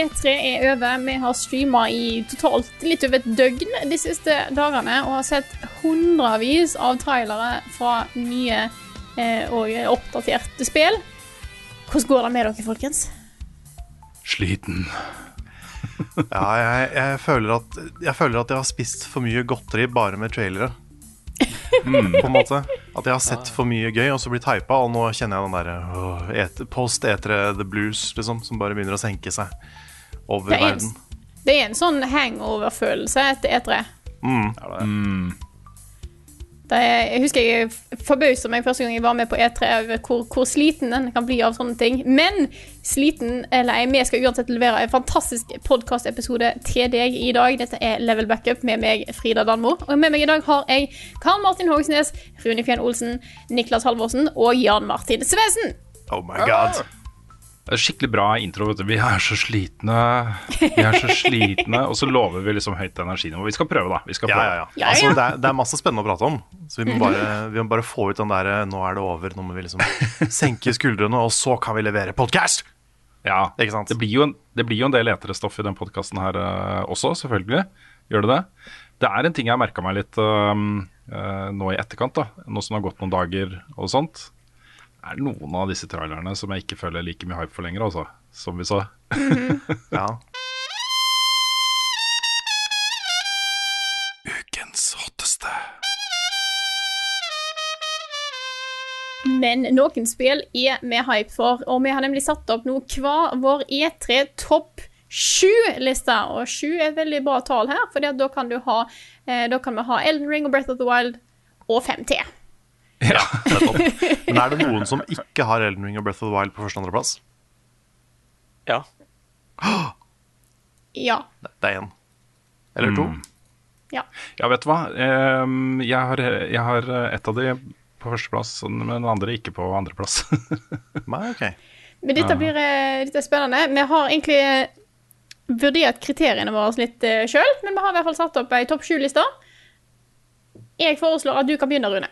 E3 er over. Vi har streama i totalt litt over et døgn de siste dagene og har sett hundrevis av trailere fra nye eh, og oppdaterte spill. Hvordan går det med dere, folkens? Sliten. Ja, jeg, jeg, føler at, jeg føler at jeg har spist for mye godteri bare med trailere. Mm. På en måte At jeg har sett for mye gøy og så blitt hypa, og nå kjenner jeg den derre post-etere the blues, liksom, som bare begynner å senke seg over Det er en- Det er en sånn hangover-følelse etter E3. Mm. Det er, jeg husker jeg forbausa meg første gang jeg var med på E3 over hvor, hvor sliten en kan bli av sånne ting. Men sliten eller ei, vi skal uansett levere en fantastisk podkastepisode til deg i dag. Dette er Level Backup med meg, Frida Danmo. Og med meg i dag har jeg Karl Martin Hogsnes, Rune Fjern Olsen, Niklas Halvorsen og Jan Martin Svesen. Oh my god. Det skikkelig bra intro. vet du. Vi er så slitne. Vi er så slitne. Og så lover vi liksom høyt energinivå. Vi skal prøve, da. Vi skal prøve. ja, ja. Ja, Altså, det, er, det er masse spennende å prate om. Så vi må bare, vi må bare få ut den der Nå er det over. Nå må vi liksom senke skuldrene, og så kan vi levere podkast! Ja, Ikke sant? Det blir jo en, det blir jo en del eterstoff i den podkasten her uh, også, selvfølgelig. Gjør det det? Det er en ting jeg har merka meg litt uh, uh, nå i etterkant, da. Nå som det har gått noen dager og sånt. Er det noen av disse trailerne som jeg ikke føler like mye hype for lenger, altså? Som vi sa. Ja. Ukens hotteste. Men noen spill er vi hype for, og vi har nemlig satt opp nå hva vår E3 topp sju-liste. Og sju er et veldig bra tall her, for da kan du ha eh, Da kan vi ha Elden Ring og Breath of the Wild og fem til. Ja nettopp. Men er det noen som ikke har Elden Ring og Breath of the Wild på første og andreplass? Ja. Ja. Det er én. Eller to. ja. Ja, vet du hva. Ehm, jeg, har, jeg har ett av de på førsteplass, men den andre ikke på andreplass. Nei, ok. Men dette blir eh, dette spennende. Vi har egentlig eh, vurdert kriteriene våre litt uh, sjøl, men vi har i hvert fall satt opp ei topp sju-liste. Jeg foreslår at du kan begynne, Rune.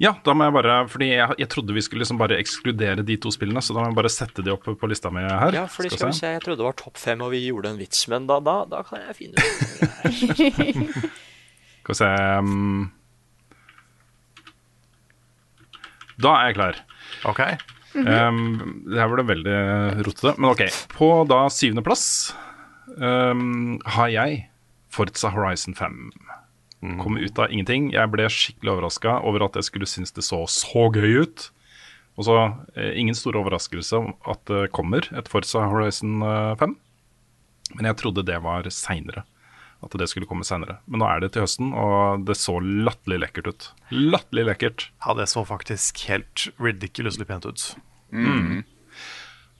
Ja, da må jeg bare Fordi jeg, jeg trodde vi skulle liksom bare ekskludere de to spillene, så da må jeg bare sette de opp på lista mi her. Ja, fordi Skal skal vi se. Jeg trodde det var topp fem, og vi gjorde en vits, men da, da, da kan jeg finne ut Skal vi se um, Da er jeg klar. Ok. Um, det her ble veldig rotete, men ok. På da syvendeplass um, har jeg Forza Horizon 5. Kom ut av ingenting. Jeg ble skikkelig overraska over at jeg skulle synes det så så gøy ut. Og så eh, ingen stor overraskelse om at det kommer et Forza Horizon eh, 5. Men jeg trodde det var seinere. At det skulle komme seinere. Men nå er det til høsten, og det så latterlig lekkert ut. Latterlig lekkert. Ja, det så faktisk helt ridiculously pent ut.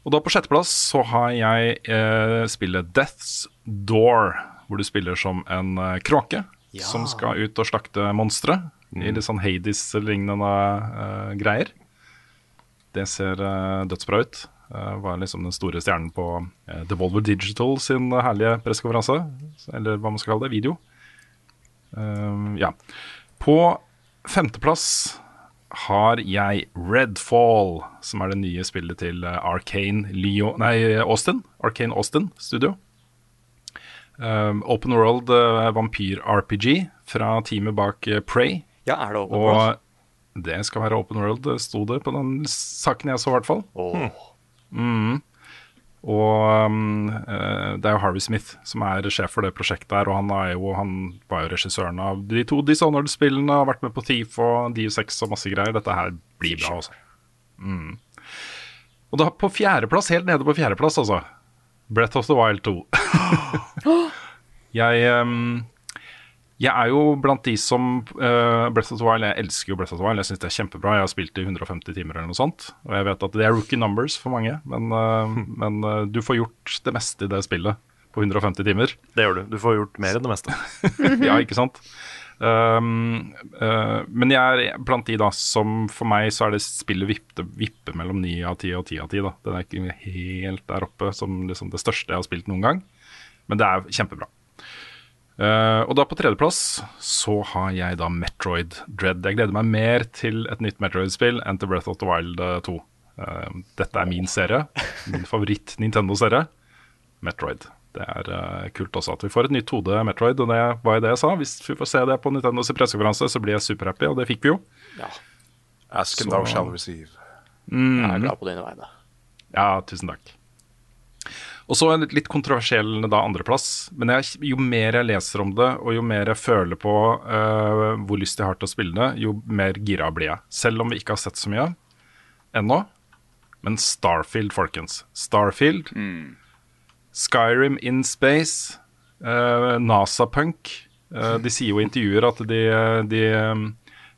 Og da på sjetteplass så har jeg eh, spillet Death's Door, hvor du spiller som en eh, kråke som skal ut og slakte monstre i litt sånn Hades-lignende uh, greier. Det ser uh, dødsbra ut. Uh, var liksom den store stjernen på uh, Devolver Digital sin herlige pressekonferanse, eller hva man skal kalle det, video. Ja. På femteplass har jeg Redfall, som er det nye spillet til Arcane Leo Nei, Austin. Arcane Austin Studio. Um, open World uh, vampyr-RPG fra teamet bak eh, Prey. Ja, er det open world? Det skal være Open World, eh, sto det på den saken jeg så, i hvert fall. Åh. Og um, eh, det er jo Harvey Smith som er sjef for det prosjektet her, og han, er jo, han var jo regissøren av de to Dishonored-spillene, har vært med på Thief og DU6 og masse greier. Dette her blir bra, altså. Mm. Og da på fjerdeplass, helt nede på fjerdeplass, altså. Breath of the Wild 2. jeg, um, jeg er jo blant de som uh, Breath of the Wild, Jeg elsker jo Breath of the Wild, jeg syns det er kjempebra. Jeg har spilt i 150 timer eller noe sånt. Og jeg vet at det er rookie numbers for mange, men, uh, men uh, du får gjort det meste i det spillet på 150 timer. Det gjør du. Du får gjort mer enn det meste. ja, ikke sant. Um, uh, men jeg er blant de da som for meg så er det spillet vippe, vippe mellom 9 av 10 og 10 av 10. da Den er ikke helt der oppe som liksom det største jeg har spilt noen gang, men det er kjempebra. Uh, og da på tredjeplass så har jeg da Metroid Dread. Jeg gleder meg mer til et nytt Metroid-spill enn til Breath of the Wild 2. Uh, dette er min serie, min favoritt-Nintendo-serie. Metroid. Det er uh, kult også at vi får et nytt hode Metroid, og det var jo det jeg sa. Hvis vi får se det på Nintendos pressekonferanse, så blir jeg superhappy, og det fikk vi jo. Ja. Ask and thou shall receive. Mm. Jeg er glad på dine vegne. Ja, tusen takk. Og så en litt kontroversiell da andreplass. Men jeg, jo mer jeg leser om det, og jo mer jeg føler på uh, hvor lyst jeg har til å spille det, jo mer gira blir jeg. Selv om vi ikke har sett så mye ennå. Men Starfield, folkens. Starfield. Skyrim in space. Uh, NASA-punk. Uh, de sier jo i intervjuer at de, de um,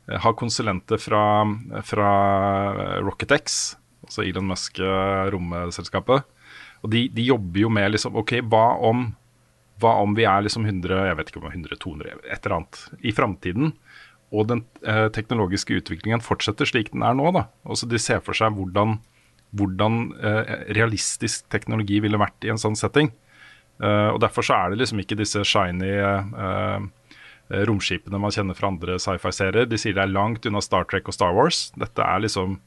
har konsulenter fra, fra RocketX, altså Elon Musk-romselskapet. Og de, de, jobber jo med liksom OK, hva om, hva om vi er liksom 100, jeg vet ikke om 100, 200, et eller annet i framtiden, og den eh, teknologiske utviklingen fortsetter slik den er nå, da. Også de ser for seg hvordan, hvordan eh, realistisk teknologi ville vært i en sånn setting. Eh, og derfor så er det liksom ikke disse shiny eh, romskipene man kjenner fra andre sci-fi-serier. De sier det er langt unna Star Trek og Star Wars. Dette er liksom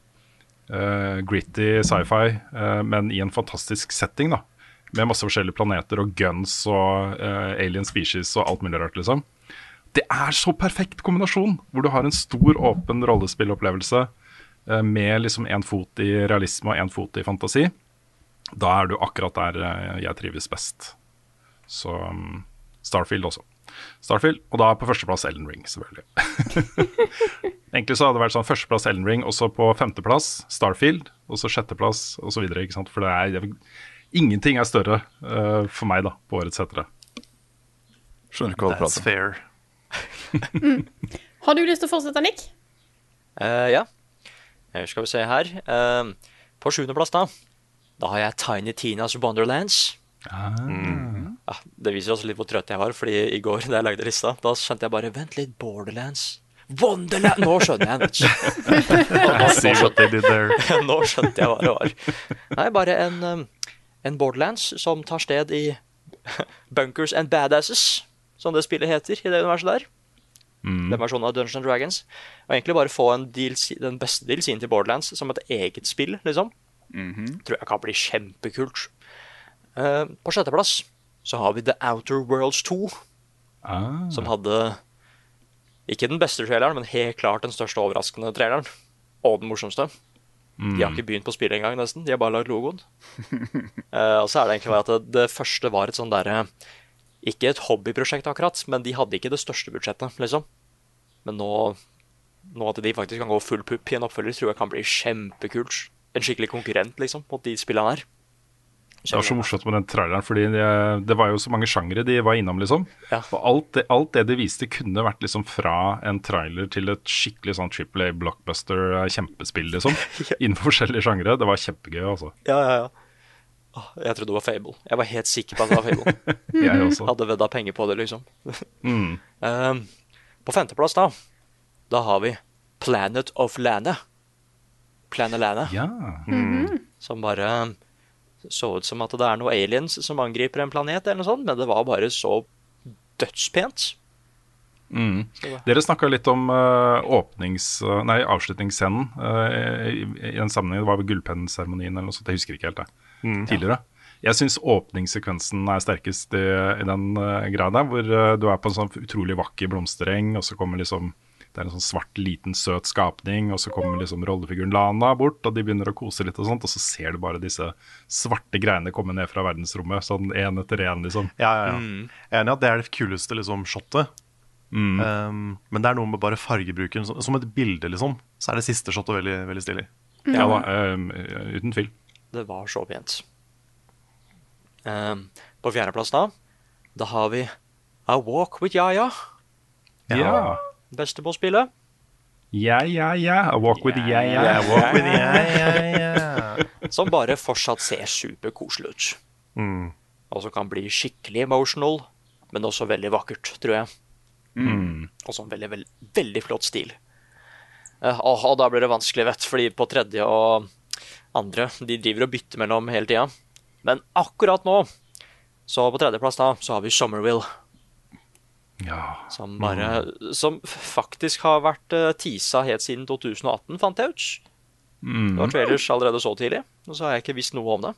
Uh, gritty sci-fi, uh, men i en fantastisk setting. da Med masse forskjellige planeter og guns og uh, alien species og alt mulig rart. liksom Det er så perfekt kombinasjon, hvor du har en stor, åpen rollespillopplevelse med liksom én fot i realisme og én fot i fantasi. Da er du akkurat der jeg trives best. Så um, Starfield også. Starfield, og da på førsteplass Ellen Ring, selvfølgelig. Egentlig så hadde det vært sånn førsteplass Ellen Ring, og så på femteplass Starfield, og så sjetteplass osv. For det er, det, ingenting er større uh, for meg da, på årets hetere. Skjønner ikke hva du That's prater om. fair. mm. Har du lyst til å fortsette, Nick? Uh, ja. Skal vi se her. Uh, på sjuendeplass, da. Da har jeg Tiny Tinas Wonderlands. Ah. Mm. Ja, det viser også litt hvor trøtt jeg var, Fordi i går da jeg lagde lista, da skjønte jeg bare Vent litt, Borderlands. Wonderland! Nå skjønner jeg. Nå, they did there. nå skjønte jeg hva det var. Nei, bare en, um, en Borderlands som tar sted i Bunkers and Badasses, som det spillet heter i det universet der. Mm. Den versjonen av Dungeons and Dragons. Og egentlig bare få en DLC, den beste DLC-en til Borderlands som et eget spill, liksom. Tror jeg kan bli kjempekult. Uh, på sjetteplass så har vi The Outer Worlds 2, Ah. som hadde ikke den beste traileren, men helt klart den største overraskende traileren. Og den morsomste. De har ikke begynt på spillet engang, nesten. De har bare lagd logoen. uh, og så er det egentlig bare at det, det første var et sånn derre Ikke et hobbyprosjekt, akkurat, men de hadde ikke det største budsjettet, liksom. Men nå, nå at de faktisk kan gå full pupp i en oppfølger, tror jeg kan bli kjempekult. En skikkelig konkurrent, liksom, mot de spillene her. Det var så morsomt med den traileren, fordi det, det var jo så mange sjangere de var innom, liksom. Ja. Og alt det, alt det de viste, kunne vært liksom fra en trailer til et skikkelig sånn Triple A blockbuster eh, kjempespill, liksom. Innenfor forskjellige sjangere. Det var kjempegøy, altså. Ja, ja, ja. Åh, Jeg trodde det var Fable. Jeg var helt sikker på at det var Fable. Jeg også. Hadde vedda penger på det, liksom. Mm. Ehm, på femteplass, da, da har vi Planet of Landet. Planet Landet. Ja. Som bare så ut som at det er noen aliens som angriper en planet, eller noe sånt, men det var bare så dødspent. Mm. Dere snakka litt om uh, åpnings... eh, nei, avslutningsscenen uh, i, i en sammenheng. Det var vel Gullpennseremonien eller noe sånt, jeg husker ikke helt det. Tidligere. Jeg syns åpningssekvensen er sterkest i, i den uh, greia der, hvor uh, du er på en sånn utrolig vakker blomstereng, og så kommer liksom Det er en sånn svart, liten, søt skapning, og så kommer liksom rollefiguren Lana bort, og de begynner å kose litt, og sånt, og så ser du bare disse svarte greiene komme ned fra verdensrommet, sånn én etter én, liksom. Ja, ja, ja. Er enig at det er det kuleste liksom, shotet. Um, men det er noe med bare fargebruken. Som, som et bilde, liksom, så er det siste shotet veldig, veldig stilig. Ja da, um, uten tvil. Det var så pent. Um, på fjerdeplass da, da har vi A Walk with Yaya. Ja. Beste på spillet. Ja, ja, ja. A walk with yeah, yeah. Yeah, walk with yeah, yeah, yeah. Som bare fortsatt ser superkoselig ut. Mm. Og som kan bli skikkelig emotional, men også veldig vakkert, tror jeg. Mm. Og så en veldig, veldig, veldig flott stil. Uh, og, da blir det vanskelig, vet fordi på tredje og andre De driver og bytter mellom hele tida. Men akkurat nå, så på tredjeplass da, så har vi Somerville. Ja. Som bare Som faktisk har vært uh, teasa helt siden 2018, fant jeg ut. Det var trailers allerede så tidlig, og så har jeg ikke visst noe om det.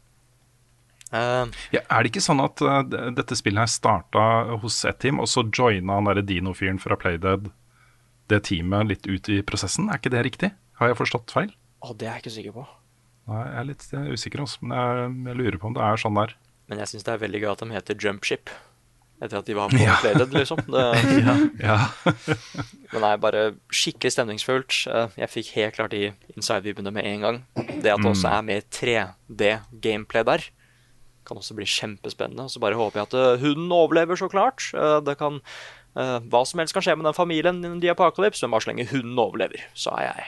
Uh, Ja, er det ikke sånn at uh, dette spillet her starta hos ett team, og så joina han derre Dino-fyren fra Playdead det teamet litt ut i prosessen? Er ikke det riktig? Har jeg forstått feil? Å, det er jeg ikke sikker på. Nei, jeg er litt jeg er usikker, også, men jeg, jeg lurer på om det er sånn der. Men jeg syns det er veldig gøy at de heter Jumpship. Etter at de var på Playdead, liksom. Det, Ja. Men det er bare skikkelig stemningsfullt. Eh, Jeg fikk helt klart de inside-vibene med en gang. Det at det også er mer 3D-gameplay der, kan også bli kjempespennende. Så bare håper jeg at eh, hunden overlever, så klart. Eh, Det kan Hva som helst kan skje med den familien i The Apocalypse, men bare så lenge hunden overlever, så er jeg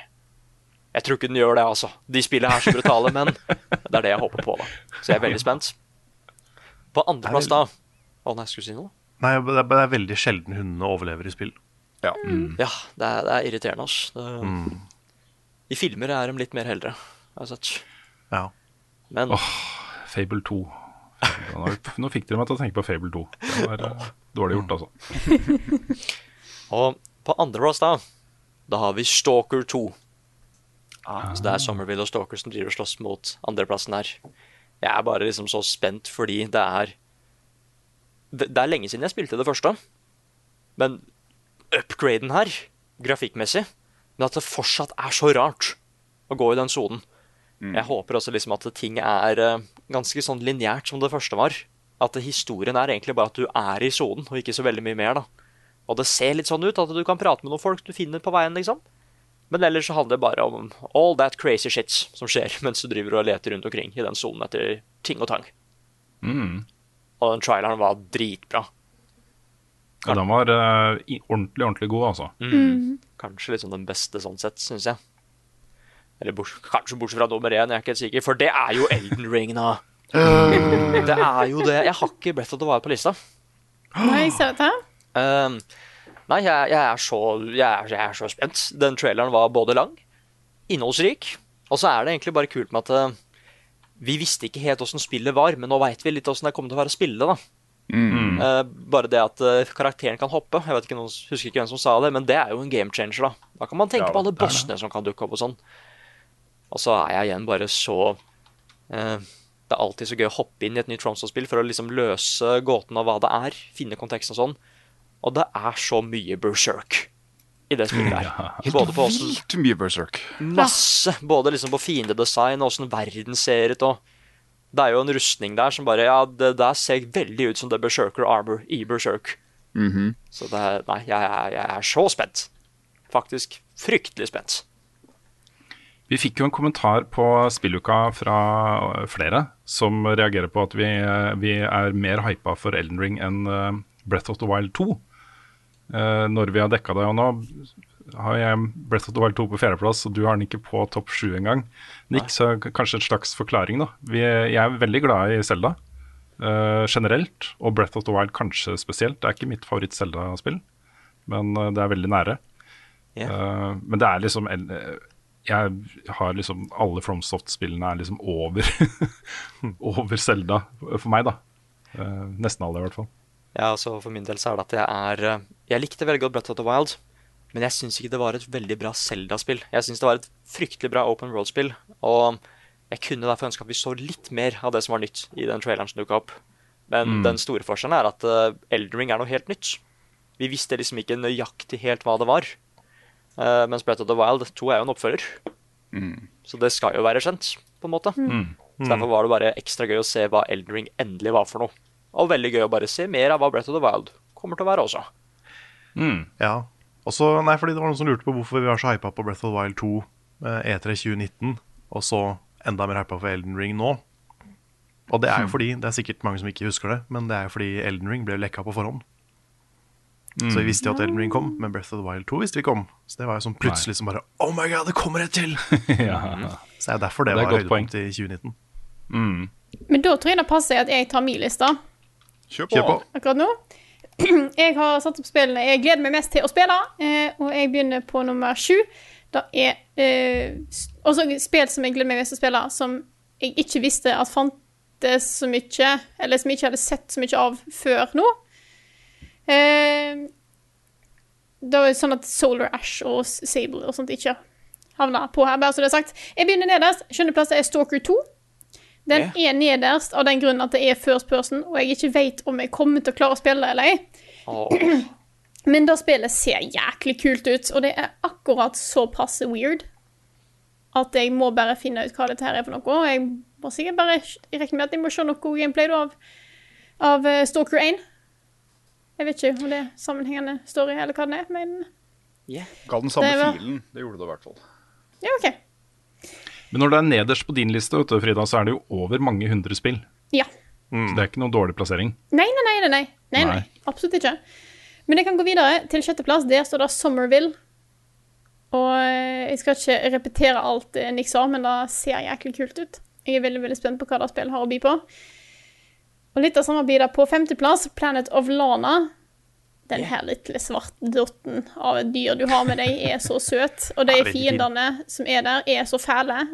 Jeg tror ikke den gjør det, altså. De spillene er så brutale, men det er det jeg håper på, da. Så jeg er veldig spent. På andreplass, da Å nei, skulle du si noe? Nei, det er, det er veldig sjelden hundene overlever i spill. Ja. Ja, det er, det er irriterende, ass. Det, I filmer er de litt mer heldre, har jeg sett. Ja. Men Fable 2. Nå, nå fikk dere meg til å tenke på Fable 2. Det var eh, dårlig gjort, altså. Og på andreplass, da, da har vi Stalker 2. Så det er Somerville og Stalker som driver og slåss mot andreplassen her. Jeg er bare liksom så spent fordi det er Det det er lenge siden jeg spilte det første. Men upgraden her, grafikkmessig Men at det fortsatt er så rart å gå i den sonen. Jeg håper også liksom at ting er eh, ganske sånn lineært som det første var. At historien er egentlig bare at du er i sonen, og ikke så veldig mye mer. da. Og det ser litt sånn ut at du kan prate med noen folk du finner på veien, liksom. Men ellers så handler det bare om all that crazy shit som skjer mens du driver og leter rundt omkring i den sonen etter ting og tang. Mm. Og den traileren var dritbra. Ja, den var uh, ordentlig, ordentlig god, altså. Kanskje liksom den beste sånn sett, syns jeg. Eller bors kanskje bortsett fra nummer én, jeg er ikke helt sikker. For det er jo Elden Ring, da. Det er jo det. Jeg har ikke Breath of the Wild på lista. Nei, dette. Um, nei, jeg, jeg, er så, jeg, er, jeg er så spent. Den traileren var både lang, innholdsrik, og så er det egentlig bare kult med at eh, vi visste ikke helt åssen spillet var, men nå veit vi litt åssen det kommer til å være å spille. da. Uh, bare det at uh, karakteren kan hoppe. Jeg vet ikke noen, husker ikke hvem som sa det, men det er jo en game changer. Da Da kan man tenke Ja, på alle bossene som kan dukke opp og sånn. Og så er jeg igjen bare så uh, Det er alltid så gøy å hoppe inn i et nytt Tromsø-spill for å liksom løse gåten av hva det er, finne konteksten og sånn. Og det er så mye berserk i det spillet der. Både på åssen Vilt mye berserk. Masse. Både liksom på fiendedesign og åssen verden ser ut. Og det er jo en rustning der som bare Ja, det der ser veldig ut som det Berserker Armor i Berserk. Så det er Nei, jeg, er- jeg er så spent. Faktisk fryktelig spent. Vi fikk jo en kommentar på spilluka fra flere som reagerer på at vi, vi er mer hypa for Elden Ring enn eh, Breath of the Wild 2. Eh, når vi har dekka det. Og nå har jeg Breath of the Wild 2 på fjerdeplass, og du har den ikke på topp sju engang. Nick, så kanskje et slags forklaring, da. Vi, jeg er veldig glad i Selda generelt, og Breath of the Wild kanskje spesielt. Det er ikke mitt favoritt-Selda-spill, men eh, det er veldig nære. Yeah. Uh, men det er liksom eh, Jeg har liksom Alle FromSoft-spillene er liksom over Over Selda for meg, da. Uh, nesten alle, i hvert fall. Ja, altså For min del så er det at jeg er eh, Jeg likte veldig godt Breath of the Wild, men jeg syns ikke det var et veldig bra Zelda-spill. Jeg syns det var et fryktelig bra open world-spill, og jeg kunne derfor ønske at vi så litt mer av det som var nytt i den traileren som dukka opp. Men den store forskjellen er at uh, Elden Ring er noe helt nytt. Vi visste liksom ikke nøyaktig helt hva det var. Uh, mens Breath of the Wild 2 er jo en oppfølger. Så det skal jo være kjent, på en måte. Mm. Så Derfor var det bare ekstra gøy å se hva Elden Ring endelig var for noe. Og veldig gøy å bare se mer av hva Breath of the Wild kommer til å være også. Ja. Også, nei, fordi det var noen som lurte på hvorfor vi var så hypa på Breath of the Wild 2 eh, E3 2019, og så enda mer hypa for Elden Ring nå. Og det er jo fordi, det er sikkert mange som ikke husker det, men det er jo fordi Elden Ring ble lekka på forhånd. Så vi visste jo at Elden Ring kom, men Breath of the Wild 2 visste vi ikke om. Så det var jo sånn plutselig som bare Oh my god, det kommer et til! ja. Så det er derfor det, Det er var et høydepunkt i 2019. Men da tror jeg det passer at jeg tar min liste Kjør Kjør på. akkurat nå. Jeg har satt opp spillene jeg gleder meg mest til å spille, eh, og jeg begynner på nummer sju. Det er eh, også spill som jeg gleder meg mest til å spille, som jeg ikke visste at fantes så mye, eller som jeg ikke hadde sett så mye av før nå. Eh, det var sånn at Solar Ash og Sable og sånt ikke havna på her, bare så det er sagt. Jeg begynner nederst. Skjønneplass er Stalker 2. Den er nederst av den grunnen at det er first person, og jeg ikke vet om jeg kommer til å klare å spille det eller ei. Oh. Men det spillet ser jæklig kult ut, og det er akkurat så passe weird at jeg må bare finne ut hva dette her er for noe. Og jeg må sikkert bare regne med at jeg må se noe gameplay av, av eh, Stalker 1. Jeg vet ikke om det er sammenhengende story eller hva det er, men Ga den samme Det var- filen. Det gjorde det i hvert fall. ja, OK. Men når det er nederst på din liste, du, Frida, så er det jo over mange hundre spill. Ja. Så det er ikke noen dårlig plassering. Nei, nei, nei, nei, nei. nei, nei. Nei. Absolutt ikke. Men jeg kan gå videre til sjetteplass. Der står det Somerville. Og eh, jeg skal ikke repetere alt eh, Nick sa, men det ser jæklig kult ut. Jeg er veldig veldig spent på hva det spillet har å by på. Og litt av samme blir det på femteplass, Planet of Lana. Den her lille svarte dotten av et dyr du har med deg, er så søt. Og de fiendene som er der, er så fæle.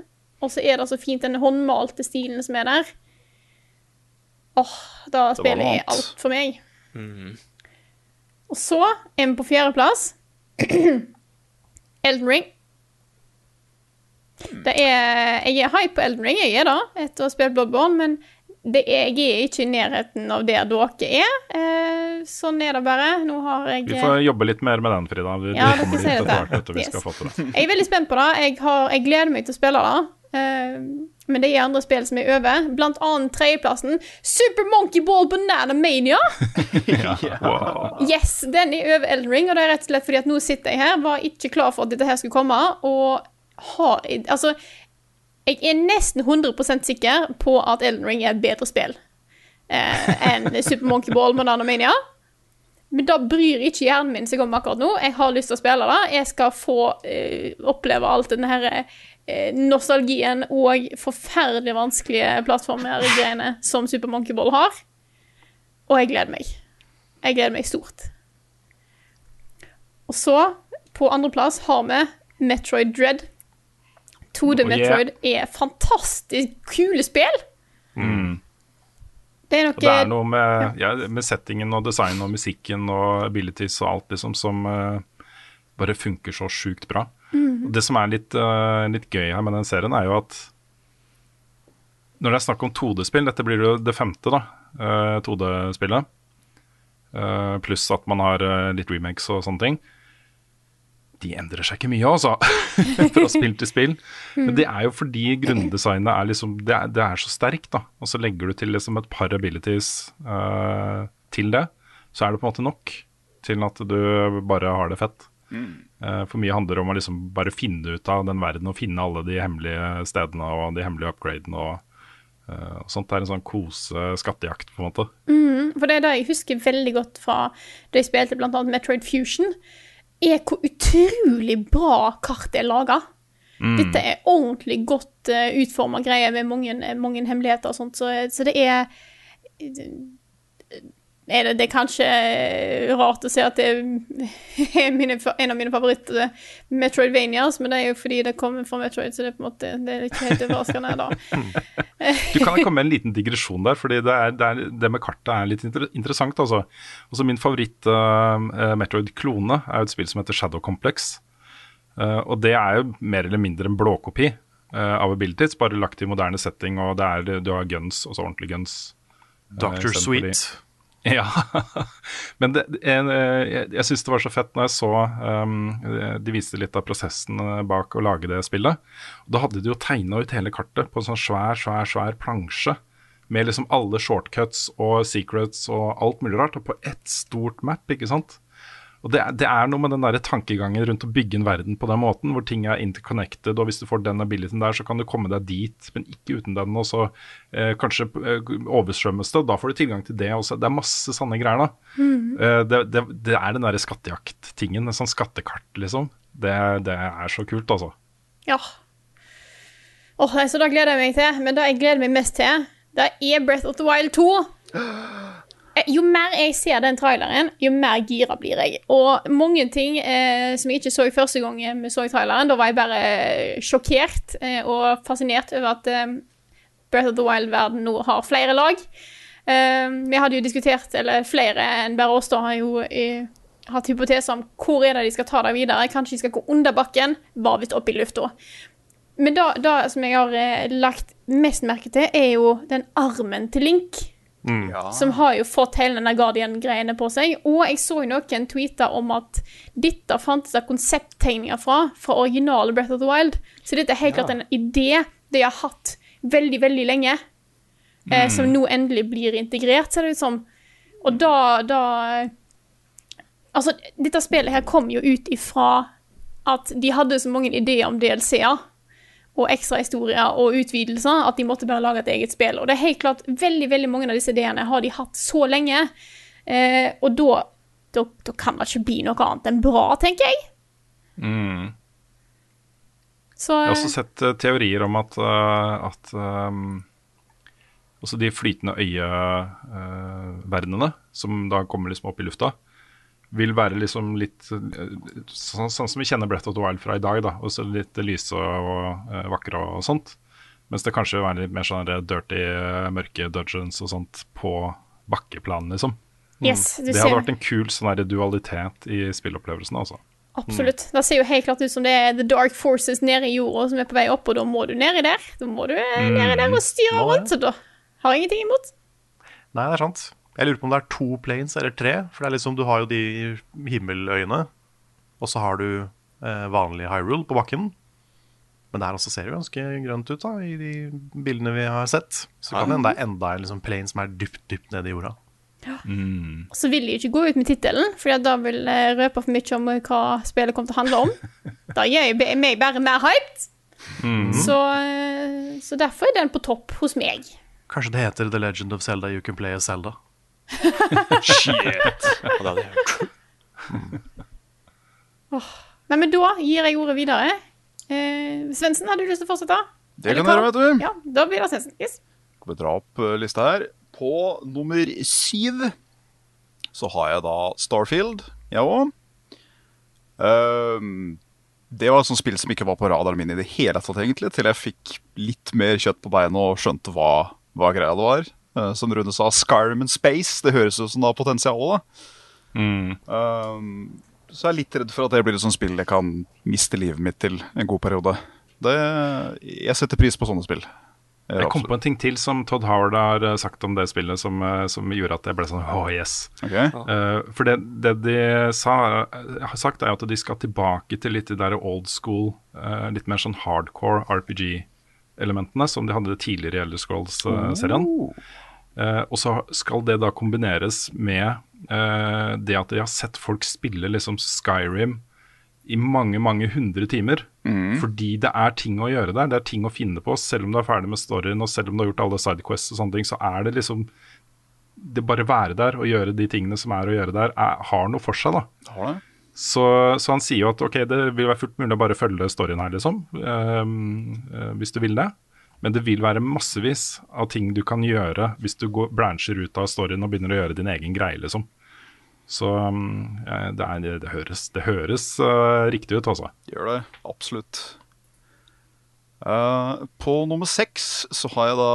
Og så er det så fint den håndmalte stilen som er der. Åh, da spiller er annet. alt for meg. Og så er vi på fjerdeplass. Elden Ring. Det er, jeg er hype på Elden Ring, jeg er det, etter å ha spilt Bloodborne, men det er, jeg er ikke i nærheten av der dere er. Eh, sånn er det bare. Nå har jeg Vi får jobbe litt mer med den, Frida. Vi, Ja, dere sier det. hvert. Yes. det. Jeg er veldig spent på det. Jeg, har, jeg gleder meg til å spille det. Eh, men det er andre spill som er over. Blant annet tredjeplassen Super Monkey Ball Banana Mania. Wow. Yes, den er over Elden Ring, og det er rett og slett fordi at nå sitter jeg her, var ikke klar for at dette her skulle komme, og har Altså, jeg er nesten 100% sikker på at Elden Ring er et bedre spill eh, enn Super Monkey Ball med Nanomania. Men da bryr ikke hjernen min seg om akkurat nå. Jeg har lyst til å spille det. Jeg skal få eh, oppleve alt den her eh, nostalgien og forferdelig vanskelige plattformer-greiene som Super Monkey Ball har. Og jeg gleder meg. Jeg gleder meg stort. Og så, på andreplass, har vi Metroid Dread. 2D Oh, yeah. Metroid er fantastisk kule spill. Det er det er noe noe med, ja, med settingen og design og musikken og abilities og alt liksom som uh, bare funker så sjukt bra. Mm. Det som er litt, uh, litt gøy her med den serien, er jo at når det er snakk om 2D-spill, dette blir jo det femte da, uh, 2D-spillet, eh, pluss at man har eh, litt remakes og sånne ting, de endrer seg ikke mye, altså, fra spill til spill. Men det er jo fordi grunndesignet er liksom Det er, det er så sterkt, da. Og så legger du til liksom et par abilities uh, til det, så er det på en måte nok til at du bare har det fett. Uh, for mye handler om å liksom bare finne ut av den verden og finne alle de hemmelige stedene og de hemmelige upgradene og, uh, og sånt. Det er en sånn kose-skattejakt, på en måte. For det er det jeg husker veldig godt fra da jeg spilte annet Metroid Fusion, er hvor utrolig bra kartet er laga. Dette er ordentlig godt uh, utforma greier med mange, mange hemmeligheter og sånt, så, så det er er det, det er kanskje rart å se at det er mine, en av mine favoritter, Metroidvanias, men det er jo fordi det kommer fra Metroid, så det er på en måte det er ikke helt overraskende da. Du kan komme med en liten digresjon der, fordi det, er, det, er, det med kartet er litt inter interessant. Altså. Også min favoritt uh, Metroid-klone er jo et spill som heter Shadow Complex. Uh, og det er jo mer eller mindre en blåkopi uh, av Abilities, bare lagt i moderne setting, og det er, du har guns, også ordentlige guns. Dr. Sweet. Ja, men det, eh, jeg, jeg syns det var så fett når jeg så um, De viste litt av prosessen eh, bak å lage det spillet. Da hadde de jo tegna ut hele kartet på en sånn svær, svær, svær plansje. Med liksom alle shortcuts og secrets og alt mulig rart. Og på ett stort map, ikke sant. Og det, det er noe med den der tankegangen rundt å bygge en verden på den måten, hvor ting er interconnected, og hvis du får den abilityen der, så kan du komme deg dit, men ikke uten den. Og så eh, kanskje eh, overstrømmes det, og da får du tilgang til det også. Det er masse sanne greier, da. Eh, det, det, det er den derre skattejakttingen, en sånn skattekart, liksom. Det, det er så kult, altså. Ja. Åh, så altså, da gleder jeg meg til. Men det jeg gleder meg mest til, det er Breath of the Wild 2. Eh, Jo mer jeg ser den traileren, jo mer gira blir jeg. Og mange ting eh, som jeg ikke så første gang vi så traileren, da var jeg bare eh, sjokkert eh, og fascinert over at eh, Breath of the Wild-verden nå har flere lag. Eh, vi hadde jo diskutert, eller flere enn bare oss, da har jo hatt hypoteser om hvor er det de skal ta det videre. Kanskje de skal gå under bakken, bare vidt opp i lufta. Men da som jeg har lagt mest merke til, er jo den armen til Link. Ja. Som har jo fått hele denne Guardian-greiene på seg. Og jeg så jo noen tweeter om at dette fantes det konsepttegninger fra, fra originale Breath of the Wild. Så dette er helt klart en idé de har hatt veldig, veldig lenge. Eh, som nå endelig blir integrert, ser det ut som. Og da, da Altså, dette spillet her kom jo ut ifra at de hadde så mange ideer om DLC-er og ekstra historier og utvidelser at de måtte bare lage et eget spill. Og det er helt klart, veldig veldig mange av disse ideene har de hatt så lenge. Eh, og da, da, da kan det ikke bli noe annet enn bra, tenker jeg. Mm. Så Jeg har også sett uh, teorier om at, uh, at um, også de flytende øyeverdenene, som da kommer liksom opp i lufta, vil være liksom litt eh, sånn, sånn som vi kjenner Breath of the Wild fra i dag. da, Også litt lyse og uh, vakre og sånt. Mens det kanskje vil være litt mer sånn dirty, eh, mørke dungeons og sånt på bakkeplan, liksom. yes, du Det hadde ser vært en kul sånn der dualitet i spillopplevelsen, altså. Absolutt. Det ser jo helt klart ut som det er The Dark Forces nede i jorda som er på vei opp, og da må du nedi der. Da må du nedi der og styre rundt, så da har jeg ingenting imot. Nei, det er sant. Jeg lurer på om det er to planes eller tre. For det er liksom, du har jo de himmeløyene, og så har du eh, vanlig Hyrule på bakken. Men der også ser det jo ganske grønt ut da, i de bildene vi har sett. Så kan det hende det er enda en liksom, plane som er dypt, dypt nede i jorda. Så vil de jo ikke gå ut med tittelen, for da vil jeg røpe for mye om hva spillet kommer til å handle om. Da gjør jeg meg bare mer hyped. Så, eh, så derfor er den på topp hos meg. Kanskje det heter The Legend of Zelda You Can Play as Zelda. Shit. Og det hadde jeg hørt. Nei, men da gir jeg ordet videre. Eh, Svendsen, har du lyst til å fortsette? Det Eller kan dere, vet du. Ja, da blir det Svendsen. Yes. Skal vi dra opp eh, lista her. På nummer syv så har jeg da Starfield, jeg òg. det var et sånt spill som ikke var på radaren min i det hele tatt, egentlig, til jeg fikk litt mer kjøtt på beina og skjønte hva, hva greia det var. Eh, som Rune sa, Skyrim and Space, det høres ut som det har potensial. Mm. Um, så jeg er litt redd for at det blir et sånt spill jeg kan miste livet mitt til en god periode. Det, jeg setter pris på sånne spill. Jeg, Jeg kom på en ting til som Todd Howard har eh, sagt om det spillet, som, eh, som gjorde at jeg ble sånn oh yes. Okay. Uh, for det, det de sa, har sagt, er at de skal tilbake til litt de der old school, uh, litt mer sånn hardcore RPG-elementene som de hadde tidligere i Elder Scrolls-serien. Eh, og så skal det da kombineres med eh, det at de har sett folk spille liksom Skyrim i mange, mange hundre timer. Fordi det er ting å gjøre der. Det er ting å finne på. Selv om du er ferdig med storyen, og selv om du har gjort alle sidequests og sånne ting, så er det liksom Det bare være der og gjøre de tingene som er å gjøre der, er, har noe for seg, da. Har det? Så, så han sier jo at ok, det vil være fullt mulig å bare følge storyen her, liksom. ehm, uh, hvis du vil det. Men det vil være massevis av ting du kan gjøre hvis du går, brancher ut av storyen og begynner å gjøre din egen greie, liksom. Så um, eh, det, er, det, høres, det høres uh, riktig ut, altså. Gjør det, absolutt. Uh, på nummer seks så har jeg da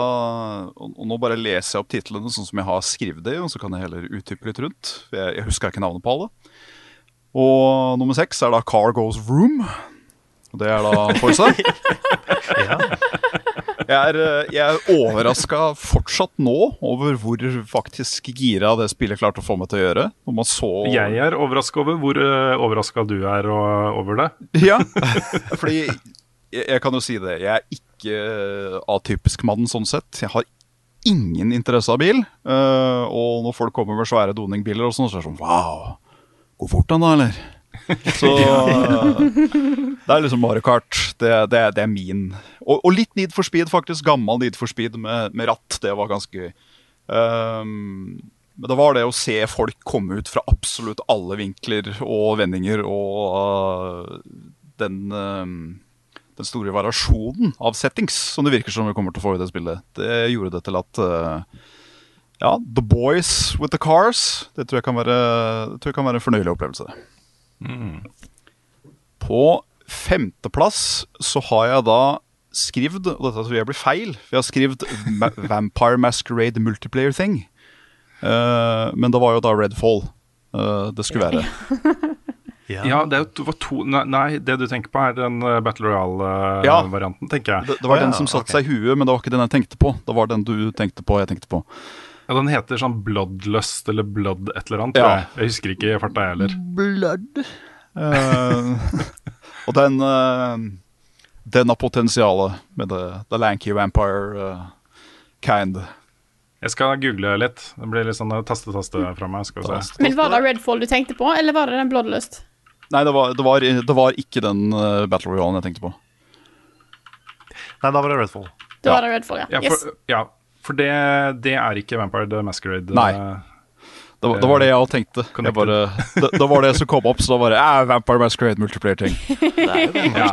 Og og nå bare leser jeg opp titlene sånn som jeg har skrevet det, og så kan jeg heller utdype litt rundt. Jeg, jeg husker ikke navnet på alle. Og nummer seks er da Car Goes Room. Og det er da Forza. Ja. Jeg er, eh, jeg er overraska fortsatt nå over hvor faktisk gira det spillet klarte å få meg til å gjøre. Når man så Jeg er overraska over hvor uh, overraska du er og, over det. Ja, fordi jeg, jeg kan jo si det. Jeg er ikke atypisk mann sånn sett. Jeg har ingen interesse av bil. Uh, og når folk kommer med svære doningbiler og sånn, så er det sånn Wow, går fort den da, eller? Så det er liksom Mario Kart. Det, det, det er min. Og, og litt Need for Speed, faktisk. Gammel Need for Speed med, med ratt. Det var ganske gøy. Um, men det var det å se folk komme ut fra absolutt alle vinkler og vendinger og uh, den, uh, den store variasjonen av settings som det virker som vi kommer til å få i det spillet. Det gjorde det til at uh, ja, The Boys with the Cars, det tror jeg kan være, det tror jeg kan være en fornøyelig opplevelse. På femteplass så har jeg da skrevet, og dette tror jeg blir feil, for jeg har skrevet Ma Vampire Masquerade Multiplayer Thing. Uh, men det var jo da Redfall uh, det skulle være. Ja, det, var to, nei, nei, det du tenker på, er den uh, Battle Ja. Royale-varianten, tenker jeg. Det, det var den som satte seg i huet, men det var ikke den jeg tenkte på. Det var den du tenkte på, jeg tenkte på. Ja, Den heter sånn Bloodlust eller Blood et eller annet. Ja. Jeg. jeg husker ikke i farta, jeg heller. Blood. Uh, og den uh, Den har potensialet med the, the lanky vampire uh, kind. Jeg skal google litt. Det blir litt sånn taste-taste fra meg. skal vi se. Men var det Redfall du tenkte på, eller var det den Bloodlust? Nei, det var, det var, det var ikke den Battle Royalen jeg tenkte på. Nei, da var det Redfall. Da var det Redfall, ja. Ja, Yes. ja, for det, det er ikke Vampire the Masquerade. Nei. eh, Det var, det var det jeg også tenkte. Jeg bare, det, det var det som kom opp, så da var det eh, Vampire Masquerade multiplayer-ting.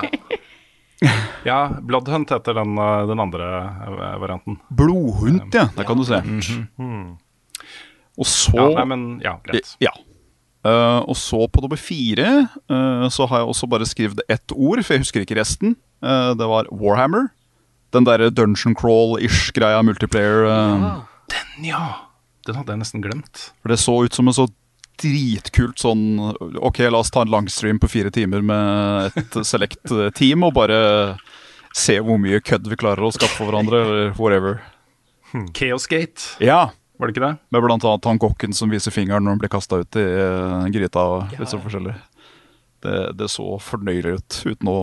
Ja. ja, Bloodhunt heter den, eh, den andre eh, varianten. Blodhund, ja. Der kan du se. Og så Ja, nei, men ja, greit. Ja. Uh, og så på nummer fire uh, så har jeg også bare skrevet ett ord, for jeg husker ikke resten. Uh, det var Warhammer. Den derre dungeon crawl-ish greia multiplayer. Ja, Den, ja! Den hadde jeg nesten glemt. For det så ut som en så dritkult sånn Ok, la oss ta en langstream på fire timer med et select eh, team og bare se hvor mye kødd vi klarer å skaffe for hverandre, eller whatever. Chaosgate, Ja, var det ikke det? med blant annet han kokken som viser fingeren når han blir kasta ut i uh, gryta og litt sånn forskjellig. Det, det så fornøyelig ut uten å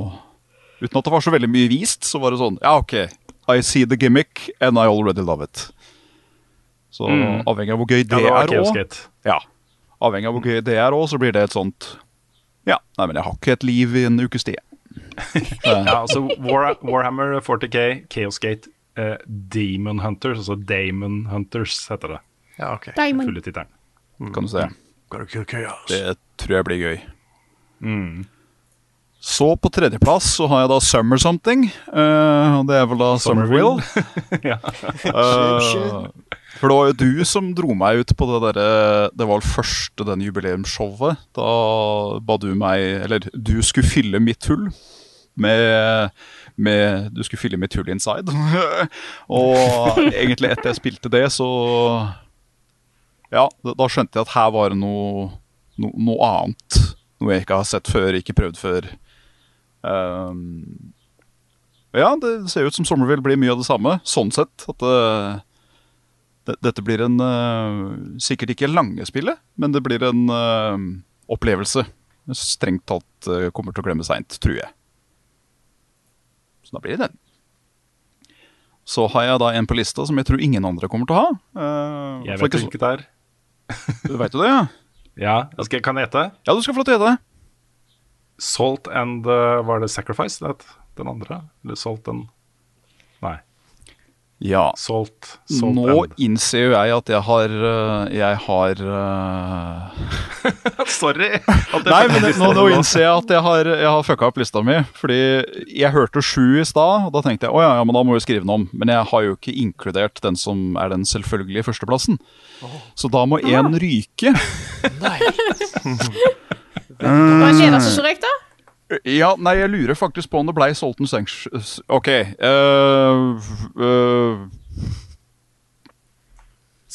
Uten at det var så veldig mye vist, så var det sånn Ja, OK, I see the gimmick, and I already love it. Så Mm. avhengig av hvor gøy det, Ja, det er òg Ja. Avhengig av hvor gøy det er òg, så blir det et sånt Ja, nei, men jeg har ikke et liv i en ukes tid. Ja, altså War, Warhammer 40K, Chaosgate, eh, Demon Hunters, altså Damon Hunters heter det. Ja, ok. Diamond. Fulle tittelen. Kan du se. Chaos. Det tror jeg blir gøy. Så på tredjeplass så har jeg da Summer Something. Uh, det er vel da Summerville. ja. uh, for det var jo du som dro meg ut på det derre Det var vel første den jubileumsshowet. Da ba du meg Eller du skulle fylle mitt hull med, med Du skulle fylle mitt hull inside. og egentlig etter jeg spilte det, så Ja, da skjønte jeg at her var det noe, no, noe annet. Noe jeg ikke har sett før, ikke prøvd før. Um, ja, det ser ut som Somerville blir mye av det samme, sånn sett. At det, det, dette blir en uh, Sikkert ikke lange spillet, men det blir en uh, opplevelse. Strengt talt eh, kommer til å glemme seint, tror jeg. Så da blir det den. Så har jeg da en på lista som jeg tror ingen andre kommer til å ha. Jeg vet ikke hvilket det er. du Vet jo det, ja? Ja, skal, Kan jeg gjette? Ja, du skal få lov til å gjette. Salt and uh, Var det Sacrifice? Det het den andre? Eller Salt and Nei. Ja. Salt, salt Nå and innser jo jeg at jeg har eh, Jeg har eh, Sorry! Nei, men nå, nå innser jeg at jeg har, jeg har fucka opp lista mi. Fordi jeg hørte sju i stad, og da tenkte jeg å ja, ja, men da må vi skrive den om. Men jeg har jo ikke inkludert den som er den selvfølgelige førsteplassen. Så da må én ryke. Var det nederst som røyk, da? Ja, nei, jeg lurer faktisk på om det blei Solten Sanks... OK. Uh, uh,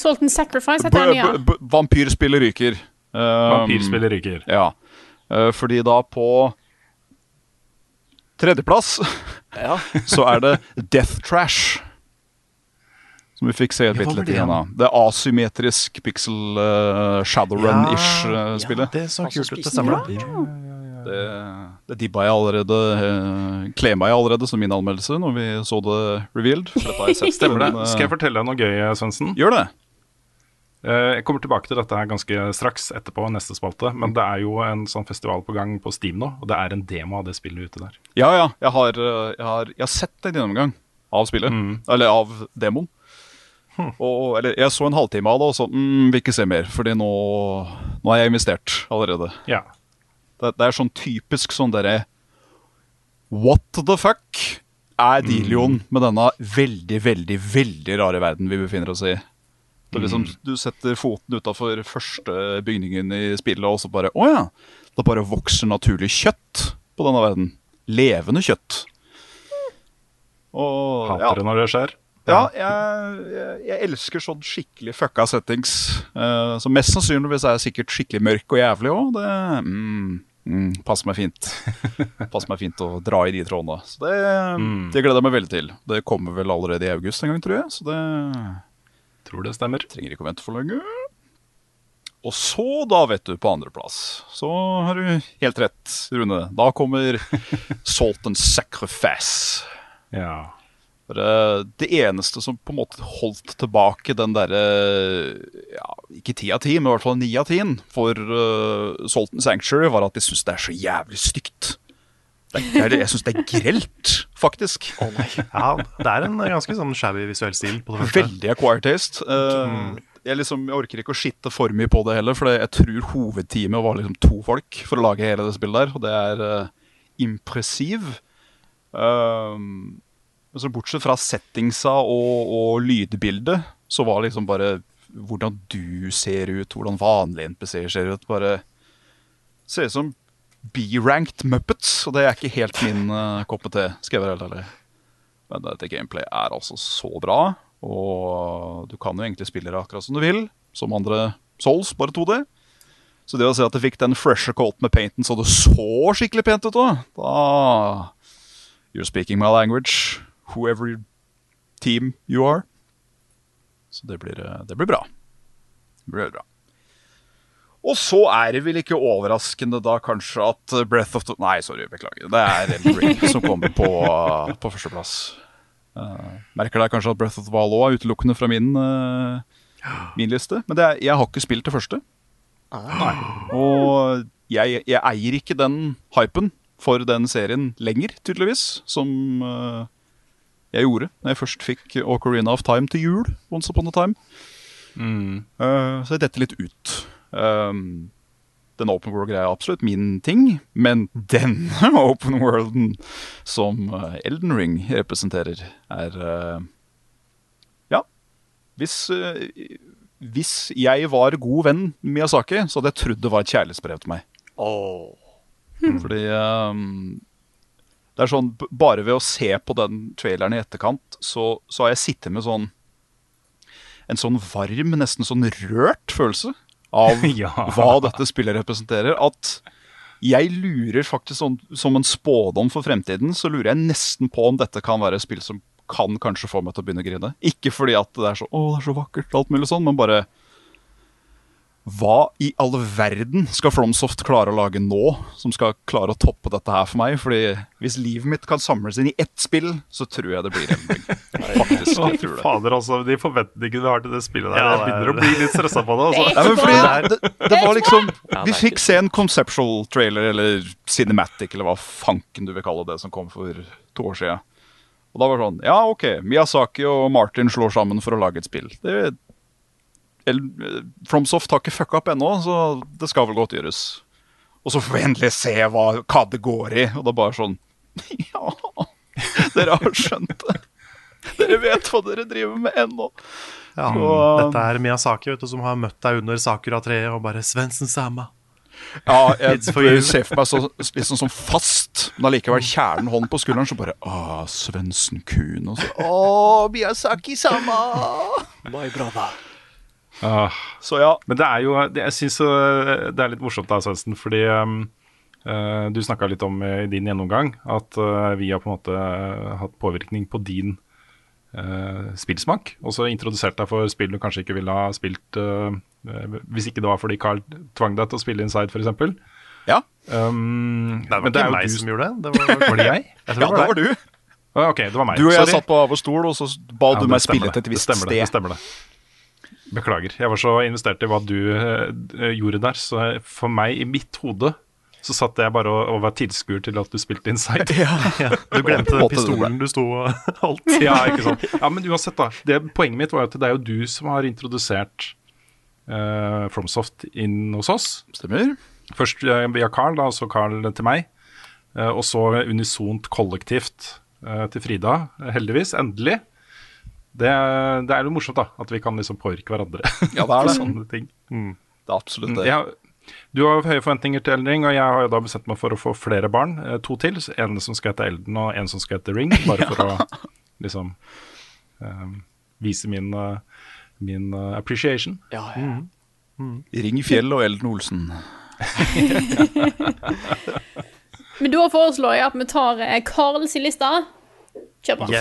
Salt Sacrifice heter den, ja. Vampyrspillet ryker. Um, Vampyrspillet ryker. Ja. Uh, fordi da på tredjeplass Ja. så er det Death Trash. Som vi fikk se et Ja, bitte litt igjen av. Det er asymmetrisk pixel uh, Shadowrun-ish-spillet. det så kult ut. Det stemmer. ja, Det, det dibba jeg allerede uh, Klema jeg allerede som min anmeldelse når vi så det revealed. Stemmer det. eh, Skal jeg fortelle deg noe gøy, Svendsen? Gjør det. Eh, Jeg kommer tilbake til dette her ganske straks etterpå, neste spalte. Men det er jo en sånn festival på gang på Steam nå, og det er en demo av det spillet ute der. Ja, ja. Jeg har, uh, jeg har, jeg har sett en gjennomgang av spillet. Eller av demoen. Og, eller jeg så en halvtime av det og så mm, vil ikke se mer, Fordi nå, nå er jeg investert allerede. Ja. Det, det er sånn typisk sånn derre What the fuck er dealioen med denne veldig, veldig, veldig rare verden vi befinner oss i? Det er liksom, du setter foten utafor første bygningen i spillet, og så bare Å ja! Det bare vokser naturlig kjøtt på denne verden. Levende kjøtt. Og Hater ja, det når det skjer. Ja jeg, jeg, jeg elsker sånn skikkelig fucka settings. Uh, som mest sannsynligvis er sikkert skikkelig mørk og jævlig òg. Det mm, mm, passer meg fint. passer meg fint å dra i de trådene. Så det, det gleder jeg meg veldig til. Det kommer vel allerede i august en gang, tror jeg. Så det Tror det stemmer. trenger ikke å vente for lenge. Og så, da, vet du, på andreplass, så har du helt rett, Rune. Da kommer Salt and Sacrifice. Ja. Eh, det eneste som på en måte holdt tilbake den derre ja, Ikke ti av ti, men i hvert fall ni av ti for uh, Salton Sanctuary, var at de syns det er så jævlig stygt. Det er, jeg syns det er grelt, faktisk. Ja, det er en ganske sånn shabby visuell stil på det første. Veldig acquired taste. Eh, jeg, liksom, jeg orker ikke å skitte for mye på det heller, for jeg tror hovedteamet var liksom to folk for å lage hele det spillet der, og det er uh, impressiv. Um, men så bortsett fra settingsa og, og lydbildet, så var det liksom bare hvordan du ser ut, hvordan vanlige NPC-er ser ut, bare ser ut som B-ranked Muppets, og det er ikke helt min uh, kopp med te, skal jeg være helt ærlig. Men dette gameplay er altså så bra, og du kan jo egentlig spille det akkurat som du vil, som andre Souls, bare 2D. Så det å se at jeg fikk den fresher coat med painten så det så skikkelig pent ut òg, da You're speaking my language, whoever team you are. Så det blir, eh, det blir bra. Det blir bra. Og så er det vel ikke overraskende da kanskje at Breath of the Nei, sorry, beklager. Det er Elden Ring som kommer på, på førsteplass. Uh, merker deg kanskje at Breath of the Wild òg er utelukkende fra min, uh, min liste. Men det er, jeg har ikke spilt det første. Nei. Og jeg, jeg eier ikke den hypen for den serien lenger, tydeligvis. Som eh, jeg gjorde når jeg først fikk Ocarina of Time til jul. Once upon a time. Eh, så jeg detter litt ut. Um, den open world-greia er absolutt min ting, men denne open worlden som eh, Elden Ring representerer, er uh, Ja. Hvis, uh, hvis jeg var god venn med Miyazaki, så hadde jeg trodd det var et kjærlighetsbrev til meg. Åh. Fordi um, det er sånn, Bare ved å se på den traileren i etterkant, så, så har jeg sittet med sånn en sånn varm, nesten sånn rørt følelse av Ja. hva dette spillet representerer. At jeg lurer faktisk sånn, som en spådom for fremtiden, så lurer jeg nesten på om dette kan være et spill som kan kanskje få meg til å begynne å grine. Ikke fordi at det er så, å, det er så vakkert, alt mulig sånn, men bare hva i all verden skal Flomsoft klare å lage nå, som skal klare å toppe dette her for meg? Fordi hvis livet mitt kan samles inn i ett spill, så tror jeg det blir Elden. Faktisk, jeg tror det. fader, altså. De forventningene du har til det spillet der. Ja, jeg det er- begynner å bli litt stressa på det. Altså. Ja, men fordi det, det var liksom Vi fikk se en conceptual trailer, eller cinematic, eller hva fanken du vil kalle det, som kom for to år siden. Og da var det sånn Ja, OK, Miyazaki og Martin slår sammen for å lage et spill. Det Fromsoft har ikke fucka opp ennå, så det skal vel godt gjøres. Og så får vi endelig se hva, hva det går i, og det er bare sånn Ja, dere har skjønt det. Dere vet hva dere driver med ennå. Ja, Så- dette er Miyazaki vet du, som har møtt deg under sakura-treet og bare 'Svendsen sama'. Ja, jeg ser for meg så, liksom sånn fast, men allikevel kjernen hånd på skulderen, så bare Å, Svendsen Kuhn. Og så Å, Miyazaki sama! My brother. Ah. Så ja. Men det er jo det, Jeg syns det er litt morsomt da, Svendsen, fordi um, uh, du snakka litt om eh, i din gjennomgang at uh, vi har på en måte eh, hatt påvirkning på din eh, spillsmak. Og så introdusert deg for spill du kanskje ikke ville ha spilt eh, eh, hvis ikke det var fordi Carl tvang deg til å spille Inside, f.eks. Ja. Um, Det var men det er meg du som gjorde det. det var, Var det jeg? Jeg tror Ja, det var du. Ah, ok, det var meg. Du og jeg Sorry. satt på vår stol, og så ba Ja, du meg spille til et visst sted. Det, det stemmer det. Beklager. Jeg var så investert i hva du uh, gjorde der, så for meg, i mitt hode, så satt jeg bare og, og var tilskuer til at du spilte Inside. ja, du glemte den pistolen du sto og holdt. ja, ikke sant. Ja, men uansett, da. Det, poenget mitt var jo at det er jo du som har introdusert uh, FromSoft inn hos oss. Stemmer. Først eh, via Carl, da, og så Carl til meg. Eh, og så unisont kollektivt eh, til Frida, heldigvis. Endelig. Det, det er jo morsomt, da. At vi kan liksom påvirke hverandre. Ja, det er det. Sånne ting. Det er absolutt det. Jeg, du har høye forventninger til Eldring, og jeg har jo da bestemt meg for å få flere barn. eh, To til. En som skal hete Elden, og en som skal hete Ring. Bare for å liksom eh, vise min, eh, min uh, appreciation. Ja, ja. Ring Fjell og Elden Olsen. Men da foreslår jeg at vi tar Karls i lista. liste. Kjør på. Yes.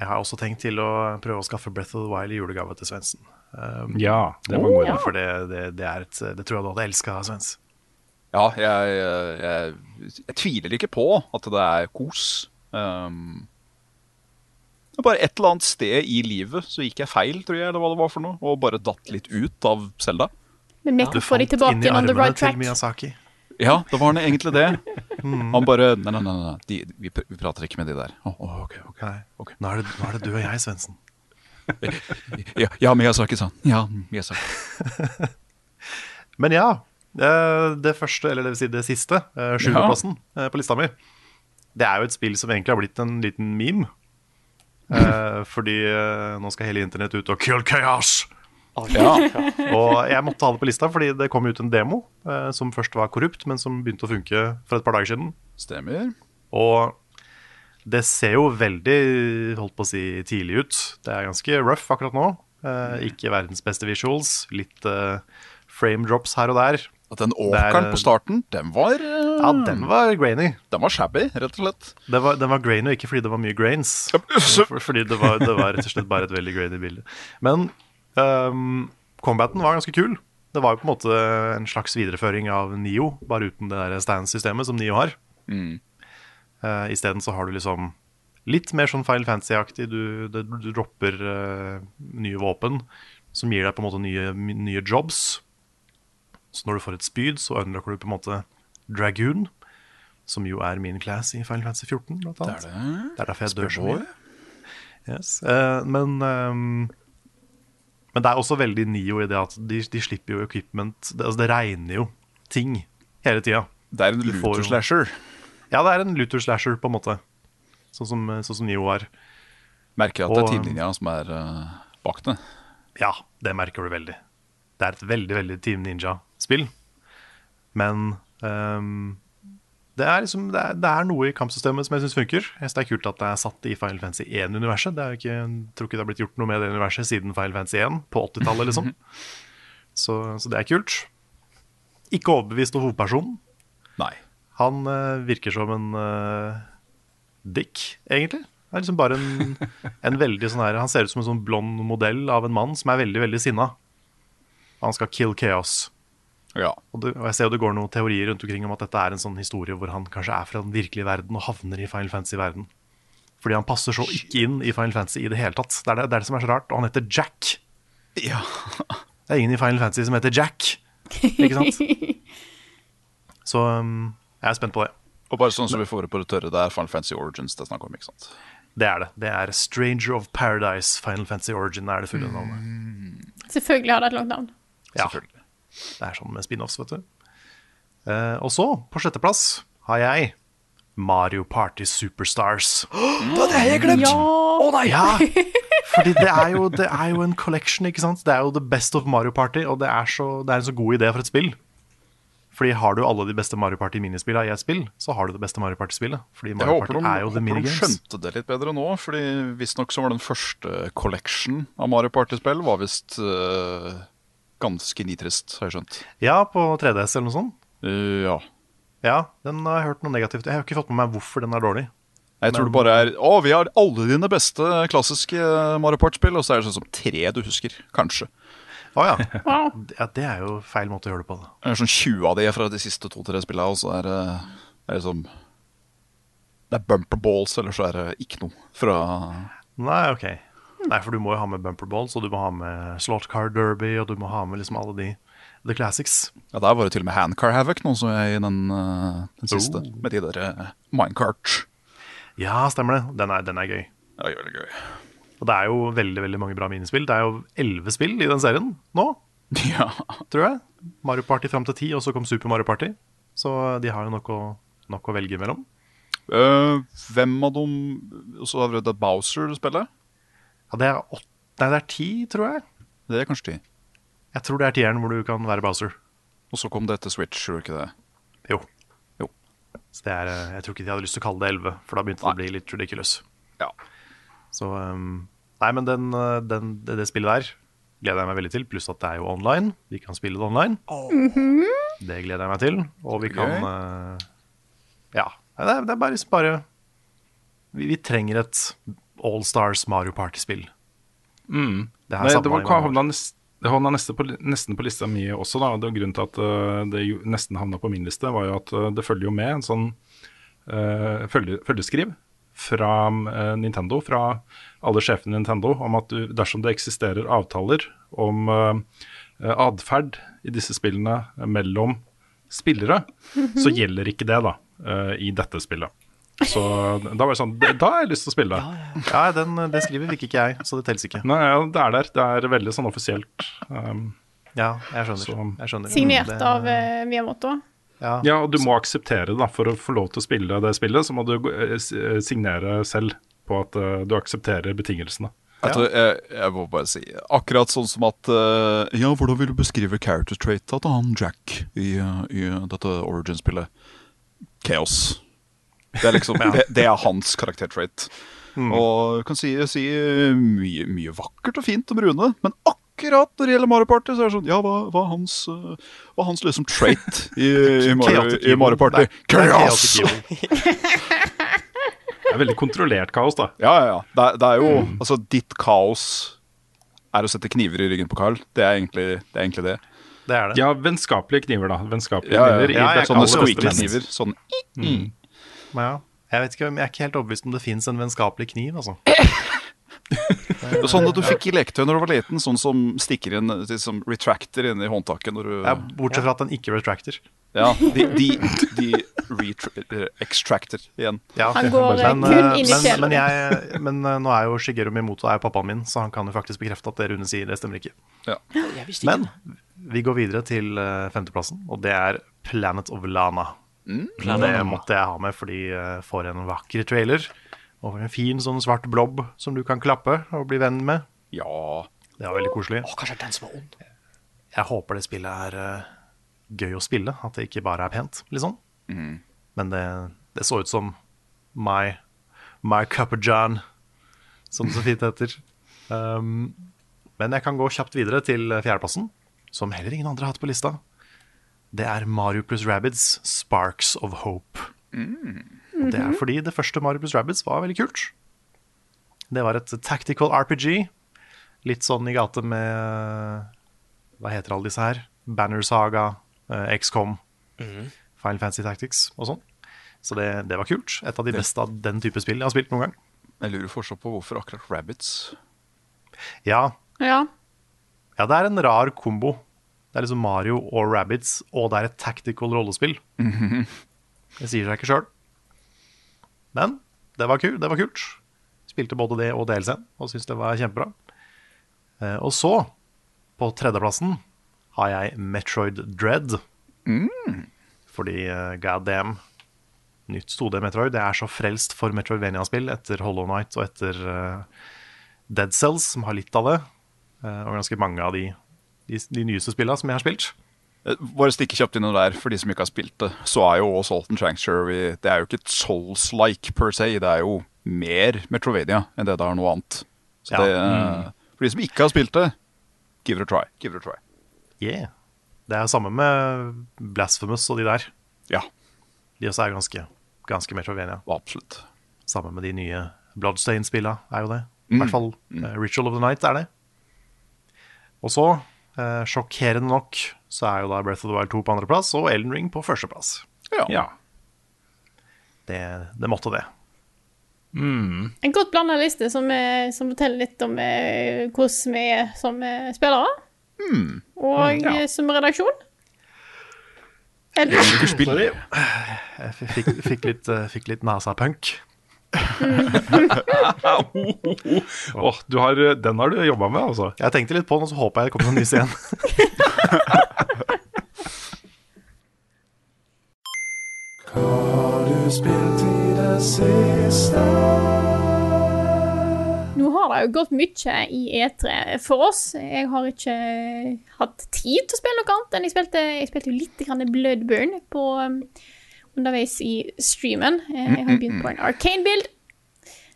Jeg har også tenkt til å prøve å skaffe Breath of the Wild i julegave til Svendsen. Um, Ja, det var en god. For det, det, det, er et, det tror jeg du hadde elska, Svens. Ja, jeg, jeg, jeg tviler ikke på at det er kos. Um, bare et eller annet sted i livet så gikk jeg feil, tror jeg, eller hva det var for noe, og bare datt litt ut av Selda. Men vi ja, får de tilbake inn on the right til track. Miyazaki. Ja, det var egentlig det. Han bare Nei, nei, nei, nei de, vi, pr- vi prater ikke med de der. Oh, ok, ok. Nei, Nå, er det, nå er det du og jeg, Svendsen. Ja, ja Miyazaki sa Ja, Miyazaki. Men ja. eh, Det første, eller det vil si det siste, eh, sjuendeplassen ja. på lista mi, det er jo et spill som egentlig har blitt en liten meme. Eh, fordi eh, nå skal hele internett ut og kill chaos. Ja. Og jeg måtte ha det på lista fordi det kom ut en demo eh, som først var korrupt, men som begynte å funke for et par dager siden. Stemmer. Og det ser jo veldig holdt på å si tidlig ut. Det er ganske rough akkurat nå. Eh, ikke verdens beste visuals. Litt eh, frame drops her og der. At den er, åkeren eh, på starten, den var eh, Ja, den var grainy. Den var shabby, rett og slett. Den var, den var grainy, ikke fordi det var mye grains. Fordi det var, det var rett og slett bare et veldig grainy bilde. Men um, combaten var ganske kul. Det var jo på en måte en slags videreføring av Nio, bare uten det stand-systemet som Nio har. Mm. Uh, Isteden så har du liksom litt mer sånn Final Fantasy-aktig. Du, du dropper uh, nye våpen som gir deg på en måte nye, nye jobs. Så når du får et spyd, så unlocker du på en måte Dragoon, som jo er min class i Final Fantasy 14, blant annet. Det er det. Det er derfor jeg dør så mye. Yes. Uh, men ehm, Men det er også veldig Nio i det at de, de slipper jo equipment det, altså det regner jo ting hele tida. Det er en looter-slasher. Ja, det er en looter slasher, på en måte. Sånn som, sånn som Nio er. Merker at det er Og- Teamlinja som er uh, bak det. Ja, det merker du veldig. Det er et veldig, veldig Team Ninja-spill. Men ehm, det, er liksom, det, er, det er noe i kampsystemet som jeg syns funker. Jeg synes Det er kult at det er satt i Final Fantasy 1-universet. Det er ikke, jeg tror ikke det har blitt gjort noe med det universet siden Final Fantasy 1 på 80-tallet, liksom. Så, så det er kult. Ikke overbevist om hovedpersonen. Nei. Han uh, virker som en uh, dick, egentlig. Det er liksom bare en, en veldig sånn her Han ser ut som en sånn blond modell av en mann som er veldig, veldig sinna. Han skal kill chaos. Ja. Og, du, og jeg ser jo det går noen teorier rundt omkring om at dette er en sånn historie hvor han kanskje er fra den virkelige verden og havner i Final Fantasy-verden. Fordi han passer så ikke inn i Final Fantasy i det hele tatt. Det er det, det, er det som er så rart. Og han heter Jack. ja. Det er ingen i Final Fantasy som heter Jack. Ikke sant? Så um, jeg er spent på det. Og bare sånn som vi får det på det tørre, det er Final Fantasy Origins det er snakk om, ikke sant? Det er det. Det er Stranger of Paradise Final Fantasy Origin er det fulle navnet. Selvfølgelig har det et langt navn. Ja. Selvfølgelig. Det er sånn med spin-offs, vet du. Eh, og så, på sjetteplass, har jeg Mario Party Superstars. Ja! oh, nei! Ja, fordi det er, jo, det er jo en collection, ikke sant? Det er jo the best of Mario Party, og det er, så, det er en så god idé for et spill. Fordi har du alle de beste Mario Party-minispillene i et spill, så har du det beste Mario Party-spillet. Fordi Jeg Mario håper Party de, er jo the håper de skjønte det litt bedre nå, fordi visstnok så var den første collection av Mario Party-spill var visst eh, ganske nitrist, har jeg skjønt. Ja, på 3DS eller noe sånt. Uh, ja. Ja, den har jeg hørt noe negativt. Jeg har ikke fått med meg hvorfor den er dårlig. Jeg tror det bare er Å, vi har alle dine beste klassiske eh, Mario Party-spill, og så er det sånn som tre du husker. Kanskje. Å ja. Ja. Det er jo feil måte å gjøre det på. Da. Det er sånn 20 av de fra de siste to-tre spillene, og så er det, er det sånn Det er bumper balls, eller så er det ikke noe fra Nei, ok. Nei, for du må jo ha med bumper balls, og du må ha med slot car derby, og du må ha med liksom alle de the classics. Ja, Der var det til og med Handcar Havoc, nå som jeg i den, eh, den siste. Oh. Med de der eh, minecart. Ja, stemmer det. Den er, den er gøy. Ja, veldig gøy. Og det er jo veldig veldig mange bra minispill. Det er jo elleve spill i den serien nå, Ja. tror jeg. Mario Party fram til ti, og så kom Super Mario Party. Så de har jo nok å, nok å velge mellom. Uh, hvem av dem Og så har vi det Bowser-spillet. Ja, det er åtte Nei, det er ti, tror jeg. Det er kanskje ti. Jeg tror det er tieren hvor du kan være Bowser. Og så kom det til Switch, tror du ikke det? Jo. Jo. Så det er, eh, jeg tror ikke de hadde lyst til å kalle det elleve, for da begynte det å bli litt ridiculous. Ja. Så um, Nei, men den, uh, den, det, det spillet der gleder jeg meg veldig til. Pluss at det er jo online. Vi kan spille det online. Det gleder jeg meg til. Og vi kan uh, Ja. Det er, det er bare, bare vi, vi trenger et All Stars Mario Party-spill. Mm. Det Nei, det var, havna nest, det havna nesten, på, nesten på lista mi også. Da. Det var Grunnen til at uh, det jo nesten havna på min liste, var jo at uh, det følger jo med en sånn uh, følge, følgeskriv fra Nintendo, fra alle sjefene i Nintendo, om at du, dersom det eksisterer avtaler om uh, atferd i disse spillene mellom spillere, så gjelder ikke det da i dette spillet. Så da var det sånn Da har jeg lyst til å spille det. Ja, den, det skriver fikk ikke jeg, så det teller ikke. Nei, ja, det er der. Det er veldig sånn offisielt. Um, Ja, jeg skjønner. Så- Jeg skjønner. Signert Det- av uh, Miyamoto. ja. ja, og du må akseptere det. da For å få lov til å spille det spillet, så må du eh, eh, signere selv på at uh, du aksepterer betingelsene. Jeg, tror, jeg, jeg må bare si Akkurat sånn som at uh, Ja, hvordan vil du beskrive character trait til han Jack i, i dette Origin-spillet? Chaos. Det er liksom det, det er hans karaktertrait. Og jeg kan si, si mye, mye vakkert og fint om Rune, men akkurat når det gjelder Mario Party, så er det sånn Ja, hva, hva er hans, eh, hva hans liksom trait i, i, Mario, i Mario. Party? Chaos! Det er veldig kontrollert kaos, da. Ja, ja, ja. Det, er- det er jo Altså, ditt kaos er å sette kniver i ryggen på Carl. Det er egentlig det. Er egentlig det. Det er det. Ja, vennskapelige kniver, da. Vennskapelige Ja, ja, kniver. i ja, jeg det Sånne squeaky-kniver. Sånn Men ja. Jeg vet ikke, jeg er ikke helt overbevist om det fins en vennskapelig kniv, altså. Sånn at du fikk i leketøy når du var liten, sånn som stikker inn liksom retractor inn i håndtaket når du Ja, bortsett fra at den ikke retracter. Ja, de, de, de retra extractor igjen. Ja. Han går eh, Men, kun eh, inn i men, sjelen. men, jeg, men eh, nå er jo Shigeru Mimoto er jo pappaen min, så han kan jo faktisk bekrefte at det Rune sier, det stemmer ikke. Ja. Men vi går videre til femteplassen, og det er Planet of Lana. Det måtte jeg ha med fordi jeg får en vakker trailer. Og en fin sånn svart blobb som du kan klappe og bli venn med. Ja. Det er veldig koselig. Åh, kanskje er den som er ond. Jeg håper det spillet er eh, gøy å spille, at det ikke bare er pent, liksom. Men det, det så ut som My, my Cup of John, som det så fint heter. Um, men jeg kan gå kjapt videre til fjerdeplassen, som heller ingen andre har hatt på lista. Det er Mario pluss Rabbids Sparks of Hope. Og det er fordi det første Mario pluss Rabbids var veldig kult. Det var et tactical RPG. Litt sånn i gate med Hva heter alle disse her? Banner Saga, eh, XCOM, Final Fantasy Tactics og sånn. Så det, det var kult. Et av de beste av den type spill jeg har spilt noen gang. Jeg lurer fortsatt på hvorfor akkurat Rabbits. Ja, Ja. ja det er en rar kombo. Det er liksom Mario og Rabbids, og det er et tactical rollespill. Det sier seg ikke sjøl. Men det var, kul, det var kult. Spilte både det og DLC-en og syntes det var kjempebra. Eh, og så, på tredjeplassen, har jeg Metroid Dread. Fordi uh, god damn, nytt 2D Metroid. Jeg er så frelst for Metroidvania-spill etter Hollow Knight og etter eh, Dead Cells, som har litt av det. eh, og ganske mange av de, de, de nyeste spillene som jeg har spilt. Eh, Bare stikke kjapt inn der, for de som ikke har spilt det, så er jo Salt and Sanctuary Det er jo ikke et Souls-like per se, det er jo mer Metrovania enn det det er noe annet. Så Ja. det, mm. For de som ikke har spilt det, give it a try. Give it a try. Yeah. Det er samme med Blasphemous og de der. Ja. De også er ganske, ganske Metrovania. Absolutt. Sammen med de nye Bloodstain-spillene er jo det. I hvert fall eh, Ritual of the Night er det. Og så, eh, sjokkerende nok, så er jo da Breath of the Wild 2 på andreplass og Elden Ring på førsteplass. Ja. Det, det måtte det. En godt blanda liste som, er, som forteller litt om eh, hvordan vi er som eh, spillere. Og Ja. eh, som redaksjon. Eller. Jeg fikk, fikk litt, eh, fikk litt NASA-punk. Åh, du har, den har du jobba med, altså. Jeg tenkte litt på den, og så håpa jeg det kom noe nys igjen. nå har det jo gått mye i E3 for oss. Jeg har ikke hatt tid til å spille noe annet enn jeg spilte, jeg spilte jo litt Bloodburn på, um, underveis i streamen. Eh, Jeg har begynt på en Arcane-bild.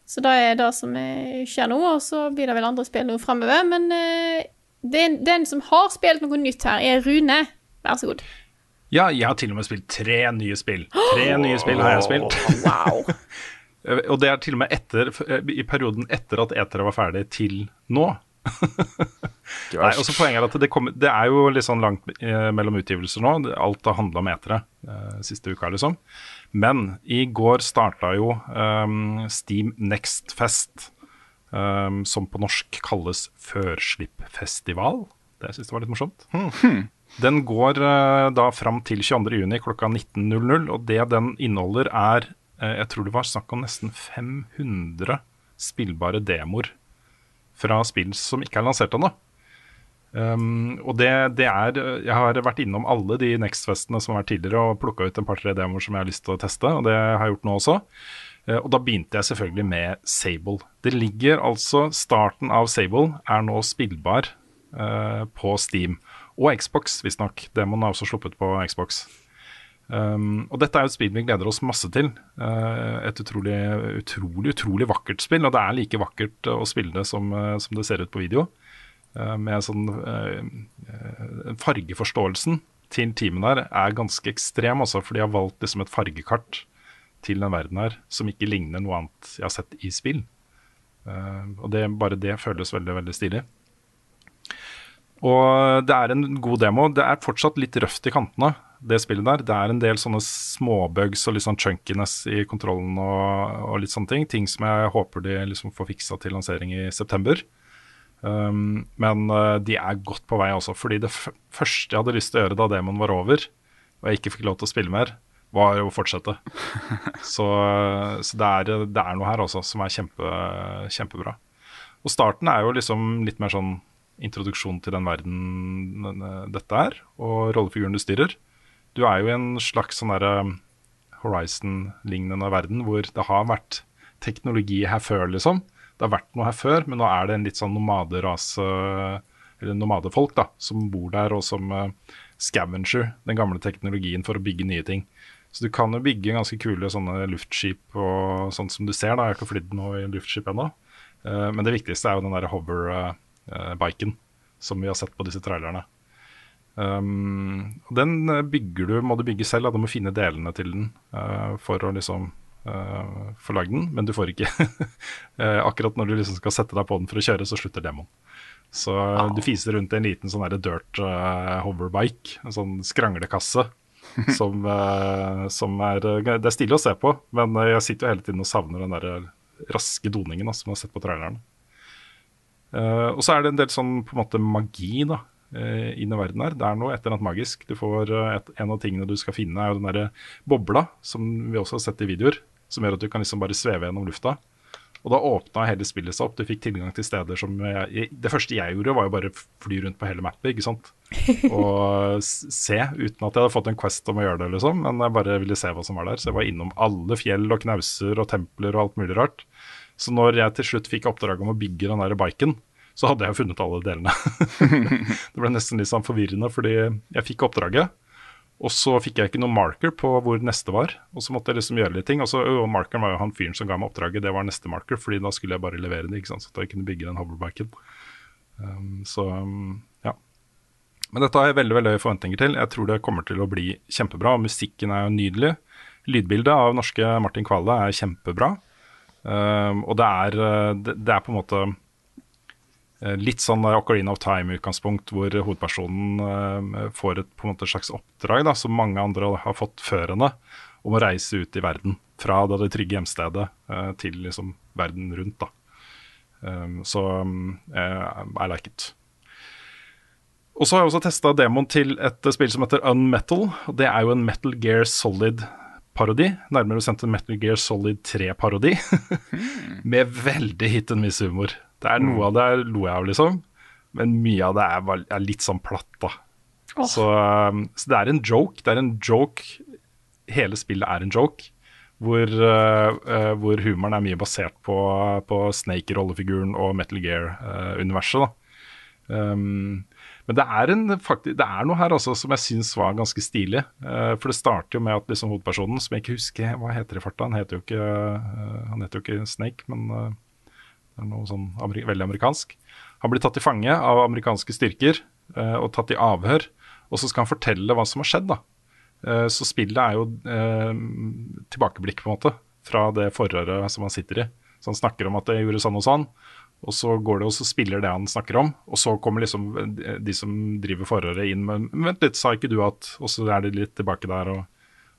Så det er det som eh, skjer nå, og så blir det vel andre spill nå framover. Men eh, den, den som har spilt noe nytt her, er Rune. Vær så god. Ja, jeg har til og med spilt tre nye spill. Tre nye spill har jeg spilt. Wow. Og det er til og med etter, i perioden etter at E3 var ferdig, til nå. Nei, også Poenget er at det, kommer- det er jo litt sånn langt eh, mellom utgivelser nå. Alt har handla om E3 eh, siste uka, liksom. Men i går starta jo um, Steam Next Fest, um, som på norsk kalles Førslippfestival. Det syns jeg var litt morsomt. Den går uh, da fram til 22.6 klokka 19.00, og det den inneholder er uh, Jeg tror det var snakk om nesten 500 spillbare demoer fra spill som ikke er lansert ennå. Um, og det, det er Jeg har vært innom alle de Next-festene som har vært tidligere og plukka ut en par-tre demoer som jeg har lyst til å teste, og det har jeg gjort nå også. Uh, og da begynte jeg selvfølgelig med Sable. Det ligger altså Starten av Sable er nå spillbar uh, på Steam. Og Xbox, visstnok. Demoen er også sluppet på Xbox. Um, og dette er jo et spill vi gleder oss masse til. Uh, et utrolig, utrolig utrolig vakkert spill. Og det er like vakkert å spille det som, som det ser ut på video. Eh, med sånn eh, eh, Fargeforståelsen til teamet der er ganske ekstrem, altså, for de har valgt liksom et fargekart til den verden her som ikke ligner noe annet jeg har sett i spill. Og det, bare det føles veldig, veldig stilig. Og det er en god demo. Det er fortsatt litt røft i kantene, det spillet der. Det er en del sånne småbugs og litt sånn chunkiness i kontrollen og, og litt sånne ting. Ting som jeg håper de liksom får fiksa til lansering i september. Um, men uh, de er godt på vei også, fordi det første jeg hadde lyst til å gjøre da demoen var over, og jeg ikke fikk lov til å spille mer, var å fortsette. så så det, er, det er noe her også som er kjempe, kjempebra. Og starten er jo liksom litt mer sånn introduksjon til den verden eh, dette er, og rollefiguren du styrer. Du er jo i en slags sånn derre Horizon-lignende verden hvor det har vært teknologi her før, liksom. Det har vært noe her før, men nå er det en litt sånn nomaderase, eller nomadefolk, da, som bor der, og som uh, scavenger den gamle teknologien for å bygge nye ting. Så du kan jo bygge ganske kule sånne luftskip og sånt som du ser, da. Jeg har ikke flydd noe i luftskip ennå. Uh, men det viktigste er jo den der hover-biken som vi har sett på disse trailerne. Um, den eh, bygger du, må du bygge selv, da. du må finne delene til den eh, for å liksom uh, få lagd den, men du får ikke eh, Akkurat når du liksom skal sette deg på den for å kjøre, så slutter demoen. Så eh, du fiser rundt i en liten sånn der dirt eh, hoverbike, en sånn skranglekasse. som, eh, som er Det er stilig å se på, men eh, jeg sitter jo hele tiden og savner den der raske doningen da, som jeg har sett på traileren. Eh, og så er det en del sånn på en måte magi da, inn i verden her. Det er noe et eller annet magisk. Du får, eh, et, en av tingene du skal finne, er jo den derre bobla, som vi også har sett i videoer. Som gjør at du kan liksom bare sveve gjennom lufta. Og da åpna hele spillet seg opp. Du fikk tilgang til steder som jeg, Det første jeg gjorde, var jo bare fly rundt på hele mappet, ikke sant. Og se, uten at jeg hadde fått en quest om å gjøre det, liksom. Men jeg bare ville se hva som var der. Så jeg var innom alle fjell og knauser og templer og alt mulig rart. Så når jeg til slutt fikk oppdrag om å bygge den der biken, så hadde jeg jo funnet alle delene. det ble nesten litt sånn forvirrende, fordi jeg fikk oppdraget. Og så fikk jeg ikke noen marker på hvor neste var. Og så måtte jeg liksom gjøre litt ting. Og så og markeren var jo han fyren som ga meg oppdraget. Det var neste marker, fordi da skulle jeg bare levere det. ikke sant? Så at jeg kunne bygge den hoverbiken. Um, så um, ja. Men dette har jeg veldig veldig høye forventninger til. Jeg tror det kommer til å bli kjempebra. Musikken er jo nydelig. lydbildet av norske Martin Kvale er kjempebra. Um, og det er, eh, det, det er på en måte litt sånn Ocarina of Time-utgangspunkt, hvor hovedpersonen eh, får et på en måte slags oppdrag da, som mange andre har fått før henne, om å reise ut i verden. Fra det, trygge hjemstedet eh, til liksom verden rundt. da. Um, så I like it. Og så har jeg også testa demoen til et spill som heter Unmetal. Det er jo en Metal Gear Solid-parodi. Nærmere bestemt en Metal Gear Solid 3-parodi. Med veldig hit and miss-humor. Det er Noe av det lo jeg av, liksom. Men mye av det er, er litt sånn platt, da. Oh. Så, um, så det er en joke. Det er en joke Hele spillet er en joke. Hvor, uh, uh, hvor humoren er mye basert på, på Snake-rollefiguren og Metal Gear-universet. da um, men det er, en, faktisk, det er noe her også som jeg syns var ganske stilig. Uh, for det starter jo med at liksom hovedpersonen, som jeg ikke husker hva heter i farta Han heter jo ikke, uh, han heter jo ikke Snake, men uh, det er noe sånn ameri veldig amerikansk. Han blir tatt til fange av amerikanske styrker eh, og tatt i avhør. Og så skal han fortelle hva som har skjedd. da. Eh, så spillet er jo eh, tilbakeblikk, på en måte, fra det forhøret som han sitter i. Så han snakker om at det gjorde sånn og sånn, og så går det og så spiller det han snakker om. Og så kommer liksom de som driver forhøret inn med Vent litt, sa ikke du at Og så er de litt tilbake der og,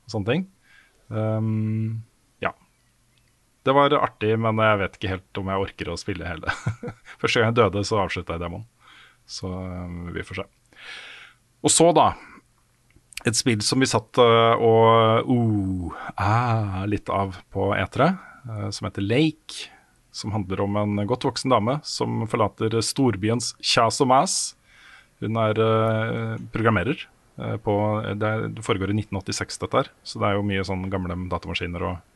og sånne ting. Um. Det var artig, men jeg vet ikke helt om jeg orker å spille hele. Første gang jeg døde, så avslutta jeg demoen. Så um, vi får se. Og så, da. Et spill som vi satt uh, og uh, ah, litt av på etere, uh, som heter Lake som handler om en godt voksen dame som forlater storbyens kjas og mas. Hun er uh, programmerer. eh, på, det, det foregår i 1986, dette her, så det er jo mye sånn gamle datamaskiner og, eh,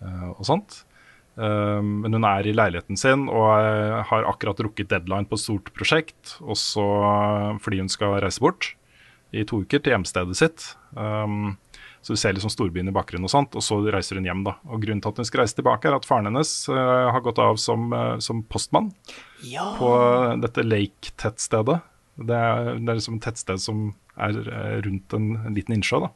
og sånt. Eh, men hun er i leiligheten sin og eh, har akkurat rukket deadline på et stort prosjekt. Også fordi hun skal reise bort i to uker til hjemstedet sitt. Så du ser liksom storbyen i bakgrunnen, og sånt, og så reiser hun hjem. da. Og Grunnen til at hun skal reise tilbake, er at faren hennes uh, har gått av som, uh, som postmann på dette Lake-tettstedet. Det er, det er liksom et tettsted som er eh, rundt en, en liten innsjø. da.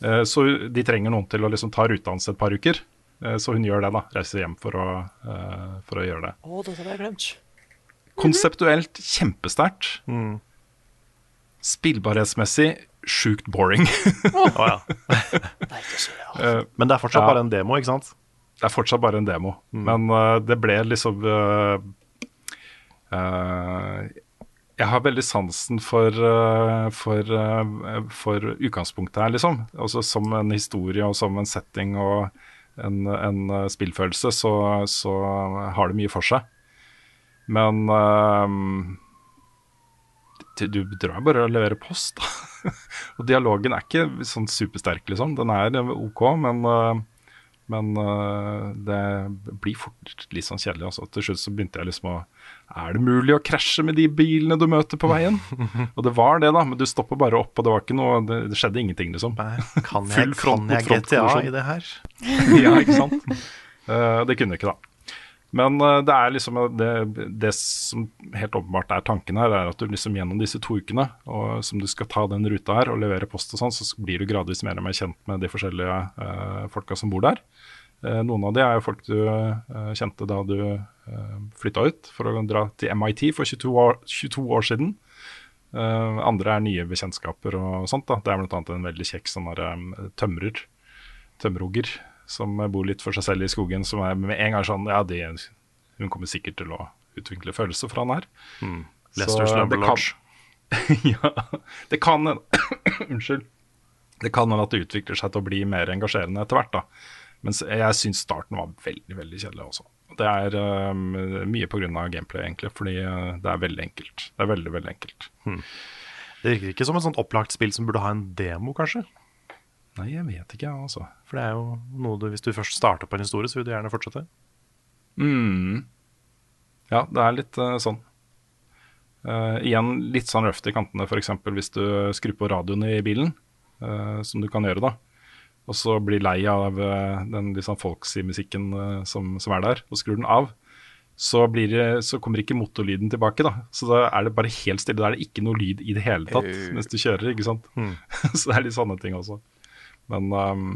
Uh, så de trenger noen til å liksom ta ruta hans et par uker. Eh, så hun gjør det, da. Reiser hjem for å, eh, for å gjøre det. Å, dette hadde jeg glemt. Konseptuelt kjempesterkt. Spillbarhetsmessig sjukt boring. oh, ja. Eh, Men det er fortsatt ja. bare en demo, ikke sant? Det er fortsatt bare en demo, men uh, det ble liksom uh, uh, Jeg har veldig sansen for, for, for utgangspunktet her, liksom. Altså Som en historie og som en setting og en, en eh, spillfølelse, så, så har det mye for seg. Men uh, du- drar bare og leverer post, da. og dialogen er ikke sånn supersterk, liksom. Den er OK, men, uh, men uh, det blir fort litt sånn kjedelig. Altså. Til slutt så begynte jeg liksom å Er det mulig å krasje med de bilene du møter på veien? og det var det, da, men du stopper bare opp, og det var ikke noe Det, det skjedde ingenting, liksom. Kan Full jeg, front kan mot jeg front GTA i det her? ja, ikke sant? Uh, det kunne ikke, da. Men uh, det er liksom det, det som helt åpenbart er tanken her, er at du liksom gjennom disse to ukene og som du skal ta den ruta her og levere post og sånn, så blir du gradvis mer og mer kjent med de forskjellige uh, folka som bor der. Eh, noen av de er jo folk du eh, kjente da du uh, flytta ut for å dra til MIT for 22 år, 22 år siden. Eh, andre er nye bekjentskaper og sånt. da. Det er bl.a. en veldig kjekk sånn der, eh, tømrer, tømmerhogger, som bor litt for seg selv i skogen, som er med en gang sånn Ja, de, hun kommer sikkert til å utvikle følelser for han her. Lester's Så Lumber det kan- Lodge. ja, det kan Unnskyld. Det kan hende at det utvikler seg til å bli mer engasjerende etter hvert. da. Mens jeg syns starten var veldig veldig kjedelig også. Det er um, mye pga. gameplay, egentlig, fordi uh, det er veldig enkelt. Det er veldig, veldig enkelt. Det virker ikke som et sånt opplagt spill som burde ha en demo, kanskje. Nei, jeg vet ikke, altså. For det er jo noe du, hvis du først starter på en historie, så vil du gjerne fortsette. Mm. Ja, det er litt uh, sånn. Uh, igjen litt sånn røft i kantene, f.eks. hvis du skrur på radioen i bilen, uh, som du kan gjøre da. Og så blir lei av uh, den litt sånn folksy musikken uh, som, som er der, og skrur den av. Så, blir det, så kommer ikke motorlyden tilbake. da Så da er det bare helt stille. Da er det ikke noe lyd i det hele tatt mens du kjører. ikke sant? Mm. så det er litt sånne ting også. Men um,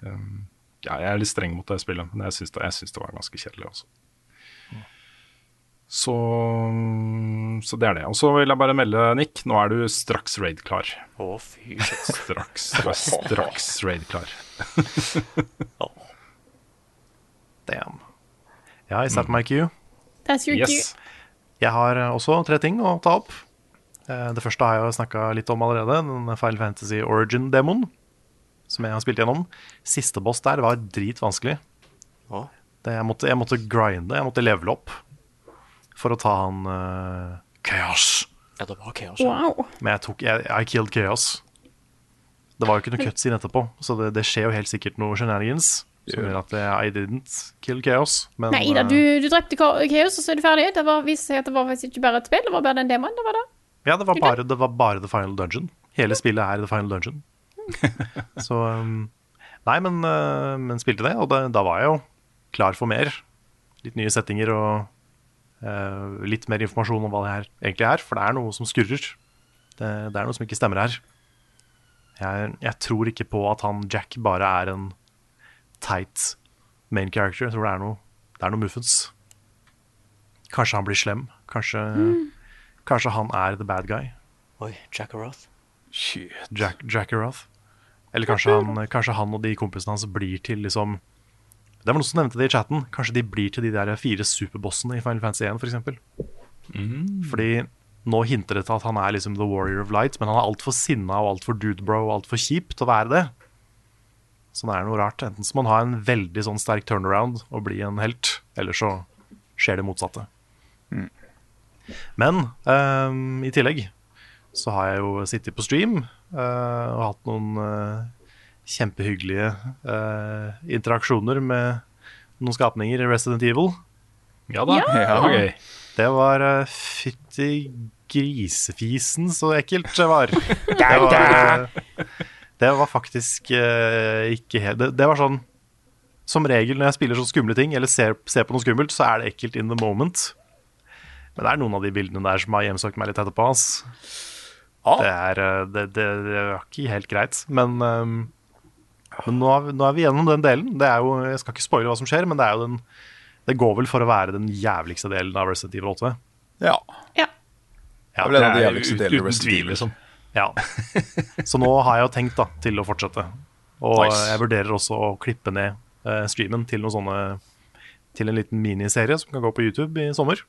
Um, ja, jeg er litt streng mot det spillet, men jeg syns det, det var ganske kjedelig også. Så, så det er det. Og så vil jeg bare melde, Nick, nå er du straks raid-klar. Å, fy Straks, straks, raid-klar. Damn. Ja, that set my queue. That's your Yes. cue. Jeg har eh, også tre ting å ta opp. Eh, Det første har jeg jo snakka litt om allerede. Den Final Fantasy Origin-demoen som jeg har spilt gjennom. Siste boss der var dritvanskelig. Oh. Det, jeg, måtte, jeg måtte grinde, jeg måtte levele opp for å ta han uh, Chaos. Ja, det var chaos. Wow. Men jeg tok jeg, I killed Chaos. Det var jo ikke noe cutscene etterpå, så det, det skjer jo helt sikkert noe shenanigans som gjør at I didn't kill Chaos. Men, Nei, Ida, eh, du, du drepte Chaos, og så er du ferdig. Det var, viste seg at det var faktisk ikke bare et spill, det var bare den demoen. Det var det. Ja, det var, bare, det var bare The Final Dungeon. Hele spillet er The Final Dungeon. Så um, Nei, men, uh, men spilte det, og det, da var jeg jo klar for mer. Litt nye settinger og litt mer informasjon om hva det her egentlig er. For det er noe som skurrer. Det, det er noe som ikke stemmer her. Jeg, jeg tror ikke på at han Jack bare er en teit main character. Jeg tror det er noe, det er noe muffens. Kanskje han blir slem. Kanskje, kanskje han er the bad guy. Oi, Jack Roth. Shit. Jack, Jackaroth. Eller kanskje han, kanskje han og de kompisene hans blir til liksom Det var noen som nevnte det i chatten. Kanskje de blir til de der fire superbossene i Final Fantasy 1, f.eks. Fordi nå hinter det til at han er liksom the warrior of light, men han er altfor sinna og altfor dudebro og altfor kjip til å være det. Så det er noe rart. Enten så må han ha en veldig sånn sterk turnaround og bli en helt, eller så skjer det motsatte. Men um, i tillegg så har jeg jo sittet på stream uh, og hatt noen eh, kjempehyggelige uh, interaksjoner med noen skapninger i Resident Evil. Ja da. Ja. Det var gøy. Det var uh, fytti grisefisen så ekkelt det var. Det var, uh, det var faktisk uh, ikke helt det, det var sånn Som regel når jeg spiller så skumle ting, eller ser, ser på noe skummelt, så er det ekkelt in the moment. Men det er noen av de bildene der som har hjemsøkt meg litt etterpå. ass. Det, er, det, det, det er ikke helt greit. Men, eh, men nå, er vi, nå er vi gjennom den delen. Det er jo, jeg skal ikke spoile hva som skjer, men det er jo den Det går vel for å være den jævligste delen av Resident Evil 8. Ja. Ja. Det er vel en Det er jævligste ut- delene uten Resident tvil, Evil. liksom. Ja. Så nå har jeg jo tenkt da, til å fortsette. Og Nice. jeg vurderer også å klippe ned eh, streamen til noen sånne Til en liten miniserie som kan gå på YouTube i sommer.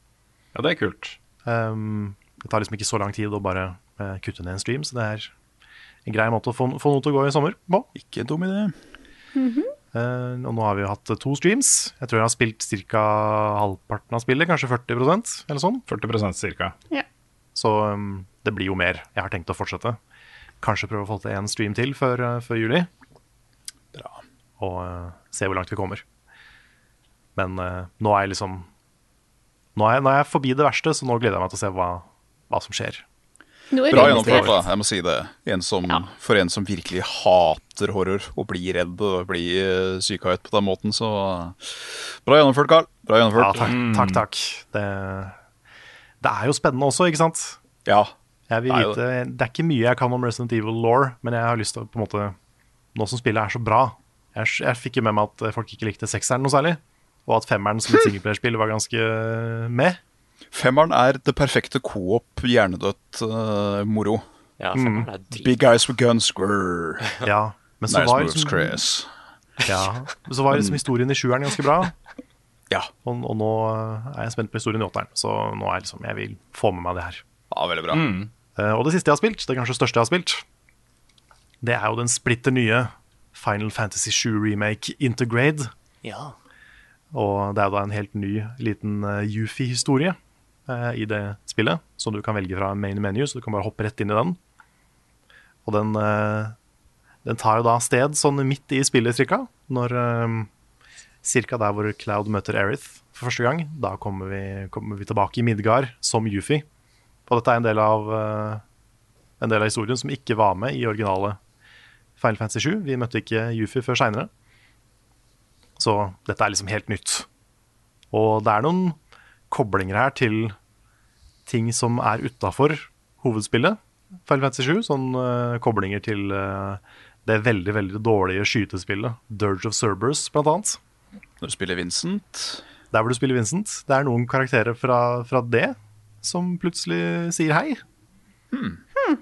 Ja, det er kult. Um, det tar liksom ikke så lang tid å bare uh, kutte ned en stream, så det er en grei måte å få, få noe til å gå i sommer på. Ikke dum idé. Eh, og nå har vi jo hatt to streams. Jeg tror jeg har spilt ca. halvparten av spillet, kanskje 40% eller sånn. 40% cirka. Så um, det blir jo mer. Jeg har tenkt å fortsette. Kanskje prøve å få til en stream til før, uh, før juli. Bra. Og uh, se hvor langt vi kommer. Men uh, nå er jeg liksom nå er, jeg, nå er jeg forbi det verste, så nå gleder jeg meg til å se hva, hva som skjer. Bra gjennomført, da. Jeg må si det. En som, For en som virkelig hater horror og blir redd og blir uh, syka ut på den måten, så Bra gjennomført, Carl. Bra Ja, gjennomført. takk, takk. takk. Det, det er jo spennende også, ikke sant? Ja. Jeg vil Det er vite, det er ikke mye jeg kan om Resident Evil Law, men jeg har lyst til å på en måte Nå som spillet er så bra Jeg, jeg fikk jo med meg at folk ikke likte sekseren noe særlig. Og at femmeren som et singleplayerspill var ganske med. Femmeren er det perfekte coop hjernedødt uh, moro. Ja, femmeren er drit. Big guys with guns, grrr. Ja, men så Nice var, moves, liksom, Chris. ja, men så var liksom historien i sjueren ganske bra. Ja. Og, og nå eh, er jeg spent på historien i åtteren, så nå er jeg liksom, jeg vil få med meg det her. ja, veldig bra. Eh, og det siste jeg har spilt, det kanskje største jeg har spilt, det er jo den splitter nye Final Fantasy 7 Remake Intergrade. Ja. Og det er jo da en helt ny liten uh, Yufi-historie eh, i det spillet, som du kan velge fra main menu, så du kan bare hoppe rett inn i den. Og den, eh, den tar jo da sted sånn midt i spillet cirka, når uh, cirka der hvor Cloud møter Erith for første gang. Da kommer vi, kommer vi tilbake i Midgard som Yufi. Og dette er en del av eh, en del av historien som ikke var med i originale Final Fantasy 7. Vi møtte ikke Yufi før seinere. Så dette er liksom helt nytt. Og det er noen koblinger her til ting som er utafor hovedspillet. Final Fantasy 7, sånn uh, koblinger til uh, det veldig veldig dårlige skytespillet Dirge of Cerberus, blant annet. Når du spiller Vincent. Der hvor du spiller Vincent. Det er noen karakterer fra, fra det som plutselig sier hei.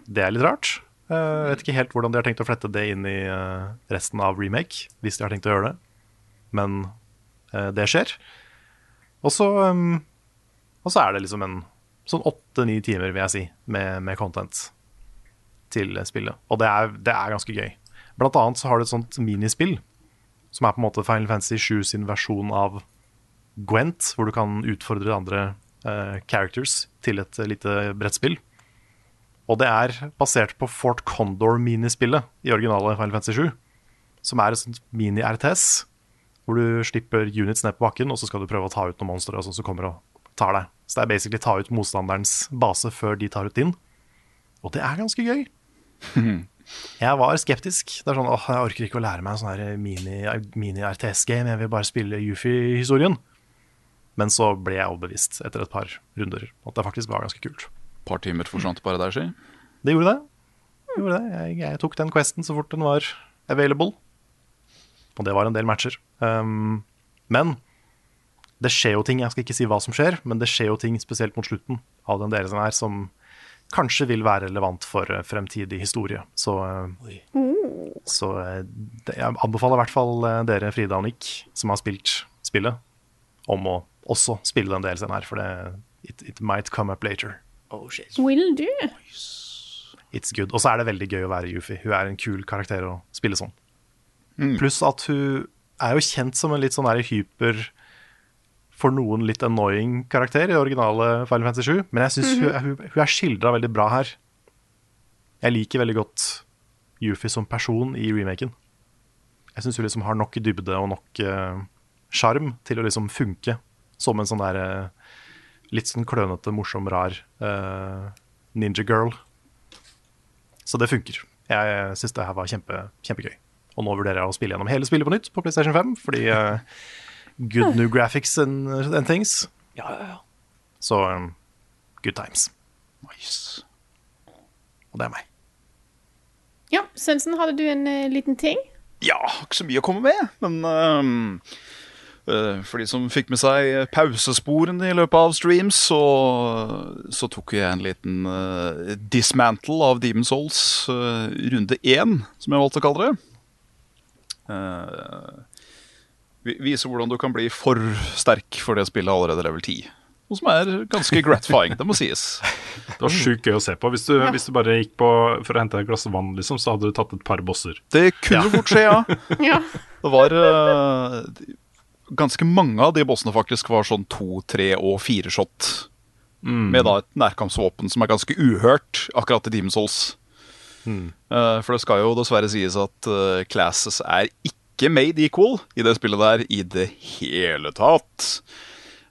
Det er litt rart. Uh, vet ikke helt hvordan de har tenkt å flette det inn i uh, resten av remake, hvis de har tenkt å gjøre det. Men uh, det skjer. Og så um, Og så er det liksom en sånn åtte-ni timer, vil jeg si, med, med content til spillet. Og det er, det er ganske gøy. Blant annet så har du et sånt minispill som er på en måte Final Fantasy 7 sin versjon av Gwent, hvor du kan utfordre andre uh, characters til et lite brettspill. Og det er basert på Fort Condor-minispillet i originale Final Fantasy 7. Som er et sånt mini-RTS, hvor du slipper units ned på bakken, og så skal du prøve å ta ut noen monstre som kommer og tar deg. Så det er basically ta ut motstanderens base før de tar ut din. Og det er ganske gøy. Jeg var skeptisk. Det er sånn, åh, Jeg orker ikke å lære meg en sånn her mini- mini-RTS-game. jeg vil bare spille Yuffie-historien. Men så ble jeg overbevist etter et par runder at det faktisk var ganske kult. Et par timer forsvant bare der, si. Det gjorde det. Jeg, gjorde det. Jeg, jeg tok den questen så fort den var available. Og det var en del matcher. Um, men det skjer jo ting. Jeg skal ikke si hva som skjer, men det skjer jo ting spesielt mot slutten av den delen her som kanskje vil være relevant for eh, fremtidig historie. Så, eh, så eh, jeg anbefaler i hvert fall dere, Frida og Nick, som har spilt spillet, om å også spille den delen her, for det it, it might come up later. Oh shit. Will do. It's good. Og så er det veldig gøy å være Yuffie. Hun er en kul karakter å spille sånn. Mm. Pluss at hun er jo kjent som en litt sånn hyper For noen litt annoying karakter i originale Final Fantasy 7. Men jeg syns hun, hun, hun er skildra veldig bra her. Jeg liker veldig godt Yuffie som person i remaken. Jeg syns hun liksom har nok dybde og nok sjarm til å liksom funke som en sånn der uh, litt sånn klønete, morsom, rar uh, ninja girl. Så det funker. Jeg syns det her var kjempe, kjempegøy. Og nå vurderer jeg å spille gjennom hele spillet på nytt på PlayStation 5, fordi eh, good new graphics and, and things. Ja, ja, ja. Så um, good times. Nice. Og det er meg. Ja, Svendsen, hadde du en uh, liten ting? Ja, ikke så mye å komme med, men um, uh, for de som fikk med seg pausesporene i løpet av streams, så, så tok jeg en liten uh, dismantle av Demon Souls runde én, som jeg valgte å kalle det. Uh, viser hvordan du kan bli for sterk for det spillet allerede level 10. Noe som er ganske gratifying, det må sies. Det var sjukt gøy å se på. Hvis du, hvis du bare gikk på for å hente et glass vann, liksom, så hadde du tatt et par bosser. Det kunne Ja. fort skje, ja. Ja. Det var uh, Ganske mange av de bossene faktisk var sånn to, tre og fire shot. Med da et nærkampsvåpen som er ganske uhørt akkurat i Demon's Souls. Eh, for det skal jo dessverre sies at uh, classes er ikke made equal i det spillet der i det hele tatt.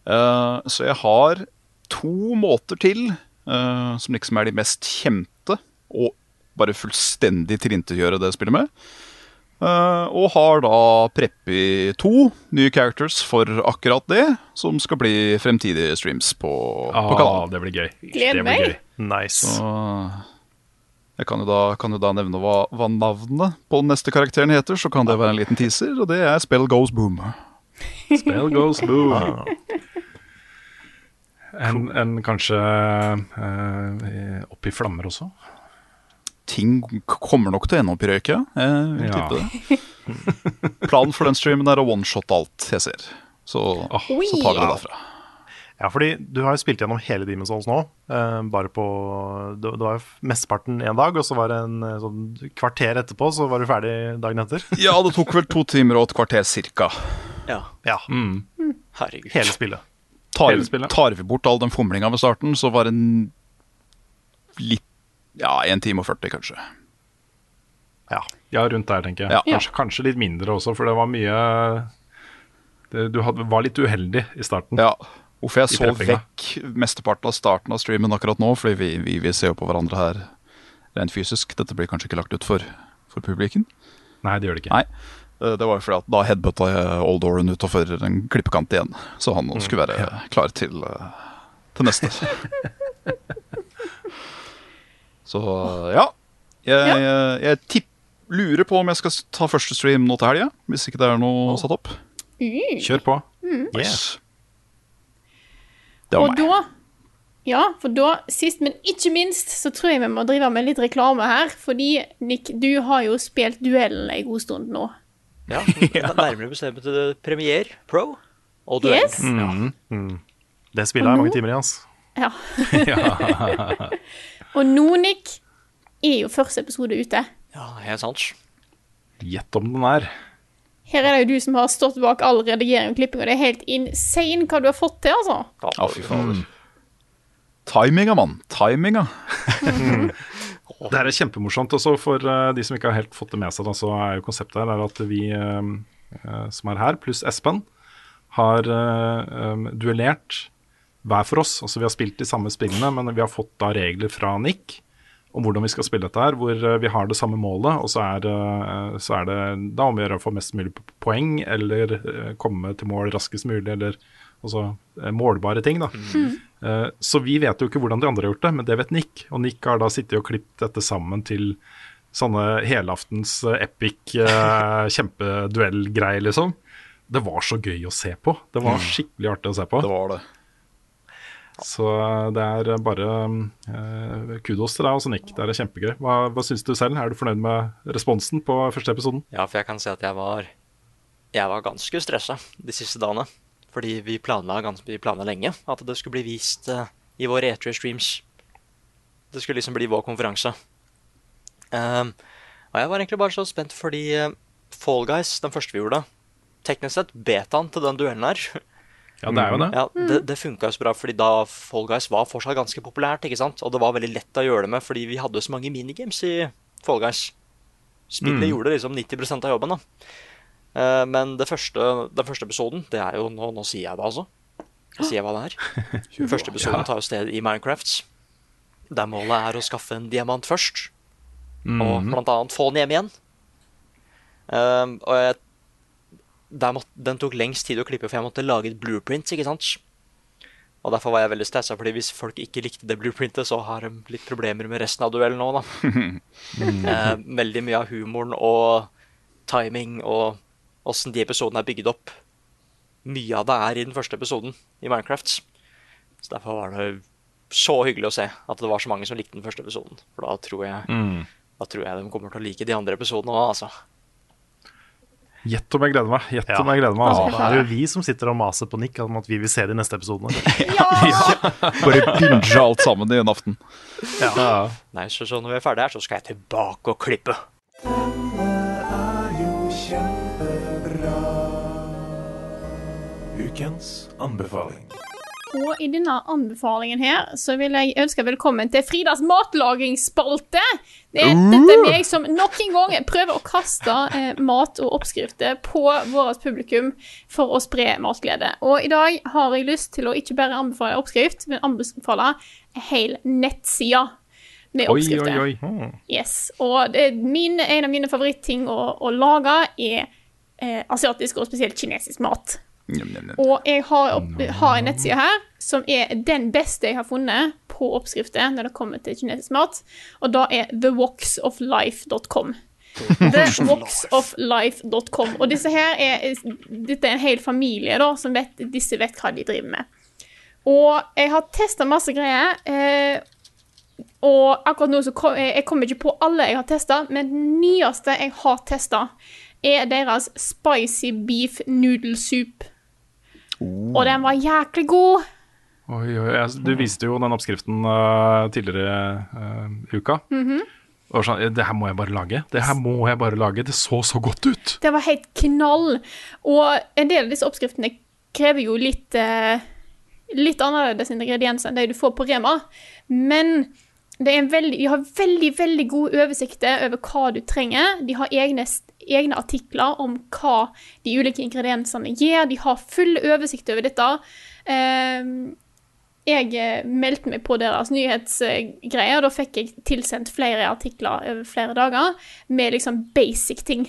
Uh, så jeg har to måter til, uh, som liksom er de mest kjente, og bare fullstendig trintegjøre det spillet med. Uh, og har da preppy to nye characters for akkurat det, som skal bli fremtidige streams på, på Ah, kanalen. det blir gøy. Gleder meg. gøy. Nice. Så jeg kan jo da, kan jo da nevne hva, hva navnet på den neste karakteren heter, så kan det være en liten teaser, og det er Spell Goes Boom. Spell goes boom. Ah. En, en kanskje eh, opp i flammer også? Ting kommer nok til å ende opp i røyk, ja. Jeg vil Ja. tippe det. Planen for den streamen er å one-shot alt jeg ser. Så, så tar vi det derfra. Ja, fordi du har jo spilt gjennom hele Demon's Souls nå. eh, bare på Det, det var jo mesteparten én dag, og så var det en eh, sånn kvarter etterpå, så var du ferdig dagen etter. Ja, det tok vel to timer og et kvarter cirka. Ja, Ja, herregud. hele spillet. Tar, Hele spillet. tar vi bort all den fomlinga ved starten, så var det en litt Ja, 1 time og 40, kanskje. Ja. Ja, rundt der, tenker jeg. Ja. Kanskje, kanskje litt mindre også, for det var mye det, Du had, var litt uheldig i starten. Ja. Hvorfor jeg så vekk mesteparten av starten av streamen akkurat nå, fordi vi, vi, vi ser jo på hverandre her rent fysisk. Dette blir kanskje ikke lagt ut for, for publikum. Nei, det gjør det ikke. Nei. Eh, Det var jo fordi at da headbutta jeg Old Oren utafor en klippekant igjen. Så han Mm, skulle være klar til, eh, til neste. så ja. Jeg, jeg, jeg lurer på om jeg skal ta første stream nå til helga. Hvis ikke det er noe satt opp. Mm. Kjør på. Nice. Det var Og meg. da Ja, for da, sist, men ikke minst, så tror jeg vi må drive med litt reklame her. Fordi, Nick, du har jo spilt duellen en god stund nå. Ja, Nærmere bestemt Premier Pro og duell. Yes. Mm. Mm. Det spiller jeg mange timer i, altså. Ja. Og nå, Nick, er jo første episode ute. Ja, helt sant. Gjett om den er. Her er det jo du som har stått bak all redigering og klipping, og det er helt insane hva du har fått til, altså. Ja, fy fader. Timinga, mann. Timinga. Det her er kjempemorsomt. Også for eh, de som ikke har helt fått det med seg, da, så er jo konseptet her er at vi eh, eh, som er her, pluss Espen, har duellert hver for oss. Altså Vi har spilt de samme spillene, men vi har fått da regler fra Nick om hvordan vi skal spille dette her, hvor eh, vi har det samme målet, og så er, det, eh, så er det da om vi gjør å få mest mulig poeng, eller eh, komme til mål raskest mulig, eller altså målbare ting, da. Mm. Så vi vet jo ikke hvordan de andre har gjort det, men det vet Nick. Og Nick har da sittet og klippet dette sammen til sånne helaftens epic kjempeduellgreier, liksom. Det var så gøy å se på. Det var skikkelig artig å se på. Det var det. Så eh, det er bare eh, kudos til deg også, Nick. Det er kjempegøy. Hva, hva syns du selv? Er du fornøyd med responsen på første episoden? Ja, for jeg kan si at jeg var Jeg var ganske stressa de siste dagene. Fordi vi planla, vi planla lenge at det skulle bli vist eh, i våre E3-streams. Det skulle liksom bli vår konferanse. Um, og jeg var egentlig bare så spent fordi eh, Fall Guys, den første vi gjorde, teknisk sett betaen til den duellen her Ja, det er jo det. Ja, det, det funka jo så bra, fordi da Fall Guys var fortsatt ganske populært. ikke sant? Og det var veldig lett å gjøre det med, fordi vi hadde så mange minigames i Fall Guys. Spillet Mm. gjorde liksom 90% av jobben, da. Eh, men det første, den første episoden, det er jo Nå, nå sier jeg det, altså. Jeg sier hva det er. Den første episoden tar jo sted i Minecraft. Der målet er å skaffe en diamant først. Og Mhm. blant annet få den hjem igjen. Um, og jeg, måtte, den tok lengst tid å klippe, for jeg måtte lage et blueprint. ikke sant? Og Derfor var jeg veldig stressa, fordi hvis folk ikke likte det blueprintet, så har de litt problemer med resten av duellen nå, da. Eh, veldig mye av humoren og timing og åssen de episodene er bygd opp. Mye av det er i den første episoden i Minecraft. Så derfor var det så hyggelig å se at det var så mange som likte den første episoden. For da tror jeg, Mm. da tror jeg de kommer til å like de andre episodene òg, altså. Gjett om jeg gleder meg. Gjett Ja. om jeg gleder meg. Ja, Altså. det er jo vi som sitter og maser på Nick om at vi vil se de neste episodene. Bare binge alt sammen i en aften. Ja. Nei, så, så når vi er ferdige her, så skal jeg tilbake og klippe. Ukens anbefaling. Og i denne anbefalingen her så vil jeg ønske velkommen til Fridas matlagingsspalte. Det er dette er meg som nok en gang prøver å kaste eh, mat og oppskrifter på vårt publikum for å spre matglede. Og i dag har jeg lyst til å ikke bare anbefale oppskrift, men anbefale en hel nettside med Oi, oppskrifter. oi, oi. Yes, og det, min, en av mine favorittting å, å lage er eh, asiatisk og spesielt kinesisk mat. Og jeg har, opp, har en nettside her som er den beste jeg har funnet på oppskrifter når det kommer til kinesisk mat, og da er thewoxoflife.com. Thewoxoflife.com. Og disse her er, dette er en hel familie da, som vet, disse vet hva de driver med. Og jeg har testa masse greier. Eh, og akkurat nå så kom, jeg, jeg kommer ikke på alle jeg har testa, men den nyeste jeg har testa, er deres spicy beef noodle soup. Og den var jæklig god. Oi, oi, oi. du viste jo den oppskriften uh, tidligere uh, i uka. Mhm. Og sånn, det her må jeg bare lage. Det her må jeg bare lage. Det så så godt ut. Det var helt knall. Og en del av disse oppskriftene krever jo litt uh, litt annerledes ingredienser enn det du får på Rema. Men veldig, de har veldig veldig gode oversikter over hva du trenger. De har egne, egne artikler om hva de ulike ingrediensene gir. De har full oversikt over dette. Eh, jeg eh, meldte meg på deres nyhetsgreier. Da fikk jeg tilsendt flere artikler over flere dager med liksom basic ting.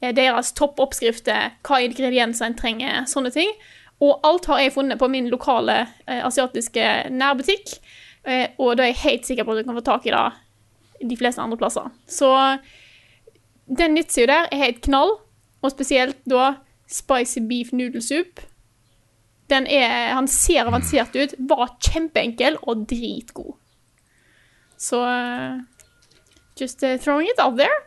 Eh, Deres toppoppskrifter, hva ingredienser en trenger, sånne ting. Og alt har jeg funnet på min lokale eh, asiatiske nærbutikk. Eh, og da er jeg helt sikker på at du kan få tak i det de fleste andre plasser. Så den jo der er helt knall, og spesielt da spicy beef noodlesup. Den er Han ser avansert ut, var kjempeenkel og dritgod. Så eh, Just uh, throwing it out there.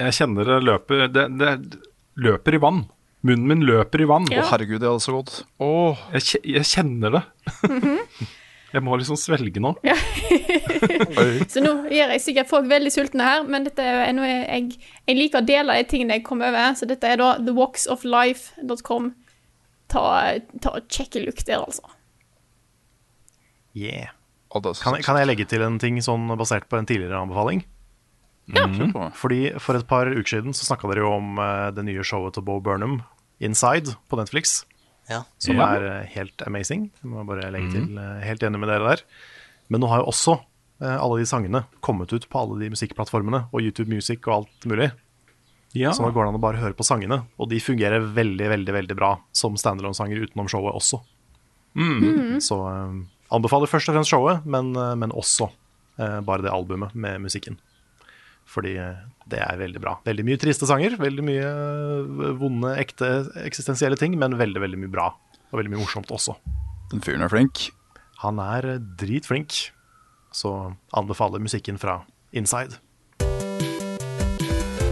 Jeg kjenner det løper Det, det løper i vann. Munnen min løper i vann. Ja. Å, herregud, det er så godt. Åh, jeg, jeg kjenner det. Mhm. jeg må liksom svelge nå. Så nå gjør jeg sikkert folk veldig sultne her, men dette er noe jeg, jeg liker å dele de tingene jeg kommer over. Så dette er da thewalksoflife.com. Ta, ta og Sjekk look der, altså. Yeah. Kan, jeg- kan jeg legge til en ting sånn basert på en tidligere anbefaling? Ja. mm. Fordi For et par uker siden så snakka dere jo om eh, det nye showet til Bo Burnham, Inside, på Netflix. Ja. Som Ja. er eh, helt amazing. Jeg må bare legge til. mm. Helt enig med dere der. Men nå har jo også eh, alle de sangene kommet ut på alle de musikkplattformene og YouTube Music og alt mulig. Ja. Så nå går det an å bare høre på sangene, og de fungerer veldig veldig, veldig bra som standalone-sanger utenom showet også. Så eh, anbefaler først og fremst showet, men, men også eh, bare det albumet med musikken. Fordi eh, det er veldig bra. Veldig mye triste sanger, veldig mye eh, vonde, ekte, eksistensielle ting, men veldig, veldig mye bra. Og veldig mye morsomt også. Den fyren er flink. Han er eh, dritflink, så anbefaler musikken fra Inside.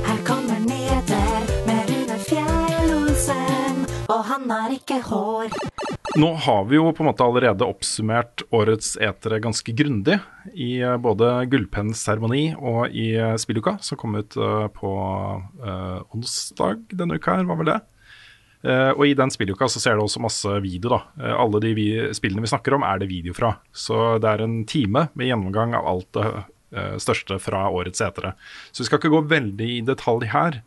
Her kommer nyheter med Rune Fjell-Olsen, og han har ikke hår. Nå har vi jo på en måte allerede oppsummert årets etere ganske grundig i eh, både Gullpennens seremoni og i eh, spilluka, som kom ut eh, på eh, onsdag denne uka her, var vel det? Eh, og i den spilluka så ser du også masse video, da. Eh, alle de vi, spillene vi snakker om, er det video fra. Så det er en time med gjennomgang av alt det største fra årets etere. Så vi skal ikke gå veldig i detalj her.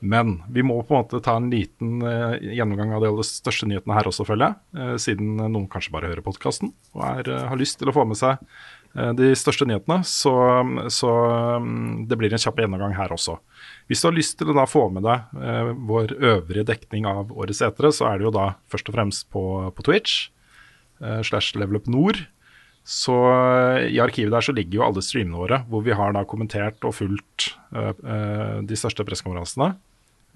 Men vi må på en måte ta en liten uh, gjennomgang av de aller største nyhetene her også, føler jeg. Uh, siden noen kanskje bare hører podkasten og er, uh, har lyst til å få med seg de største nyhetene. Så, så um, det blir en kjapp gjennomgang her også. Hvis du har lyst til å da få med deg vår øvrige dekning av årets etere, så er det jo da først og fremst på, på Twitch slash Level Up Nord. Så i arkivet der så ligger jo alle streamene våre, hvor vi har da kommentert og fulgt de største pressekonferansene.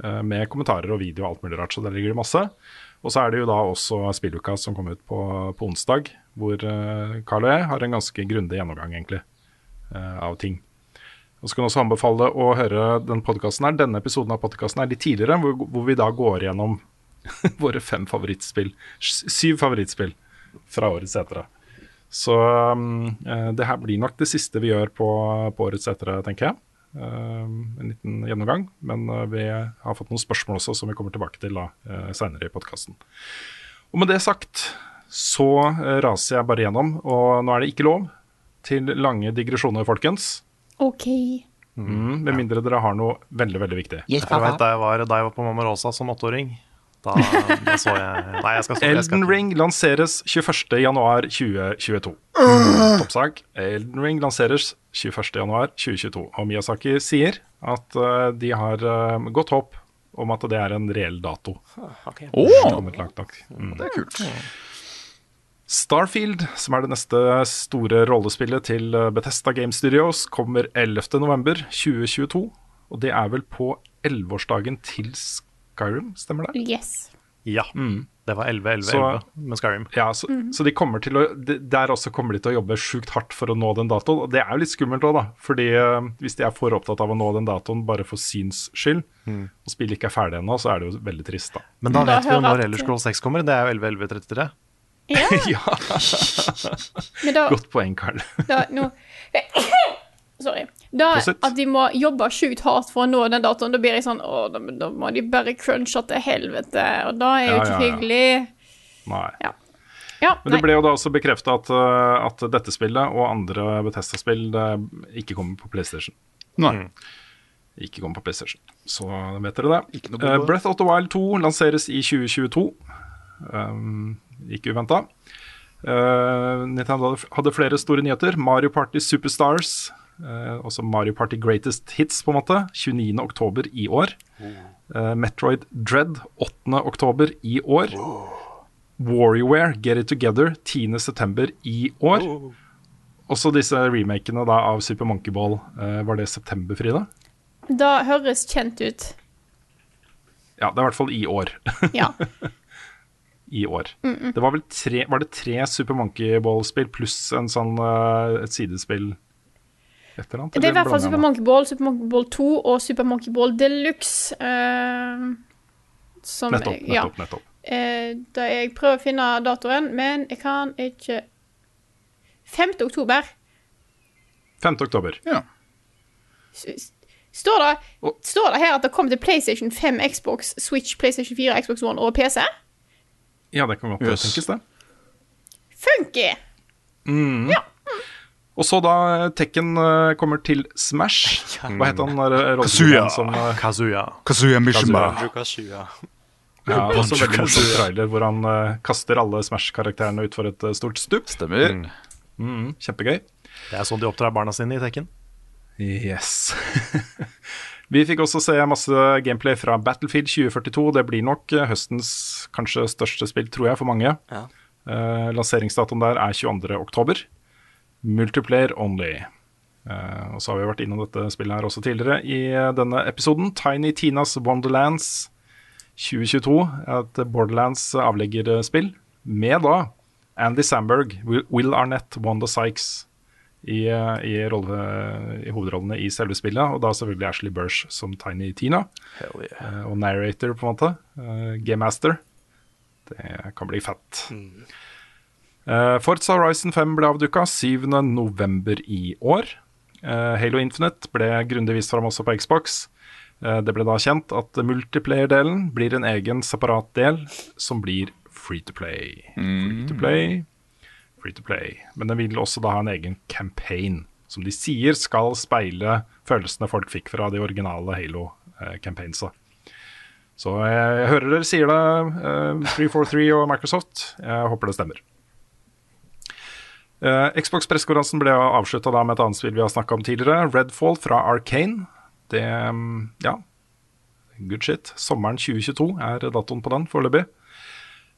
Eh, med kommentarer og video og alt mulig rart, så der ligger det masse. Og så er det jo da også spilluka som kom ut på, på onsdag, hvor eh, Carl og jeg har en ganske grundig gjennomgang, egentlig, eh, av ting. Og så kan jeg også anbefale å høre den podcasten her. Denne episoden av podkasten er litt tidligere, hvor, hvor vi da går gjennom våre fem favorittspill. Syv favorittspill fra årets etere. Så um, det her blir nok det siste vi gjør på, på årets etere, tenker jeg. Um, en liten gjennomgang. Men eh, vi har fått noen spørsmål også som vi kommer tilbake til da, uh, seinere i podkasten. Og med det sagt så eh, raser jeg bare gjennom, og nå er det ikke lov til lange digresjoner, folkens. OK. Mm, med mindre dere har noe veldig, veldig viktig. Jeg vet da jeg var, da jeg var på Mamma Rosa som åtteåring. Da, da så jeg Nei, jeg skal stå jeg skal, Elden Ring lanseres 21.1.2022. Toppsak. Elden Ring lanseres 21.1.2022. Og Miyazaki sier at uh, de har uh, godt håp om at det er en reell dato. ok. Åh! Det langt nok. Mm. Det er kult. Starfield, som er det neste store rollespillet til eh, Bethesda Game Studios, kommer 11.11.2022. Og det er vel på 11-årsdagen til Skyrim, stemmer det? Yes. Ja. Det var 11-11-11 med Skyrim. Ja, så, så de kommer til å, de, der også kommer de til å jobbe sjukt hardt for å nå den datoen. Og det er jo litt skummelt òg, da. Fordi uh, hvis de er for opptatt av å nå den datoen bare for syns skyld, og spillet ikke er ferdig ennå, så er det jo veldig trist, da. Men da Da vet vi jo når at- Elder Scroll 6 kommer. Det er jo 11-11-33. Ja, ja, da, godt poeng, Karl. da nå Sorry. Da, at de må jobbe sjukt hardt for å nå den datoen, da blir jeg sånn Å, da, da må de bare crunche til helvete. Og da er jo Ja, ikke ja, ja. hyggelig. Nei. Ja. Ja, Men nei. det ble jo da også bekrefta at, eh, at dette spillet og andre Bethesda-spill ikke kommer på PlayStation. Nei. Ikke kommer på PlayStation. Så vet dere det. Ikke noe Eh. Breath of the Wild 2 lanseres i 2022. Um, ikke uventa. Nintendo hadde- flere store nyheter. Mario Party Superstars, eh, også Mario Party Greatest Hits, på en måte, 29. oktober i år. Eh, Metroid Dread 8. oktober i år. Warrior Get It Together 10. september i år. Også disse remakene da av Super Monkey Ball. eh, var det september, Frida? Da høres kjent ut. Ja, det er i hvert fall i år. Ja. I år. Mm, mm. Det var vel tre, var det tre Super Monkey Ball-spill pluss en sånn, eh, et sidespill et eller annet? Det er i hvert fall Super? Monkey Ball, Super Monkey Ball 2 og Super Monkey Ball Deluxe. eh, som Nettopp, jeg- ja. nettopp, nettopp. Eh, da jeg prøver å finne datoen, men jeg kan ikke 5. oktober. 5. oktober. S- Står det, står det her at det kommer til PlayStation 5, Xbox, Switch, PlayStation 4, Xbox One og PC? Ja, det kan godt Yes. tenkes, det. Funky! Mm. Og så da Tekken eh, kommer til Smash. Hva het han der Kazuya. som eh, Kazuya. Kazuya Mishima. Banjo-Kazooie. Ja, også veldig morsom trailer hvor han uh, kaster alle Smash-karakterene utfor et uh, stort stup. Stemmer. Mm, kjempegøy. Det er sånn de oppdrar barna sine i Tekken. Yes. Vi fikk også se masse gameplay fra Battlefield 2042. Det blir nok eh, høstens kanskje største spill, tror jeg, for mange. Ja. Uh, lanseringsdatoen der er 22. Multiplayer only. Uh, og så har vi vært innom dette spillet her også tidligere i eh, denne episoden. Tiny Tinas Wonderlands 2022 er et Borderlands avleggerspill med da Andy Samberg, Will- Arnett, Wanda Sykes i, eh, i, rolle, i hovedrollene i selve spillet. Og da selvfølgelig Ashley Bursh som Tiny Tina. Yeah. Uh, og narrator, på en måte. Uh, Game Master. Det kan bli fett. Uh, Forza Horizon 5 ble avduka 7.11. i år. Eh, Halo Infinite ble grundig vist fram også på Xbox. Eh, det ble da kjent at multiplayer-delen blir en egen separat del som blir free to play. Free to play, free to play. Men den vil også da ha en egen campaign, som de sier skal speile følelsene folk fikk fra de originale Halo-campaignsa. Så jeg, jeg hører dere sier det, eh, 343 og Microsoft. Jeg håper det stemmer. Eh, Xbox-pressekonferansen ble avslutta med et annet spill vi har snakka om tidligere. Redfall fra Arcane. Det mm, Ja, good shit. Sommeren 2022 er datoen på den foreløpig.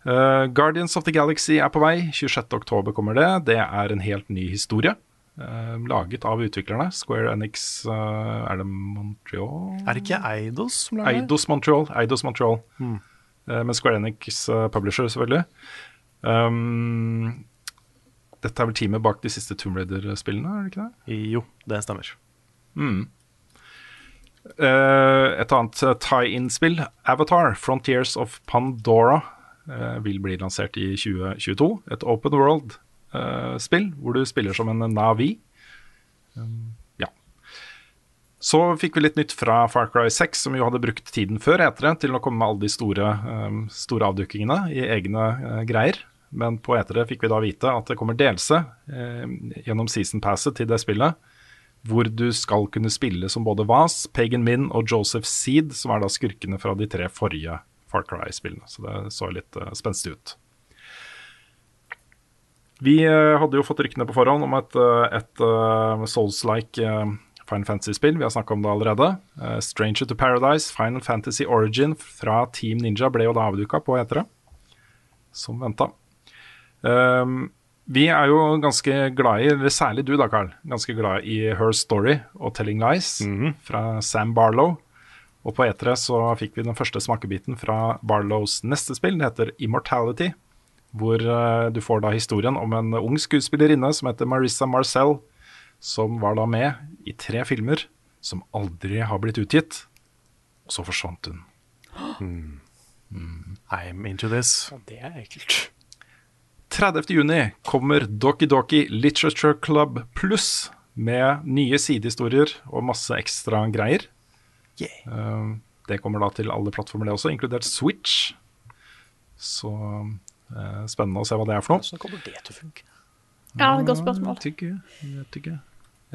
Uh, Guardians of the Galaxy er på vei. 26.10 kommer det. Det er en helt ny historie. Uh, laget av utviklerne. Square Enix uh, Er det Montreal? Er det ikke Eidos som lager det? Eidos Montreal. Eidos Montreal. Mm. Med Square Enix publisher, selvfølgelig. Um, dette er vel teamet bak de siste Tomb Raider-spillene, er det ikke det? Jo, det stemmer. Mm. Eh, et annet eh, tie-in-spill, Avatar, Frontiers of Pandora, eh, vil bli lansert i 2022. Et open world-spill hvor du spiller som en Navi. Um, ja. Så fikk vi litt nytt fra Far Cry 6, som jo hadde brukt tiden før etere til å komme med alle de store, store avdukkingene i egne greier. Men på etere fikk vi da vite at det kommer delelse eh, gjennom season passet til det spillet hvor du skal kunne spille som både Vaz, Pagan Min og Joseph Seed, som er da skurkene fra de tre forrige Far Cry-spillene. Så det så litt eh, spenstig ut. Vi eh, hadde jo fått ryktene på forhånd om et, eh, et uh, Souls-like uh, Final Fantasy-spill. Vi har snakka om det allerede. Uh, Stranger to Paradise, Final Fantasy Origin fra Team Ninja ble jo da avduka på etere, som venta. Um, vi er jo ganske glad i, eller særlig du da, Carl, ganske glad i Her Story og Telling Lies fra Sam Barlow. Og på E3 så fikk vi den første smakebiten fra Barlows neste spill. Det heter Immortality. Hvor uh, du får da historien om en ung skuespillerinne som heter Marissa Marcel. Som var da med i tre filmer som aldri har blitt utgitt. Og så forsvant hun. I'm into this. Ja, Det er ekkelt. 30. juni kommer Doki Doki Literature Club Pluss med nye sidehistorier og masse ekstra greier. Yeah. det kommer da til alle plattformer, det også, inkludert Switch. Så uh, spennende å se hva det er for noe. Hvordan kommer det til å funke? Ja, godt spørsmål. Jeg vet ikke.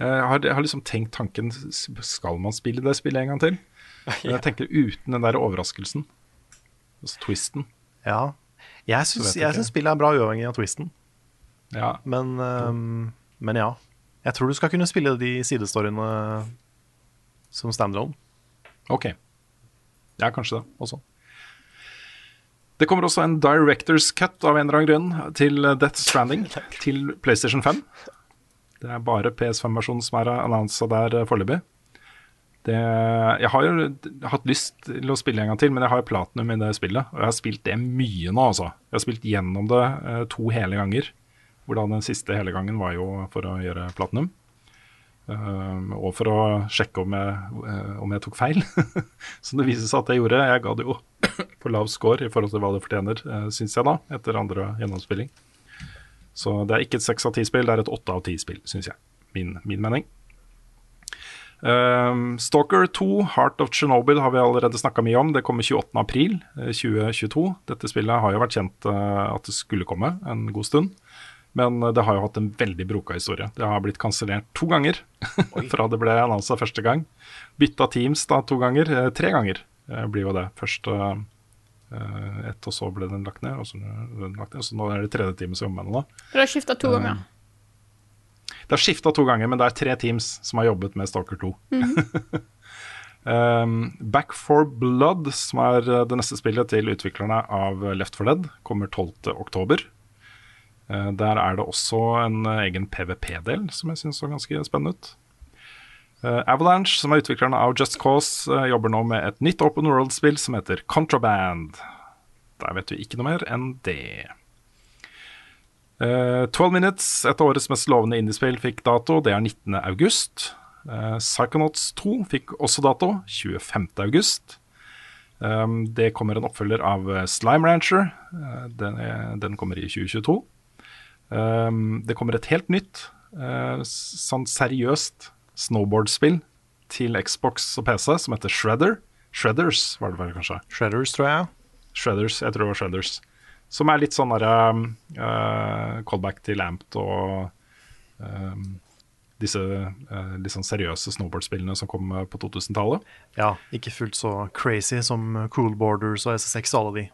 Jeg har, jeg har liksom tenkt tanken Skal man spille det spillet en gang til? Men jeg tenker uten den der overraskelsen. Altså twisten. Ja. Jeg syns spillet er bra uavhengig av twisten. Ja. Men, um, men ja. Jeg tror du skal kunne spille de sidestoryene som standalone. Ok. Ja, kanskje det også. Det kommer også en Directors Cut av en eller annen grunn til Death Stranding til PlayStation 5. Det er bare PS5-versjonen som er annonsa der eh, foreløpig. Det, jeg har jo hatt lyst til å spille en gang til, men jeg har platinum i det spillet. Og jeg har spilt det mye nå, altså. Jeg har spilt gjennom det eh, to hele ganger. Hvordan den siste hele gangen var jo for å gjøre platinum. Eh, og for å sjekke om jeg, uh, om jeg tok feil. Som det viser seg at jeg gjorde. Jeg ga det jo for lav score i forhold til hva det fortjener, uh, syns jeg da, etter andre gjennomspilling. Så det er ikke et seks av ti-spill, det er et åtte av ti-spill, syns jeg. Min, min mening. Um, Stalker 2, Heart of Chernobyl, har vi allerede snakka mye om. Det kommer 28.4.2022. Dette spillet har jo vært kjent uh, at det skulle komme en god stund. Men uh, det har jo hatt en veldig broka historie. Det har blitt kansellert to ganger fra det ble annonsa første gang. Bytta teams da to ganger. Eh, tre ganger blir jo det. Først ett, og så ble den lagt ned. Og så, den lagt ned, så nå er det tredje teamet som jobber med det. nå. Du har skifta to ganger. Det har skifta to ganger, men det er tre teams som har jobbet med Stalker 2. um, Back for Blood, som er uh, det neste spillet til utviklerne av Left 4 Dead, kommer 12.10. Uh, der er det også en egen PVP-del som jeg syns så ganske spennende ut. Uh, Avalanche, som er utviklerne av Just Cause, uh, jobber nå med et nytt open world-spill som heter Contraband. Der vet vi ikke noe mer enn det. Uh, 12 Minutes, et av årets mest lovende indiespill, fikk dato. Det er 19. august. Uh, Psychonauts 2 fikk også dato, 25. august. Um, det kommer en oppfølger av uh, Slime Rancher. Uh, den, er, den kommer i 2022. Um, det kommer et helt nytt, uh, sånn seriøst snowboardspill til Xbox og PC som heter Shredder. Shredders, var det vel kanskje? Shredders, tror jeg. Shredders, jeg tror det var Shredders. Som er litt sånn derre uh, callback til Amped og uh, disse uh, litt sånn seriøse snowboardspillene som kom på 2000-tallet. Ja, ikke fullt så crazy som Cool Borders og SSX og alle de.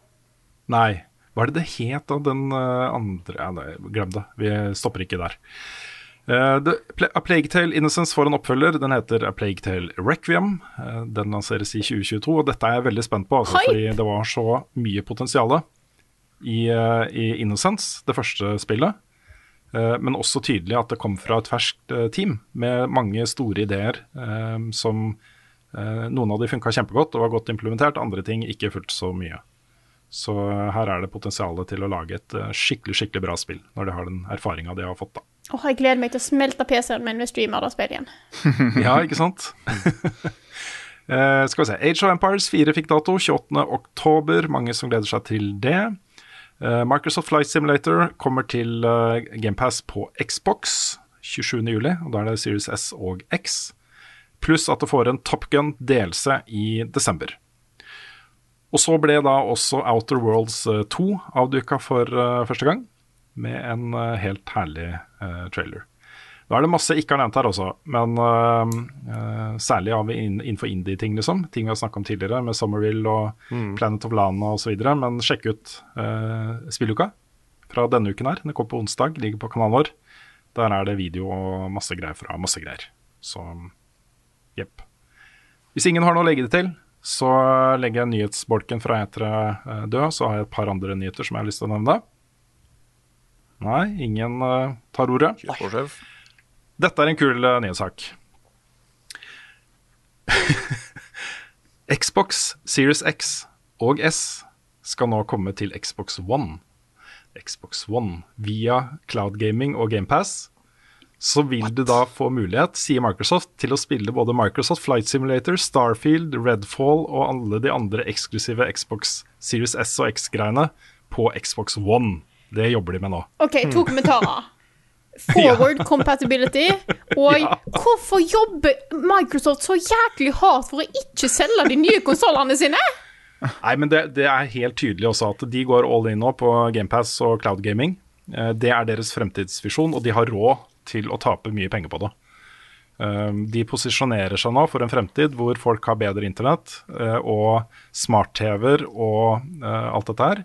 Nei. Hva er det det het av den uh, andre ja, nei, Glem det. Vi stopper ikke der. Uh, The, A Plague Tale Innocence får en oppfølger. Den heter A Plague Tale Requiem. Uh, den lanseres i 2022, og dette er jeg veldig spent på, altså, fordi det var så mye potensial i, uh, i Innocence, det første spillet. Uh, men også tydelig at det kom fra et ferskt uh, team med mange store ideer som Noen av de funka kjempegodt og var godt implementert, andre ting ikke fullt så mye. Så her er det potensial til å lage et skikkelig skikkelig bra spill, når de har den erfaringa de har fått. da. Åh, jeg gleder meg til å smelte PC-en min med streamer og spillet igjen. ja, ikke sant? uh, skal vi se. Age of Empires 4 fikk dato 28. oktober. Mange som gleder seg til det. Eh, Microsoft Flight Simulator kommer til uh, GamePass på Xbox 27. juli, og da er det Series S og X. Pluss at det får en Top Gun delelse i desember. Og så ble da også Outer Worlds eh, 2 avduka for eh, første gang, med en eh, helt herlig eh, trailer. Nå er det masse jeg ikke har nevnt her også, men uh, særlig har vi innenfor indie-ting, liksom. Ting vi har snakka om tidligere, med Summerville og Planet of Lana osv. Men sjekk ut uh, spilluka fra denne uken her. Den kommer på onsdag, ligger på kanalen vår. Der er det video og masse greier fra masse greier. Så jepp. Hvis ingen har noe å legge det til, så legger jeg nyhetsbolken fra etere død. Så har jeg et par andre nyheter som jeg har lyst til å nevne. Nei, ingen uh, tar ordet. Dette er en kul uh, nyhetssak. Xbox Series X og S skal nå komme til Xbox One. Xbox One via cloud gaming og GamePass. Så vil du da få mulighet, sier Microsoft, til å spille både Microsoft Flight Simulator, Starfield, Redfall og alle de andre eksklusive Xbox Series S og X-greiene på Xbox One. Det jobber de med nå. OK, to kommentarer. Forward compatibility. Og Ja. hvorfor jobber Microsoft så jæklig hardt for å ikke selge de nye konsollene sine? Nei, men det, det er helt tydelig også at de går all in nå på GamePass og cloud gaming. Eh, Det er deres fremtidsvisjon, og de har råd til å tape mye penger på det. Um, De posisjonerer seg nå for en fremtid hvor folk har bedre internett eh, og smart-TV-er og eh, alt dette her.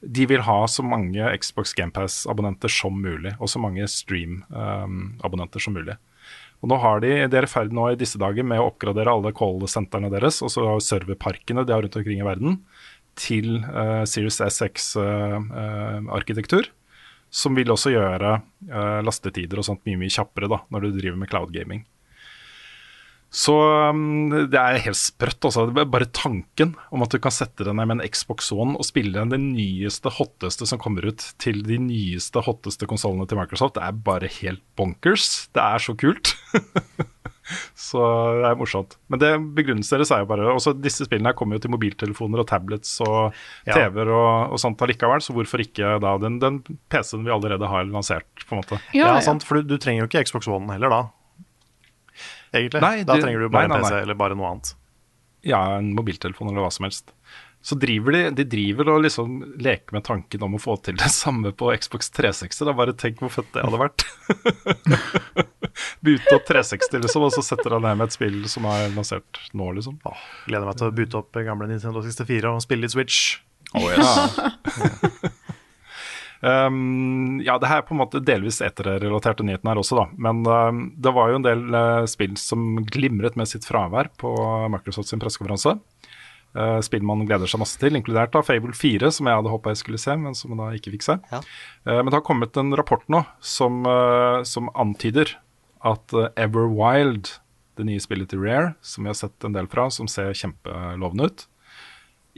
De vil ha så mange Xbox GamePass-abonnenter som mulig, og så mange Stream-abonnenter som mulig. Og nå har de, De er i ferd nå i disse dager med å oppgradere alle call-sentrene deres, og så serverparkene de har rundt omkring i verden, til uh, Series SX-arkitektur. som vil også gjøre eh, lastetider og sånt mye mye kjappere da, når du driver med cloud gaming. Så um, det er helt sprøtt. Altså. Det er Bare tanken om at du kan sette deg ned med en Xbox One og spille den nyeste, hotteste som kommer ut til de nyeste, hotteste konsollene til Microsoft, det er bare helt bonkers. Det er så kult. så det er morsomt. Men det begrunnelsen deres er jo bare også Disse spillene her kommer jo til mobiltelefoner og tablets og TV-er og, og sånt allikevel, så hvorfor ikke da den, den PC-en vi allerede har lansert, på en måte. Ja, sant, for du, du trenger jo ikke Xbox One heller da. Egentlig. Nei, da du- trenger du bare nei, nei, en PC eller bare noe annet. Ja, en mobiltelefon eller hva som helst. Så driver de, de driver og liksom leker med tanken om å få til det samme på Xbox 360. Da bare tenk hvor fett det hadde vært. Bute opp 360, liksom, og så setter han ned med et spill som er lansert nå, liksom. Gleder meg til å bute opp gamle Nintendo 64 og spille litt Switch. Um, ja, det her er på en måte delvis eterrelaterte nyheten her også, da. Men um, det var jo en del uh, spill som glimret med sitt fravær på Microsoft sin pressekonferanse. Uh, spill man gleder seg masse til, inkludert da Fable 4, som jeg hadde håpa jeg skulle se, men som jeg da ikke fikk se. Uh, men det har kommet en rapport nå som, uh, som antyder at uh, Everwild, det nye spillet til Rare, som vi har sett en del fra, som ser kjempelovende ut,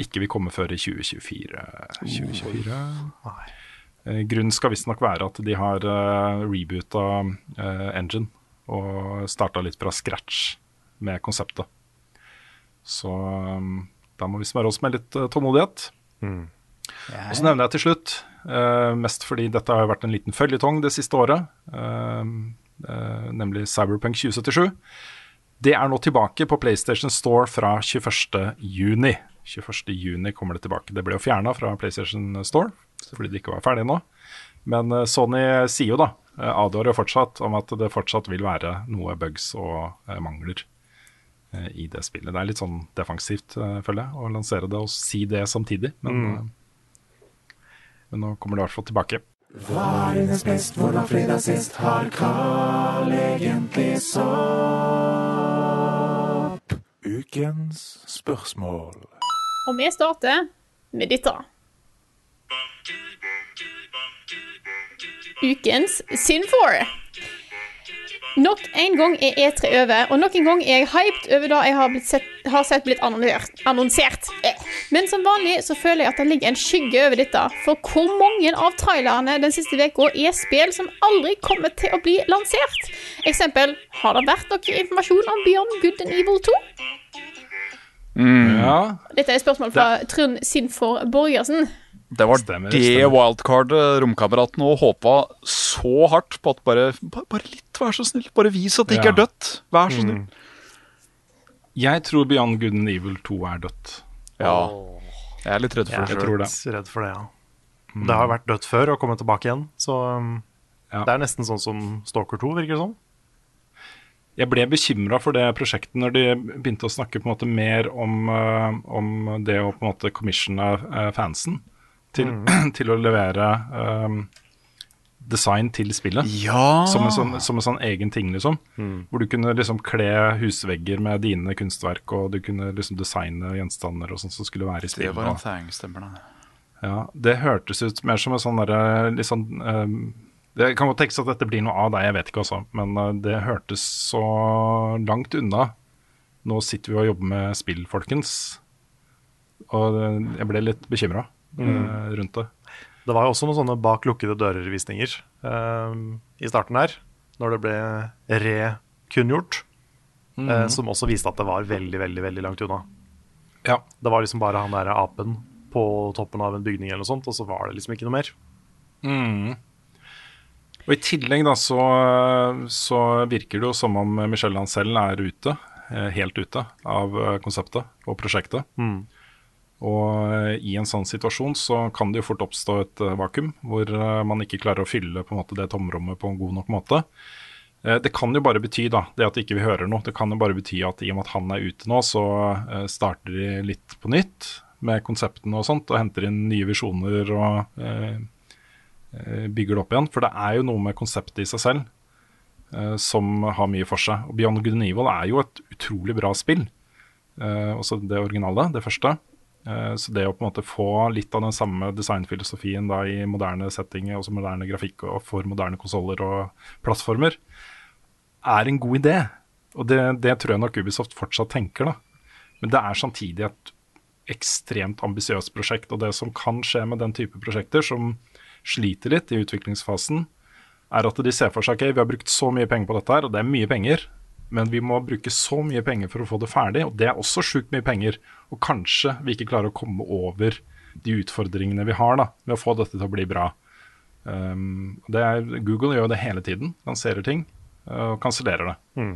ikke vil komme før i 2024. 2024. Eh, grunnen skal visstnok være at de har uh, reboota eh, engine og starta litt fra scratch med konseptet. Så da må vi smøre oss med litt eh, tålmodighet. Og så nevner jeg til slutt, eh, mest fordi dette har vært en liten føljetong det siste året, eh, eh, nemlig Cyberpunk 2077. Det er nå tilbake på PlayStation Store fra 21. juni. 21. juni kommer det tilbake. Det ble jo fjerna fra PlayStation Store fordi det ikke var ferdig nå. Men eh, Sony sier jo da, eh, advarer jo fortsatt om at det fortsatt vil være noe bugs og eh, mangler i det spillet. Det er litt sånn defensivt, føler jeg, å lansere det og si det samtidig. Men, eh, men nå kommer det i hvert fall tilbake. Hva er dines best, hvordan fredag sist? Har Carl egentlig sopp? Ukens spørsmål. Og vi starter med dette. Ukens Sin4. Nok en gang er E3 over, og nok en gang er jeg hyped over det jeg har, blitt sett, har sett blitt annonsert. annonsert. Men som vanlig så føler jeg at det ligger en skygge over dette. For hvor mange av trailerne den siste uka er spill som aldri kommer til å bli lansert? Eksempel har det vært noe informasjon om Beyond Good and Evil 2? Ja. Dette er et spørsmål fra Trond Sinfor Borgersen. Det var Stemmer, det stemmer. wildcardet romkameraten og håpa så hardt på at bare, bare, bare litt, vær så snill. Bare vis at det ikke er dødt. Vær så snill. Jeg tror Beyond Good and Evil 2 er dødt. Ja. Jeg er litt redd for det. Jeg tror litt redd for det, ja. Det har vært dødt før og kommet tilbake igjen, så um, Ja. det er nesten sånn som Stalker 2, virker det som. Jeg ble bekymra for det prosjektet når de begynte å snakke på en måte mer om, uh, om det å på en måte commissione eh, fansen til, til å levere um, design til spillet. Ja. Som en, sånn, som en sånn egen ting, liksom. Hvor du kunne liksom kle husvegger med dine kunstverk, og du kunne liksom designe gjenstander og sånt som skulle være i spillet. Det var en thang, stemmer det. ja, det hørtes ut mer som en sånn derre litt sånn ehm, Det kan godt tenkes at dette blir noe av deg, jeg vet ikke også, men eh, det hørtes så langt unna. Nå sitter vi og jobber med spill, folkens. Og det- jeg ble litt bekymra rundt det. Det var jo også noen sånne bak lukkede dører-visninger um, i starten her, når det ble rekunngjort, uh, som også viste at det var veldig, veldig veldig langt unna. Ja. Det var liksom bare han der apen på toppen av en bygning eller noe sånt, og så var det liksom ikke noe mer. Mm. Og I tillegg da så, så virker det jo som om Michelle Ancel er ute, eh, helt ute av eh, konseptet og prosjektet. Og eh, i en sånn situasjon så kan det jo fort oppstå et eh, vakuum, hvor eh, man ikke klarer å fylle på en måte det tomrommet på en god nok måte. Det kan jo bare bety da, det at ikke vi hører noe, det kan jo bare bety at i og med at han er ute nå, så starter de litt på nytt med konseptene og sånt, og henter inn nye visjoner og eh, bygger det opp igjen. For det er jo noe med konseptet i seg selv eh, som har mye for seg. Og Beyond Good and Evil er jo et utrolig bra spill. Eh, også det originale, det første. Eh, så det å på en måte få litt av den samme designfilosofien da i moderne settinger, også moderne grafikk og for moderne konsoller og plattformer, er en god idé. Og det, det tror jeg nok Ubisoft fortsatt tenker, da. Men det er samtidig et ekstremt ambisiøst prosjekt. Og det som kan skje med den type prosjekter, som sliter litt i utviklingsfasen, er at de ser for seg ok, vi har brukt så mye penger på dette her, og det er mye penger. Men vi må bruke så mye penger for å få det ferdig, og det er også sjukt mye penger. Og kanskje vi ikke klarer å komme over de utfordringene vi har da, med å få dette til å bli bra. Um, det er, Google gjør det hele tiden. Lanserer ting og kansellerer det. Mm.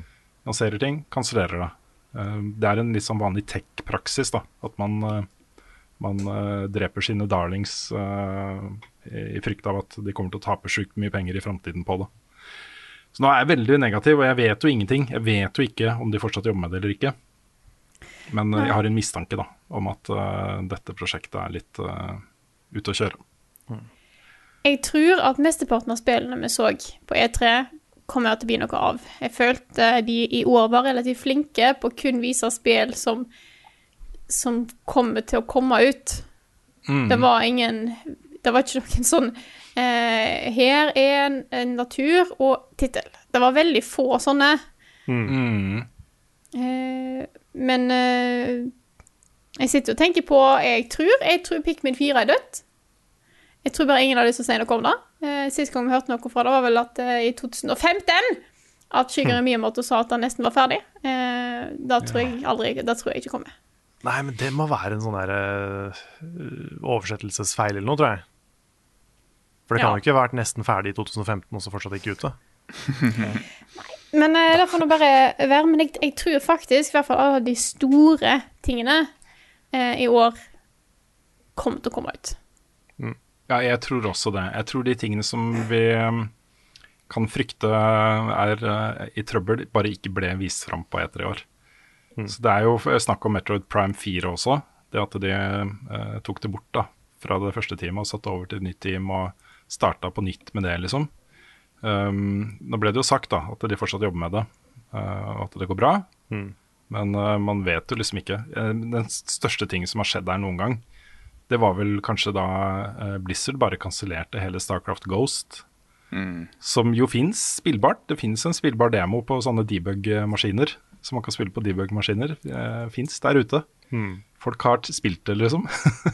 Lanserer ting, kansellerer det. Um, det er en litt sånn vanlig tech-praksis. da, At man, uh, man uh, dreper sine darlings uh, i, i frykt av at de kommer til å tape sjukt mye penger i framtiden på det. Så nå er jeg veldig negativ, og jeg vet jo ingenting. Jeg vet jo ikke om de fortsatt jobber med det eller ikke. Men uh, jeg har en mistanke da, om at uh, dette prosjektet er litt uh, ute å kjøre. Jeg tror at mesteparten av spillene vi så på E3, kommer til å bli noe av. Jeg følte de i år var relativt flinke på å kun vise spill som, som kommer til å komme ut. Mm. Det var ingen Det var ikke noen sånn eh, Her er en, en natur og tittel. Det var veldig få sånne. Mm. Eh, men eh, jeg sitter og tenker på Jeg tror jeg tror Pikmin 4 er dødt. Jeg tror bare ingen har lyst til å si noe om det. Eh, sist gang vi hørte noe fra det, var vel at eh, i 2015 at Shigeru Miyamoto sa at han nesten var ferdig. Eh, da tror jeg aldri Da tror jeg ikke kommer. Nei, men det må være en sånn der uh, oversettelsesfeil eller noe, tror jeg. For det kan Ja. jo ikke ha vært nesten ferdig i 2015 og så fortsatt ikke ute. Men uh, det får nå bare være. Men jeg, jeg tror faktisk, i hvert fall alle de store tingene uh, i år kommer til å komme ut. Ja, jeg tror også det. Jeg tror de tingene som vi um, kan frykte er uh, i trøbbel, bare ikke ble vist fram på E3 i år. Så det er jo snakk om Metroid Prime 4 også. Det at de uh, tok det bort da, fra det første teamet og satte over til et nytt team og starta på nytt med det, liksom. Um, nå ble det jo sagt da, at de fortsatt jobber med det, uh, at det går bra. Mm. Men uh, man vet jo liksom ikke. Uh, den største tingen som har skjedd der noen gang, det var vel kanskje da uh, Blizzard bare kansellerte hele Starcraft Ghost. Som jo fins spillbart. Det fins en spillbar demo på sånne debug-maskiner. Som man kan spille på debug-maskiner. Uh, fins der ute. Mm. Folk har spilt det, liksom.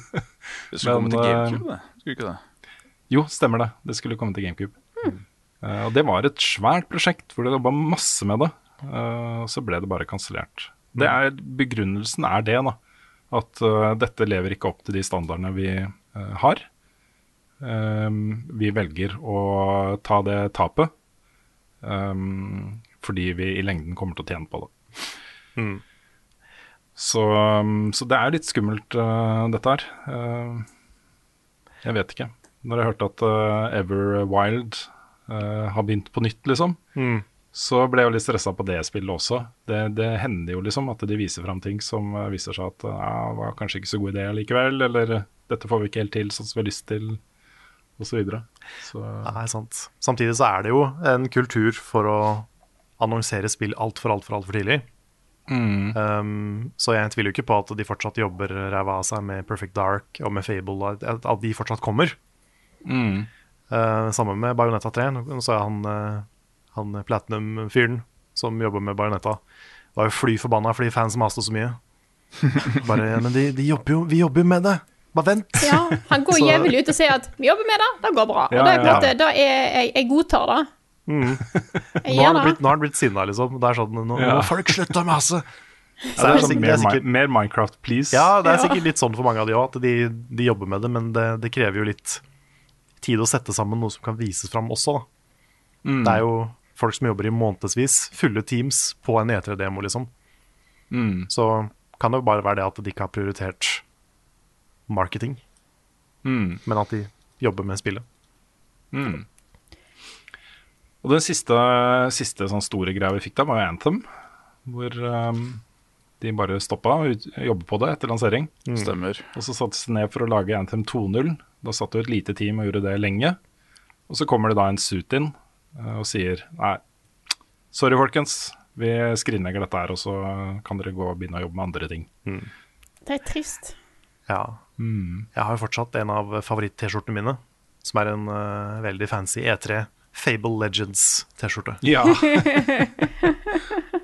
Det skulle komme til GameCube, uh, det. Skulle ikke det? Jo, stemmer det. Det skulle komme til GameCube. Eh, og det var et svært prosjekt hvor det jobba masse med det. Eh, så ble det bare kansellert. Er, begrunnelsen er det, da. At uh, dette lever ikke opp til de standardene vi har. Um, vi velger å ta det tapet um, fordi vi i lengden kommer til å tjene på det. Mm. Så, um, så det er litt skummelt, uh, dette her. Uh, jeg vet ikke. Når jeg hørte at uh, Everwild uh, har begynt på nytt, liksom, Mm. så ble jeg jo litt stressa på det spillet også. Det, det hender jo liksom at de viser fram ting som uh, viser seg at ja, var kanskje ikke så god idé likevel, eller dette får vi ikke helt til sånn som vi har lyst til, osv. Nei, sant. Samtidig så er det jo en kultur for å annonsere spill altfor, altfor, altfor tidlig. mm, Um, så jeg tviler jo ikke på at de fortsatt jobber ræva av seg med Perfect Dark og med Fable, at de fortsatt kommer. Mm, Uh, sammen med Bayonetta 3. Nå så jeg han, uh, han Platinum-fyren som jobber med Bayonetta, var jo fly forbanna fordi fans maste så mye. Bare, Men de, de jobber jo, vi jobber jo med det! Bare vent! Ja, han går Så- jævlig ut og sier at 'vi jobber med det, det går bra'. Ja, og det er en ja. måte, da er jeg, jeg godtar det. Mm. Jeg Nå har han blitt, nå har han blitt sinna, liksom. Det er sånn, nå, Ja. må folk slutte å mase! ja, det er sånn, sikkert- mer, det er sikkert- mer Minecraft, please. Ja, det er sikkert litt sånn for mange av de òg, at de, de jobber med det, men det, det krever jo litt tid å sette sammen noe som kan vises fram også. Da. Mm, Det er jo folk som jobber i månedsvis, fulle teams på en E3-demo, liksom. mm, Så kan det jo bare være det at de ikke har prioritert marketing, mm. men at de jobber med spillet. Mm. Og den siste, siste sånn store greia vi fikk da, var jo Anthem. Hvor um, de bare stoppa å ut- jobbe på det etter lansering. Stemmer. Og så satte de seg ned for å lage Anthem 2.0. Da satt jo et lite team og gjorde det lenge. Og så kommer det da en suit inn eh, og sier nei, sorry folkens, vi skrinlegger dette her, og så kan dere gå og begynne å jobbe med andre ting. Det er trist. Ja. Mm. Jeg har jo fortsatt en av favoritt-T-skjortene mine, som er en uh, veldig fancy E3 Fable Legends-T-skjorte. Ja.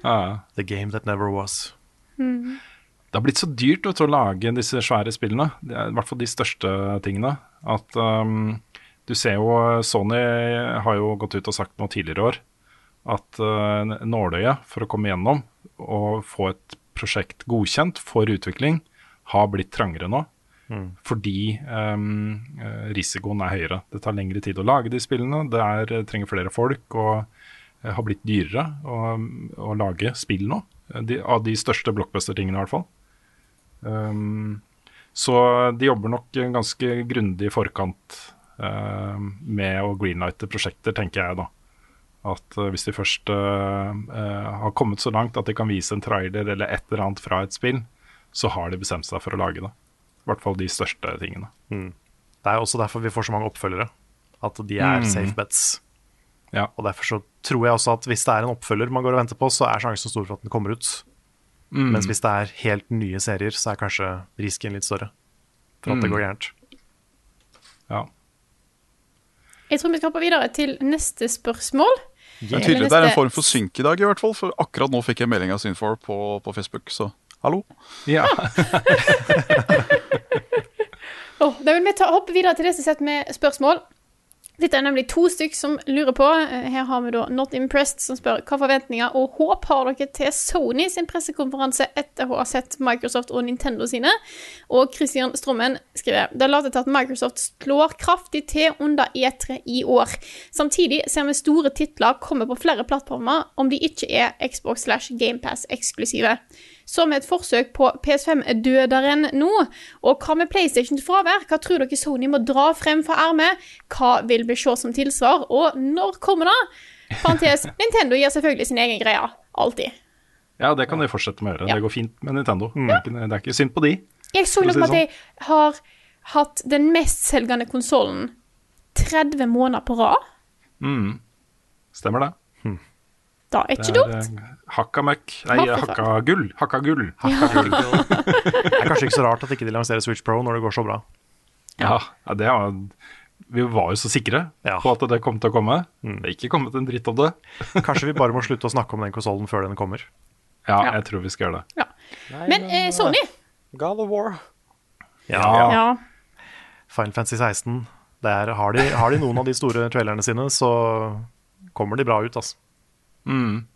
Ja. The game that never was. Det har blitt så dyrt vet å lage disse svære spillene, i hvert fall de største tingene, at um, du ser jo Sony har jo gått ut og sagt noe tidligere år at uh, nåløyet for å komme gjennom og få et prosjekt godkjent for utvikling har blitt trangere nå. Mm. Fordi um, eh, risikoen er høyere. Det tar lengre tid å lage de spillene, det er, trenger flere folk og eh, har blitt dyrere å, å lage spill nå. Eh, De, av de største blockbuster-tingene, i hvert fall. Um, så de jobber nok ganske grundig i forkant uh, med å greenlighte prosjekter, tenker jeg da. At uh, hvis de først uh, har kommet så langt at de kan vise en trailer eller et eller annet fra et spill, så har de bestemt seg for å lage det. I hvert fall de største tingene. Mm. Det er også derfor vi får så mange oppfølgere. At de er Mm. safe bets. Ja. Og derfor så tror jeg også at hvis det er en oppfølger man går og venter på, så er sjansen stor for at den kommer ut. Mm. Mens hvis det er helt nye serier, så er kanskje risken litt større for at det Mm. går gærent. Ja. Jeg tror vi skal hoppe videre til neste spørsmål. Det er tydelig det er en form for synk i dag, i hvert fall. For akkurat nå fikk jeg melding av Synfor på, på Facebook, så hallo. Ja. oh, da vil vi ta, hoppe videre til neste sett med spørsmål. Dette er nemlig to stykk som lurer på. Eh, Her har vi da Not Impressed som spør hva forventninger og håp har dere til Sony sin pressekonferanse etter å ha sett Microsoft og Nintendo sine. Og Christian Strommen skriver det later til at Microsoft slår kraftig til under E3 i år. Samtidig ser vi store titler komme på flere plattformer om de ikke er Xbox slash GamePass eksklusive. Som et forsøk på PS5-døderen nå. Og hva med PlayStation til fravær? Hva tror dere Sony må dra frem fra ermet? Hva vil vi se som tilsvar, og når kommer det? Parentes, Nintendo gir selvfølgelig sin egen greie. Alltid. ja, det kan de fortsette med å gjøre. Ja. Det går fint med Nintendo. Er ikke, det er ikke synd på de. Jeg så noe om at de har hatt den mestselgende konsollen 30 måneder på rad. Mm. Stemmer det. Da er ikke det dumt. eh, hakka møkk. Nei, hakka gull. hakka gull. Hakka gull. Det er kanskje ikke så rart at ikke de lanserer Switch Pro når det går så bra. Ja, ja det var, Vi var jo så sikre på at det kom til å komme. Mm. Det er ikke kommet en dritt om det. Kanskje vi bare må slutte å snakke om den konsollen før den kommer. Ja, Ja. jeg tror vi skal gjøre det. Men eh, Sony God of War. Ja. Ja. Final Fantasy 16. Der har, de, har de noen av de store trailerne sine, så kommer de bra ut, altså. Mm.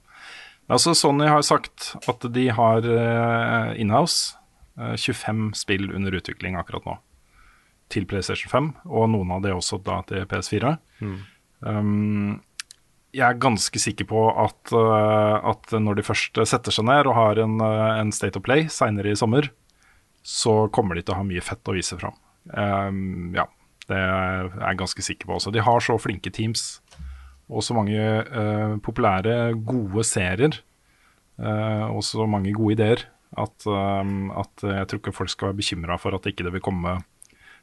Altså, Sony har sagt at de har uh, inhouse uh, 25 spill under utvikling akkurat nå. Til PlayStation 5, og noen av det også da til PS4. Mm. Um, jeg er ganske sikker på at, uh, at når de først setter seg ned og har en, uh, en State of Play seinere i sommer, så kommer de til å ha mye fett å vise fram. Um, ja, det er jeg ganske sikker på også. De har så flinke teams og så mange uh, populære, gode serier. uh, og så mange gode ideer. At, eh, at jeg tror ikke folk skal være bekymra for at ikke det vil komme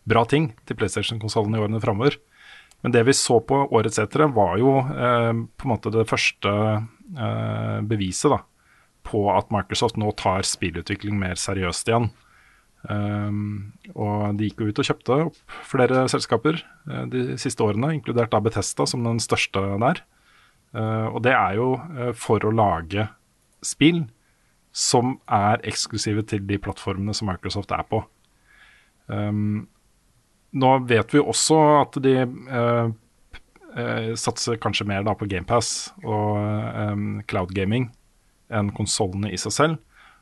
bra ting til PlayStation-konsollen i årene framover. Men det vi så på årets etere, var jo på en måte det første beviset da, på at Microsoft nå tar spillutvikling mer seriøst igjen. Um, og de gikk jo ut og kjøpte opp flere selskaper uh, de siste årene, inkludert da Bethesda som den største der. Uh, og det er jo uh, for å lage spill som er eksklusive til de plattformene som Microsoft er på. Um, nå vet vi også at de satser kanskje mer da på GamePass og um, cloud gaming enn konsollene i seg selv.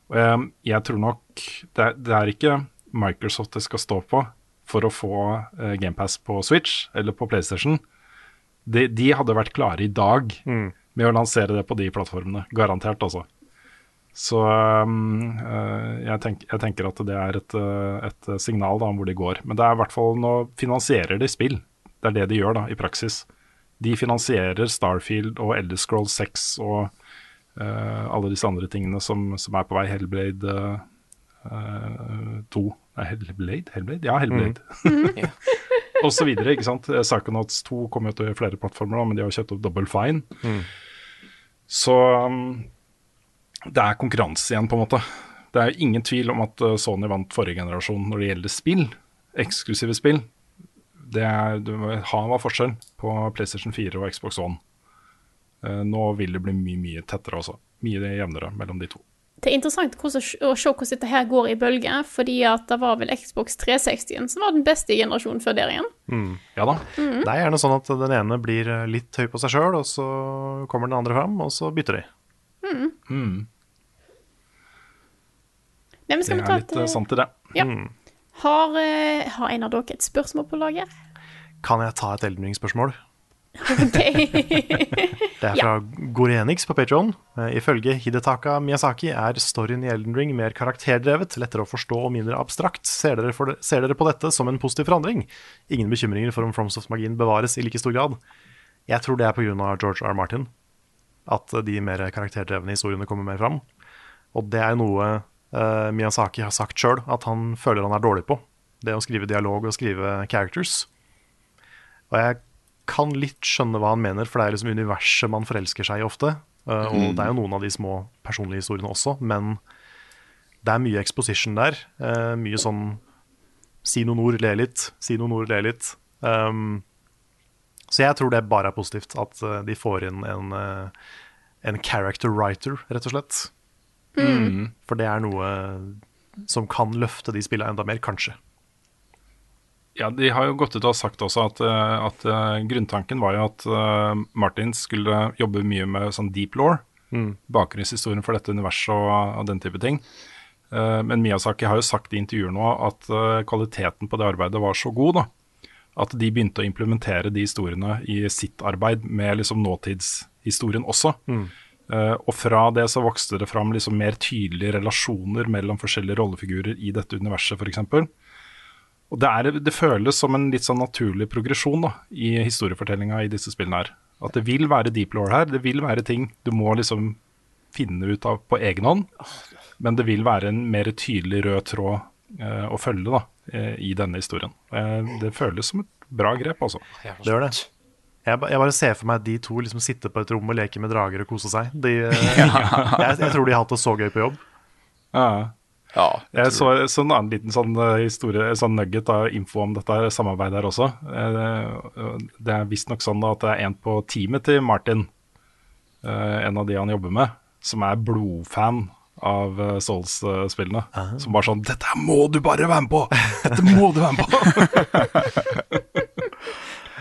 Og jeg, jeg tror nok det er, det er ikke Microsoft det skal stå på for å få uh, GamePass på Switch eller på PlayStation. De, de hadde vært klare i dag med å lansere det på de plattformene. Garantert, altså. Så um, jeg, tenk, jeg tenker at det er et, uh, et signal da, om hvor de går. Men det er i hvert fall nå finansierer de spill. Det er det de gjør da, i praksis. De finansierer Starfield og Elder Scrolls 6 og alle disse andre tingene som, som er på vei. Hellblade uh, uh, 2 Nei, Hellblade? Hellblade? Ja, Hellblade. og så videre, ikke sant. Psychonauts 2 kommer jo til flere plattformer, da, men de har kjøpt opp Double Fine. Mm. Så um, det er konkurranse igjen, på en måte. Det er ingen tvil om at Sony vant forrige generasjon når det gjelder spill. Eksklusive spill. det er, ha hva forskjell på PlayStation 4 og Xbox One. Eh, nå vil det bli mye, mye tettere også. Mye jevnere mellom de to. Det er interessant å se hvordan dette her går i bølger, fordi at det var vel Xbox 360 som var den beste i generasjonen før der igjen. Ja da. Mhm. Det er gjerne sånn at den ene blir eh, litt høy på seg sjøl, og så kommer den andre fram, og så bytter de. Mm. Mm. Nei, men Det er ta litt et eh, sant i det. Ja. Har, eh, har en av dere et spørsmål på lager? Kan jeg ta et? Ok. Det er fra Gorenix på Patreon. Eh, Ifølge Hidetaka Miyazaki er storyen i Elden Ring mer karakterdrevet, lettere å forstå og mindre abstrakt. Ser dere, det, ser dere på dette som en positiv forandring? Ingen bekymringer for om FromSoft-magien bevares i like stor grad. Jeg tror det er pga. George R. Martin at de mer karakterdrevne historiene kommer mer fram. Og det er noe uh, Miyazaki har sagt sjøl at han føler han er dårlig på. Det å skrive dialog og skrive characters. Og jeg kan litt skjønne hva han mener, for det er liksom universet man forelsker seg i ofte. Uh, og Mm. det er jo noen av de små personlige historiene også, men det er mye exposition der. Uh, mye sånn si noen ord, le litt, si noen ord, le litt. Um, så jeg tror det bare er positivt at uh, de får inn en, uh, en character writer, rett og slett. Mm. For det er noe som kan løfte de spillene enda mer, kanskje. Ja, De har jo gått ut og sagt også at, eh, at eh, grunntanken var jo at eh, Martin skulle jobbe mye med sånn deep law, Mm. bakgrunnshistorien for dette universet og, og den type ting. Men Miyazaki har jo sagt i intervjuer nå at kvaliteten på det arbeidet var så god da, at de begynte å implementere de historiene i sitt arbeid med liksom nåtidshistorien også. Mm. Og fra det så vokste det fram liksom mer tydelige relasjoner mellom forskjellige rollefigurer i dette universet, f.eks. Og det, er, det føles som en litt sånn naturlig progresjon da, i historiefortellinga i disse spillene her. At det vil være deep law her, det vil være ting du må liksom finne ut av på egen hånd. Men det vil være en mer tydelig rød tråd eh, å følge da, eh, i denne historien. Eh, det føles som et bra grep, altså. Det gjør det. Jeg, jeg bare ser for meg de to liksom sitte på et rom og leke med drager og kose seg. De, eh, jeg, jeg tror de har hatt det så gøy på jobb. Ja. Jeg så, så en annen liten sånn eh, historie, sånn nugget av info om dette samarbeidet her også. Eh, Det er visstnok sånn at det er en på teamet til Martin, eh, en av de han jobber med, som er blodfan av Souls-spillene. Som bare sånn 'Dette må du bare være med på! Dette må du være med på!'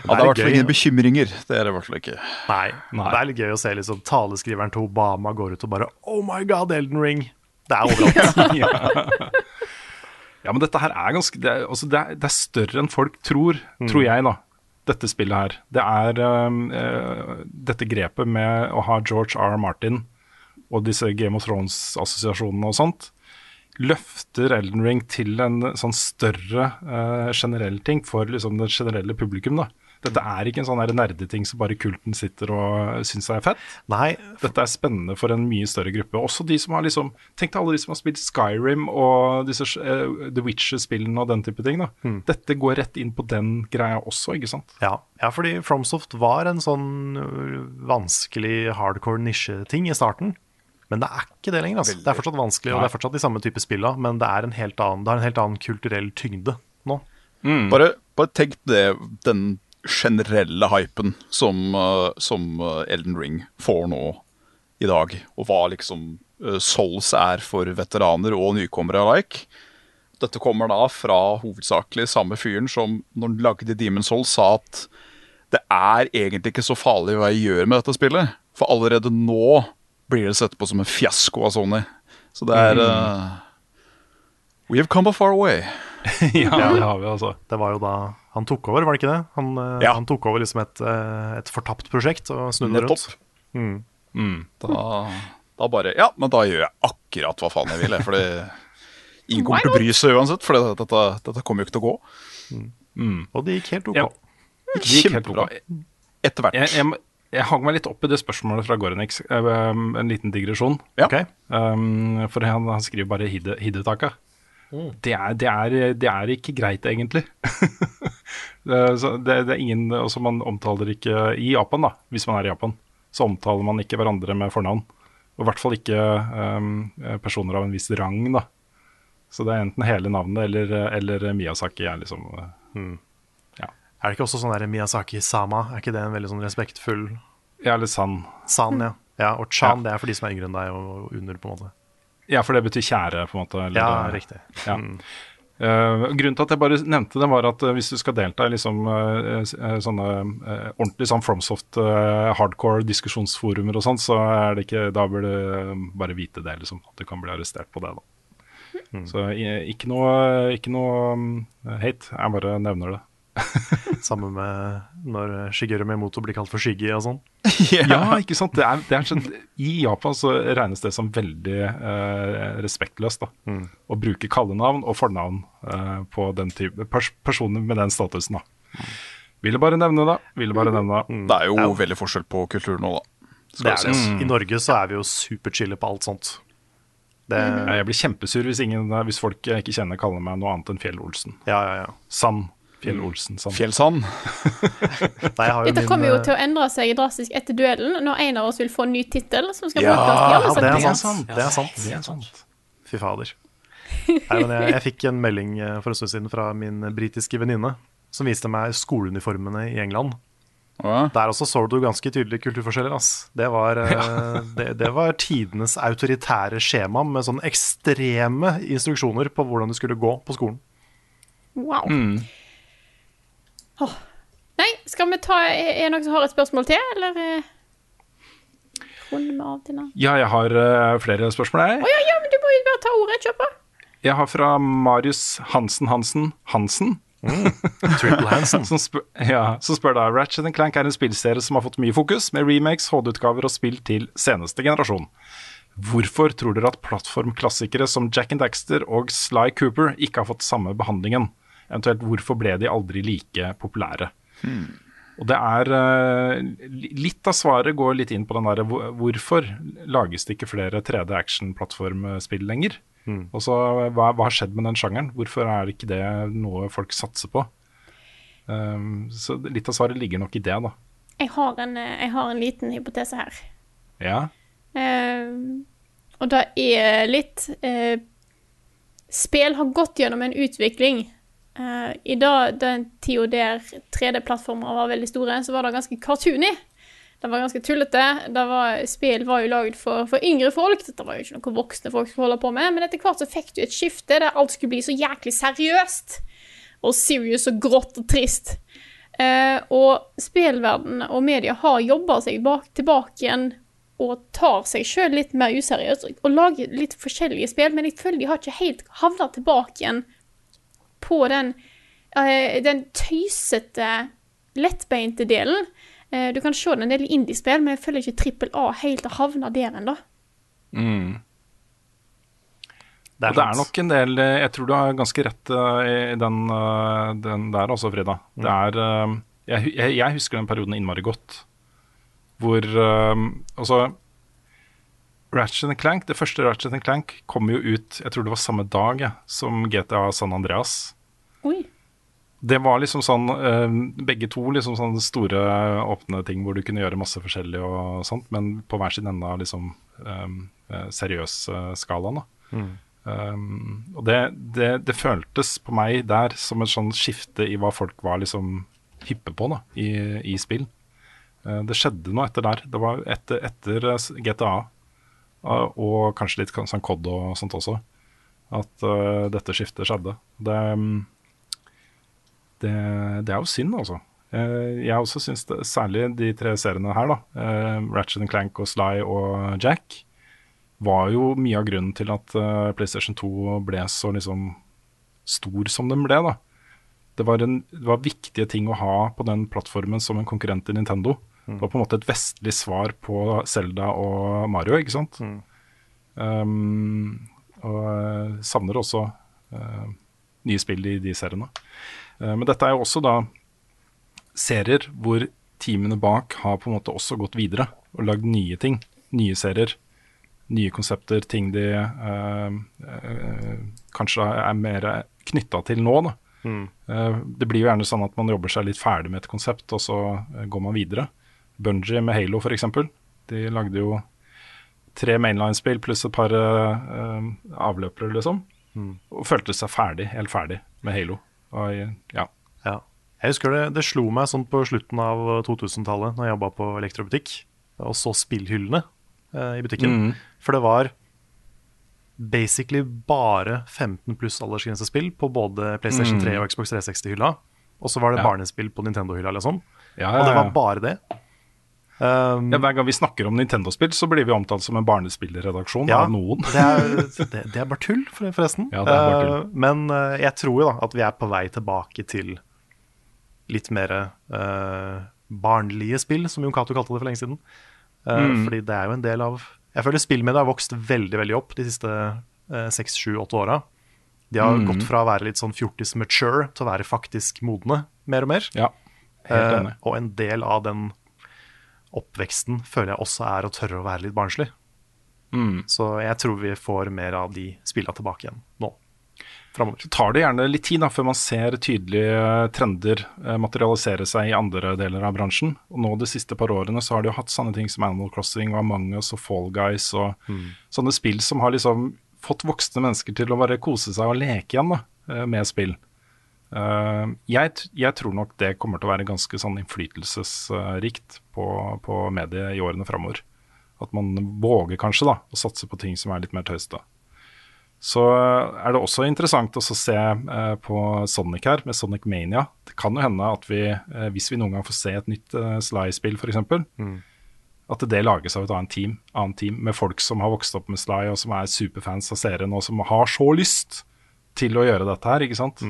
Ja, det er i hvert fall ingen bekymringer. Det er det i hvert fall ikke. Nei, Det er litt gøy å se liksom, taleskriveren til Obama går ut og bare Oh my god, Elden Ring! Det er overalt. ja. ja, men dette her er ganske Det er, altså det er, det er større enn folk tror, Mm. tror jeg, da. Dette spillet her. Det er eh, dette grepet med å ha George R. R. Martin og disse Game of Thrones-assosiasjonene og sånt, løfter Elden Ring til en sånn større uh, generell ting for liksom det generelle publikum. da. Dette er ikke en sånn nerdeting som bare kulten sitter og syns er fett. Nei. Dette er spennende for en mye større gruppe. Også de som har liksom Tenk til alle de som har spilt Skyrim og disse uh, The Witcher-spillene og den type ting. da. Dette går rett inn på den greia også, ikke sant? Ja, ja, fordi FromSoft var en sånn vanskelig hardcore nisjeting i starten. Men det er ikke det lenger. altså. Det er fortsatt vanskelig, og det er fortsatt de samme type spilla, men det, er en helt annen, det har en helt annen kulturell tyngde nå. Bare, bare tenk det, den generelle hypen som, uh, som uh, Elden Ring får nå i dag, og hva liksom uh, Souls er for veteraner og nykommere alike. Dette kommer da fra hovedsakelig samme fyren som når han lagde Demon Souls sa at det er egentlig ikke så farlig hva jeg gjør med dette spillet, for allerede nå blir det sett på som en fiasko av Sony. Så det er uh, We have come a far way. ja, det har vi altså. Det var jo da han tok over, var det ikke det? Han, Ja. han tok over liksom et, et fortapt prosjekt og snudde det rundt. Mm. Mm. Da, da bare Ja, men da gjør jeg akkurat hva faen jeg vil, for ingen kommer til å bry seg uansett, for dette, dette, dette kommer jo ikke til å gå. Og det gikk helt ok. Ja. Det gikk helt Kjempebra. Etter hvert. Jeg, jeg, jeg hang meg litt opp i det spørsmålet fra Gorenix. eh, um, En liten digresjon. Ja. Okay. Um, for han, han skriver bare hide, Hidetaka. Det, er, det, er, det er ikke greit, egentlig. det, det, det er ingen også Man omtaler ikke I Japan, da, hvis man er i Japan, så omtaler man ikke hverandre med fornavn. Og i hvert fall ikke um, personer av en viss rang, da. Så det er enten hele navnet eller, eller Miyazaki er liksom uh, Er det ikke også sånn der Miyazaki Sama? Er ikke det en veldig sånn respektfull Ja, eller San. San, ja. ja og Chan, det er for de som er yngre enn deg og under, på en måte. Ja, for det betyr kjære, på en måte. eller- Ja, riktig. Ja. Uh, grunnen til at jeg bare nevnte det, var at uh, hvis du skal delta i liksom, uh, sånne ordentlig sånn FromSoft hardcore diskusjonsforumer og sånn, så er det ikke, da bør du bare vite det, liksom. At du kan bli arrestert på det, da. Så ikke noe, ikke noe um, hate, jeg bare nevner det. Sammen med når Shigeru Miyamoto blir kalt for Shiggy og sånn. Ja, ikke sant. Det er, det er sånn, I Japan så regnes det som veldig eh, respektløst da. å bruke kallenavn og fornavn eh, på den type pers personer med den statusen. da. Ville bare nevne det. Ville bare nevne det. Det er jo veldig forskjell på kultur nå, da. Det er det. sies. I Norge så er vi jo superchille på alt sånt. Det, Ja, Jeg blir kjempesur hvis, ingen, hvis folk jeg ikke kjenner kaller meg noe annet enn Fjell-Olsen. Ja, ja, ja. Sand. Fjell-Olsen. Sand. Fjellsand. Nei, har jo Dette min, kommer jo eh, til å endre seg drastisk etter duellen, når en av oss vil få en ny tittel som skal Ja, ja, det er sant. Det er sant. Det er sant. Fy fader. Nei, men jeg, jeg fikk en melding eh, for en stund siden fra min britiske venninne som viste meg skoleuniformene i England. Der også så du ganske tydelige kulturforskjeller. Ass. Det, var, ja. det, det var tidenes autoritære skjema med sånne ekstreme instruksjoner på hvordan du skulle gå på skolen. Wow. Mm. Åh. Nei, skal vi ta Er det noen som har et spørsmål til, eller eh? Ja, jeg har uh, flere spørsmål, jeg. Oh, ja, ja, men du må jo bare ta ordet. Kjør på. Jeg har fra Marius Hansen Hansen Hansen. Triple Hansen. som, spør, ja, som spør da Ratchet Clank er en spillserie som har fått mye fokus, med remakes, HD-utgaver og spill til seneste generasjon. Hvorfor tror dere at plattformklassikere som Jack and Daxter og Sly Cooper ikke har fått samme behandlingen? Eventuelt hvorfor ble de aldri like populære? Og det er eh, Litt av svaret går litt inn på den derre hvorfor lages det ikke flere 3D action-plattformspill lenger? Og så hva, hva har skjedd med den sjangeren? Hvorfor er ikke det noe folk satser på? Um, så litt av svaret ligger nok i det, da. Jeg har en, jeg har en liten hypotese her. Ja. Eh, og det er litt uh, Spill har gått gjennom en utvikling. Eh, I dag, den tida der 3D-plattformer var veldig store, så var det ganske cartoony. Det var ganske tullete. Det var, spill var jo laget for, for yngre folk. Dette var jo ikke noe voksne folk skulle holde på med. Men etter hvert så fikk du et skifte der alt skulle bli så jæklig seriøst. Og serious og grått og trist. Uh, og spillverden og media har jobba seg bak, tilbake igjen og tar seg sjøl litt mer useriøst og lager litt forskjellige spill, men jeg føler de har ikke helt havna tilbake igjen på den, uh, den tøysete, lettbeinte delen. Uh, du kan se det en del indiespill, men jeg føler ikke trippel A helt har havna der ennå. Mm. Det er det er nok en del eh, Jeg tror du har ganske rett i den, den der også, Frida. Det er jeg, jeg, jeg husker den perioden innmari godt. Hvor Altså Ratchet Clank, Det første Ratchet Clank kom jo ut Jeg tror det var samme dag ja, som GTA San Andreas. Oi. Det var liksom sånn eh, Begge to liksom sånne store åpne ting hvor du kunne gjøre masse forskjellig og sånt, men på hver sin ende av liksom eh, eh, seriøs skalaen. da. Um, og det, det, det føltes på meg der som et sånn skifte i hva folk var liksom hyppe på da, i, i spill. Uh, det skjedde noe etter der. Det var etter, etter GTA, uh, og kanskje litt sånn COD og sånt også, at uh, dette skiftet skjedde. Det, um, det, det er jo synd, altså. Eh, jeg også syns det, særlig de tre seriene her, da, uh, Ratchet Clank og Sly og Jack, var jo mye av grunnen til at eh, PlayStation 2 ble så liksom stor som den ble. da. Det var, en, det var viktige ting å ha på den plattformen som en konkurrent til Nintendo. Det var på en måte et vestlig svar på Zelda og Mario, ikke sant? Um, og eh, savner også uh, nye spill i de seriene. Eh, men dette er jo også da serier hvor teamene bak har på en måte også gått videre og lagd nye ting. Nye serier nye konsepter, ting de eh, eh, kanskje er mer knytta til nå. Da. Eh, det blir jo gjerne sånn at man jobber seg litt ferdig med et konsept, og så går man videre. Bungie med Halo, f.eks. De lagde jo tre mainline-spill pluss et par uh, avløpere, liksom. Og følte seg ferdig, helt ferdig med Halo. Og, ja. Ja. Jeg husker det, det slo meg sånn på slutten av 2000-tallet, Når jeg jobba på elektrobutikk, og så spillhyllene eh, i butikken. Mm. For det var basically bare 15 pluss aldersgrensespill på både PlayStation Mhm. 3 og Xbox 360-hylla. Og så var det Ja. barnespill på Nintendo-hylla, liksom. Ja, Og det var bare det. Um, Ja, hver gang vi snakker om Nintendo-spill, så blir vi omtalt som en barnespillredaksjon Ja, av noen. det, er, det, det er bare tull, forresten. Ja, bare tull. Uh, men uh, jeg tror jo da at vi er på vei tilbake til litt mer uh, barnlige spill, som Jon Cato kalte det for lenge siden. Eh, Mm. Fordi det er jo en del av Jeg føler spillmediet har vokst veldig veldig opp de siste eh, seks, sju, åtte åra. De har Mm. gått fra å være litt sånn fjortis mature til å være faktisk modne mer og mer. Ja, helt Eh, enig. og en del av den oppveksten føler jeg også er å tørre å være litt barnslig. Mm. Så jeg tror vi får mer av de spilla tilbake igjen nå. Fremover. Så tar det gjerne litt tid da, før man ser tydelige trender eh, materialisere seg i andre deler av bransjen. Og nå de siste par årene så har de jo hatt sånne ting som Animal Crossing og Among Us og Fall Guys og sånne spill som har liksom fått voksne mennesker til å bare kose seg og leke igjen da, eh, med spill. Eh, jeg, jeg tror nok det kommer til å være ganske sånn innflytelsesrikt på, på mediet i årene framover. At man våger kanskje da, å satse på ting som er litt mer tøysete. Så er det også interessant å se eh, på Sonic her, med Sonic Mania. Det kan jo hende at vi, eh, hvis vi noen gang får se et nytt Sly-spill f.eks., Mm. at det lages av et annet team, annet team med folk som har vokst opp med Sly, og som er superfans av serien, og som har så lyst til å gjøre dette her, ikke sant?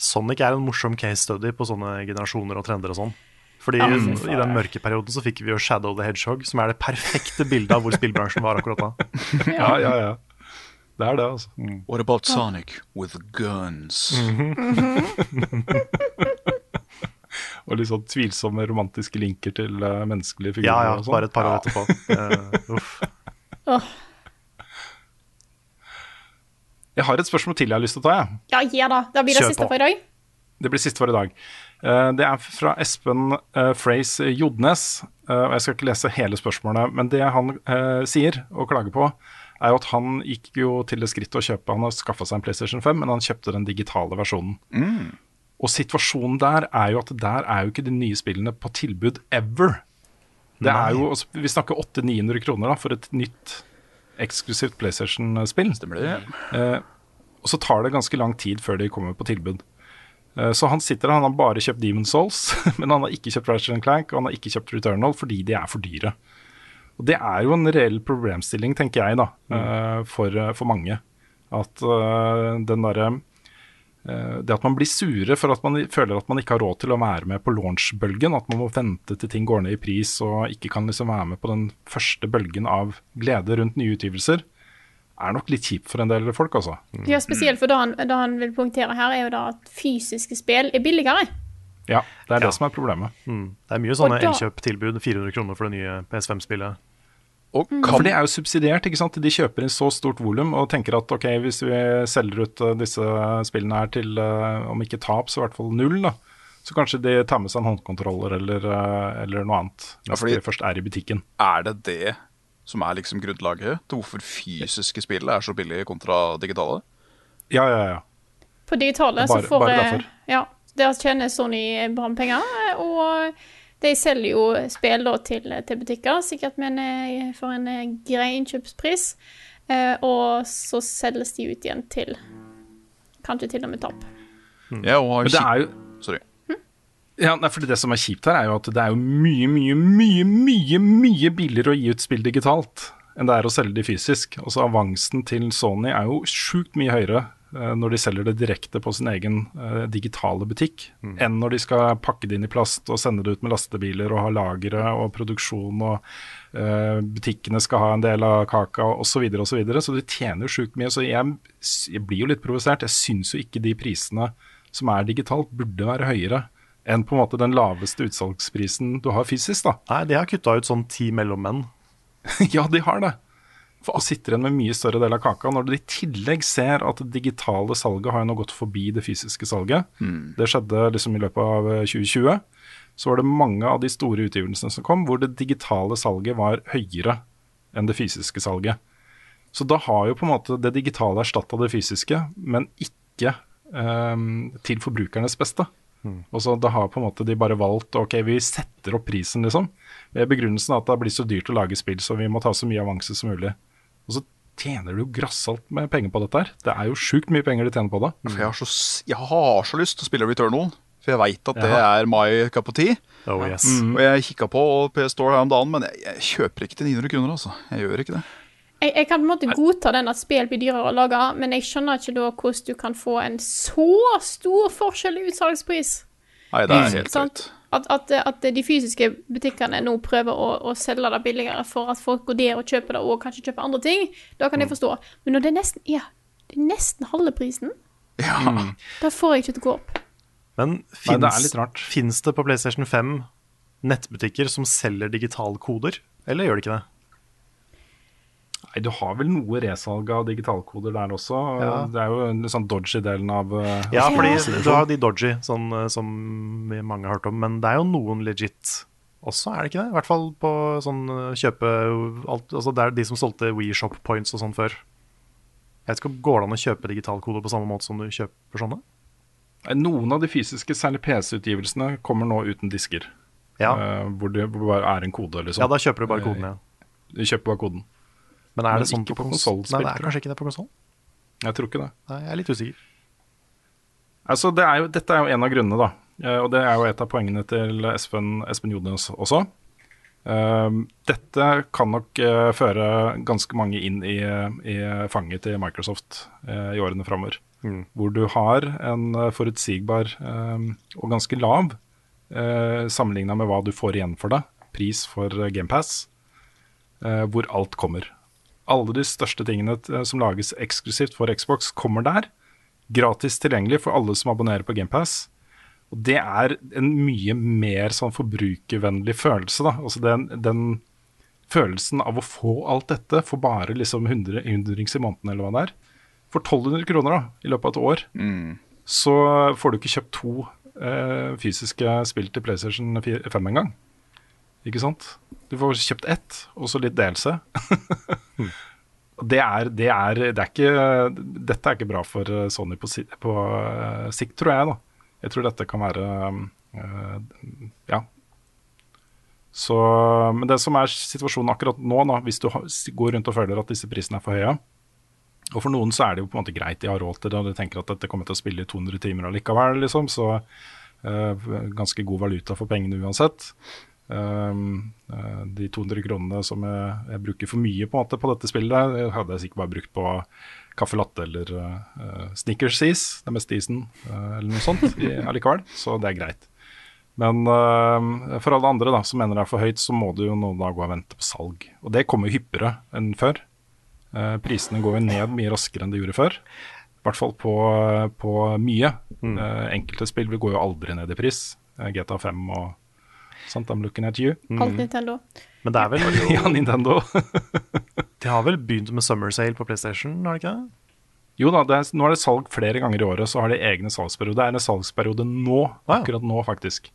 Sonic er en morsom case study på sånne generasjoner og trender og sånn. Fordi Ja, i, i den mørke perioden så fikk vi jo Shadow the Hedgehog, som er det perfekte bildet av hvor spillbransjen var akkurat da. Ja, ja, ja. Det er det, altså. What about Sonic with guns? og litt sånn tvilsomme romantiske linker til eh, menneskelige figurer. Ja, ja, sånn. bare et par år Ja. etterpå. Uh, uff. Åh. Jeg har et spørsmål til jeg har lyst til å ta. Jeg. Ja, ja da. Da blir det Kjør siste på. for i dag. Det blir siste for i dag. Eh, Det er fra Espen uh, Freys Jodnes. eh, og Jeg skal ikke lese hele spørsmålet, men det han eh, sier og klager på, er jo at han gikk jo til det skrittet å kjøpe Han har skaffa seg en PlayStation 5, men han kjøpte den digitale versjonen. Mm. Og situasjonen der er jo at der er jo ikke de nye spillene på tilbud ever. Det Nei. er jo, altså, Vi snakker 800-900 kroner da, for et nytt eksklusivt PlayStation-spill. Stemmer det. Eh, og så tar det ganske lang tid før de kommer på tilbud. Eh, så han sitter han har bare kjøpt Demon Souls, men han har ikke kjøpt Ratchet Clank og han har ikke kjøpt Returnal fordi de er for dyre. Og det er jo en reell problemstilling, tenker jeg, da, eh, for, for mange. At den derre Det at man blir sure for at man føler at man ikke har råd til å være med på launch-bølgen, at man må vente til ting går ned i pris og ikke kan liksom være med på den første bølgen av glede rundt nye utgivelser, er nok litt kjipt for en del folk, altså. Ja, spesielt for det han, det han vil poengtere her, er jo da at fysiske spill er billigere. Ja, det er det som er problemet. Mm. Det er mye sånne da- innkjøptilbud. 400 kroner for det nye PS5-spillet. For det er jo subsidiert. ikke sant? De kjøper inn så stort volum og tenker at ok, hvis vi selger ut eh, disse spillene her til eh, om ikke tap, så i hvert fall null, da. Så kanskje de tar med seg en håndkontroller eller, eh, eller noe annet Ja, fordi- de først er i butikken. Er det det som er liksom grunnlaget til hvorfor fysiske spill er så billige kontra digitale? Ja, ja, ja. På digitale Bare- så får bare derfor. Ja, der tjener Sony bra med penger, og de selger jo spill da til, til butikker, sikkert med en, eh, for en eh, grei innkjøpspris. Eh, og så selges de ut igjen til kanskje til og med tap. Ja, og har Men det er jo Sorry. Ja, nei, fordi Det som er kjipt her, er jo at det er jo mye, mye, mye mye, mye billigere å gi ut spill digitalt enn det er å selge de fysisk. Altså Avansen til Sony er jo sjukt mye høyere når de selger det direkte på sin egen eh, digitale butikk, enn når de skal pakke det inn i plast og sende det ut med lastebiler og ha lagre og produksjon og uh, butikkene skal ha en del av kaka osv. Så, videre, og så, så de tjener jo sjukt mye. Så jeg, jeg blir jo litt provosert. Jeg syns jo ikke de prisene som er digitalt, burde være høyere enn på en måte den laveste utsalgsprisen du har fysisk. da. Nei, de har kutta ut sånn ti mellommenn. ja, de har det. Og sitter igjen med mye større del av kaka. Når du i tillegg ser at det digitale salget har jo nå gått forbi det fysiske salget. Mm. Det skjedde liksom i løpet av eh, 2020. Så var det mange av de store utgivelsene som kom, hvor det digitale salget var høyere enn det fysiske salget. Så da har jo på en måte det digitale erstatta det fysiske, men ikke um, til forbrukernes beste. Og så da har på en måte de bare valgt ok, vi setter opp prisen, liksom. Med begrunnelsen at det blir så dyrt å lage spill, så vi må ta så mye avanse som mulig. Og så tjener du jo grassalt med penger på dette her. Det er jo sjukt mye penger de tjener på det. Mm. jeg har, så, jeg har så lyst til å spille Returnal, for jeg veit at det Ja. er my cup of tea. Oh, yes. Og jeg kikka på PS Store her om dagen, men jeg, jeg kjøper ikke til 900 kroner, altså. Jeg gjør ikke det. Jeg, jeg kan på en måte godta den at spill blir dyrere å lage, men jeg skjønner ikke da hvordan du kan få en så stor forskjell i utsalgspris. Nei, det er helt Sant? At, at, at de fysiske butikkene nå prøver å, å selge det billigere for at folk går der og kjøper det, og kanskje kjøper andre ting, da kan jeg forstå. Men når det nesten er, det er nesten halve prisen, da får jeg ikke til å gå opp. Men det er fins finnes det på PlayStation 5 nettbutikker som selger digitalkoder, eller gjør det ikke det? Nei, du har vel noe resalg av digitalkoder der også. Ja. Det er jo en sånn dodgy delen av eh, Ja, fordi du har de dodgy, sånn, eh, som vi mange har hørt om, men det er jo noen legit også, er det ikke det? I hvert fall på sånn eh, kjøpe alt, altså Det er de som solgte WeShop Points og sånn før. Jeg vet ikke om Går det an å kjøpe digitalkoder på samme måte som du kjøper sånne? Noen av de fysiske, særlig PC-utgivelsene, kommer nå uten disker. Ja. Uh, hvor det hvor det bare er en kode, liksom. Ja, da kjøper du bare koden, ja. Du kjøper bare koden. Men er det sånn på på konsoll? Nei, det er kanskje ikke det på konsoll? Jeg tror ikke det. Nei, jeg er litt usikker. Altså, det er jo, dette er jo en av grunnene, da. Eh, og det er jo et av poengene til Espen, Espen Jodnes også. Uh, dette kan nok uh, føre ganske mange inn i, i fanget til Microsoft uh, i årene framover. Mm. Hvor du har en forutsigbar og ganske lav, uh, sammenligna med hva du får igjen for det, pris for GamePass, hvor alt kommer. Alle de største tingene eh, som lages eksklusivt for Xbox, kommer der gratis tilgjengelig for alle som abonnerer på GamePass. Og det er en mye mer sånn forbrukervennlig følelse, da. Altså den, den følelsen av å få alt dette for bare liksom 100 hundrings i måneden, eller hva det er. For 1200 kroner da, i løpet av et år, så får du ikke kjøpt to eh, fysiske spill til PlayStation 5 engang. Ikke sant? Du får kjøpt ett, og så litt delelse. det er, det er, det er ikke, dette er ikke bra for eh, Sony på, på eh, sikt, tror jeg. da. Jeg tror dette kan være eh, Ja. Så, men det som er situasjonen akkurat nå, da, hvis du går rundt og føler at disse prisene er for høye Og for noen så er det jo på en måte greit, de har råd til det, og de tenker at dette kommer til å spille i 200 timer allikevel, liksom. Så eh, ganske god valuta for pengene uansett. Um, eh, de 200 kronene som jeg, jeg bruker for mye på, på dette spillet, jeg hadde jeg sikkert bare brukt på kaffe latte eller uh, Snickers is, den beste isen, uh, eller noe sånt i, allikevel. Så det er greit. Men uh, for alle andre da, som mener det er for høyt, så må du jo nå dager og vente på salg. Og det kommer jo hyppigere enn før. Uh, prisene går jo ned mye raskere enn de gjorde før. I hvert fall på, på mye. Eh, enkelte spill vil gå jo aldri ned i pris. Eh, GTA 5 og sånt. I'm looking at you. Alt Nintendo. Men det er vel ja, Nintendo. De har vel begynt med Summer Sale på PlayStation, har de ikke det? Jo da, det er, nå er det salg flere ganger i året, så har de egne salgsperioder. Det er en salgsperiode nå, akkurat nå faktisk.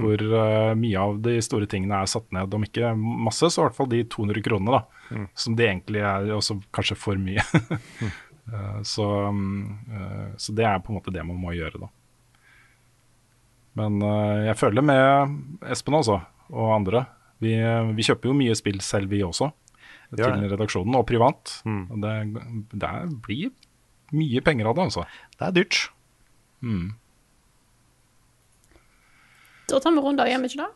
Hvor uh, mye av de store tingene er satt ned, om ikke masse, så i hvert fall de 200 kronene, da. Som det egentlig er også kanskje for mye. Eh, så, um, uh, så det er på en måte det man må gjøre, da. Men eh, jeg føler med Espen også, og andre. Vi, vi kjøper jo mye spill selv, vi også. Vi ja, Til redaksjonen, og privat. Og det, det er- blir mye penger av det, altså. Det er dyrt. Mm. Da tar vi runder, gjør vi ikke det?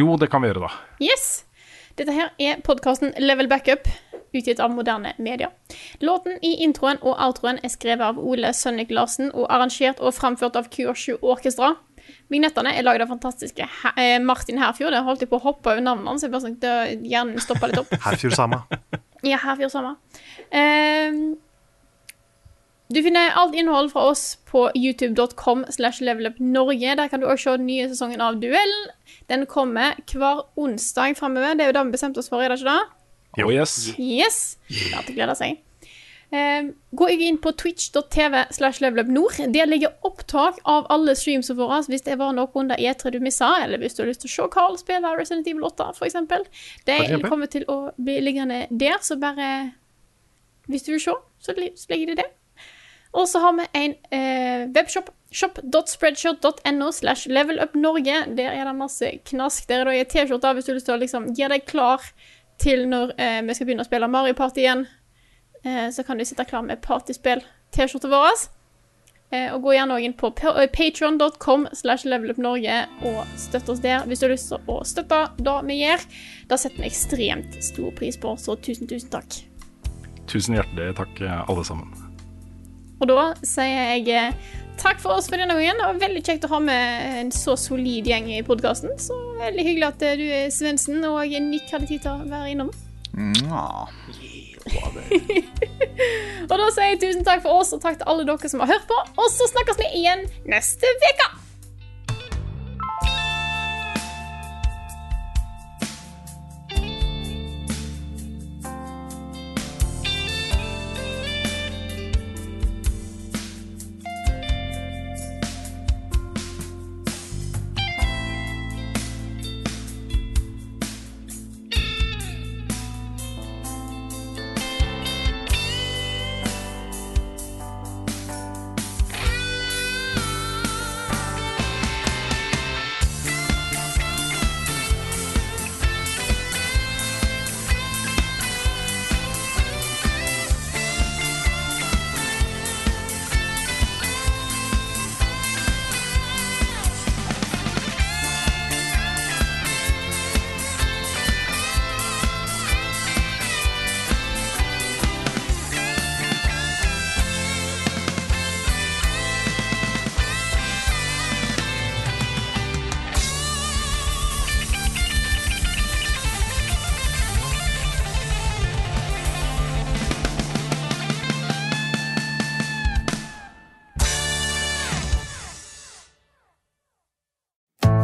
Jo, det kan vi gjøre, da. Yes! Dette her er podkasten Level Backup, utgitt av moderne media. Låten i introen og outroen er skrevet av Ole Sønnik Larsen og arrangert og framført av Kyoshu Orkestra. Vignettene er laget av fantastiske eh, Martin Herfjord. Jeg holdt jeg på å hoppe over navnet hans. Jeg bare sånn, det- Hjernen stoppa litt opp. Herfjord samme. Ja, Herfjord samme. Ehm, du finner alt innhold fra oss på youtube.com slash levelupnorge. Der kan du også se den nye sesongen av Duellen. Den kommer hver onsdag fremover. Det er jo det vi bestemte oss for, er det ikke det? Oh, yes. Yes. Det er til å glede seg. Ehm, gå inn på twitch.tv slash levelupnord. Der ligger opptak av alle streamsene våre. Hvis det var noe under E3 du missa, eller hvis du har lyst til å se Carl spille Resident Evil 8, for eksempel. Det kommer til å bli liggende der, så bare Hvis du vil se, så så ligger det der. Og så har vi en eh, webshop. Shop.spreadshot.no slash levelupnorge. Der er det masse knask. Der er det ei T-skjorte hvis du har lyst til å liksom gjøre deg klar til når eh, vi skal begynne å spille Mario Party igjen. Eh, så kan du sitte klar med partyspill-T-skjorta vår. Eh, og gå gjerne inn på pa- patreon.com slash levelupnorge og støtt oss der hvis du har lyst til å støtte det vi gjør. Det setter vi ekstremt stor pris på, så tusen, tusen takk. Tusen hjertelig takk, alle sammen. Og da sier jeg eh, takk for oss for denne gangen. Det var veldig kjekt å ha med en så solid gjeng i podkasten. Så veldig hyggelig at eh, du, Svendsen, og Nick hadde tid til å være innom. Mwah. Og da sier jeg tusen takk for oss, og takk til alle dere som har hørt på. Og så snakkes vi igjen neste uke!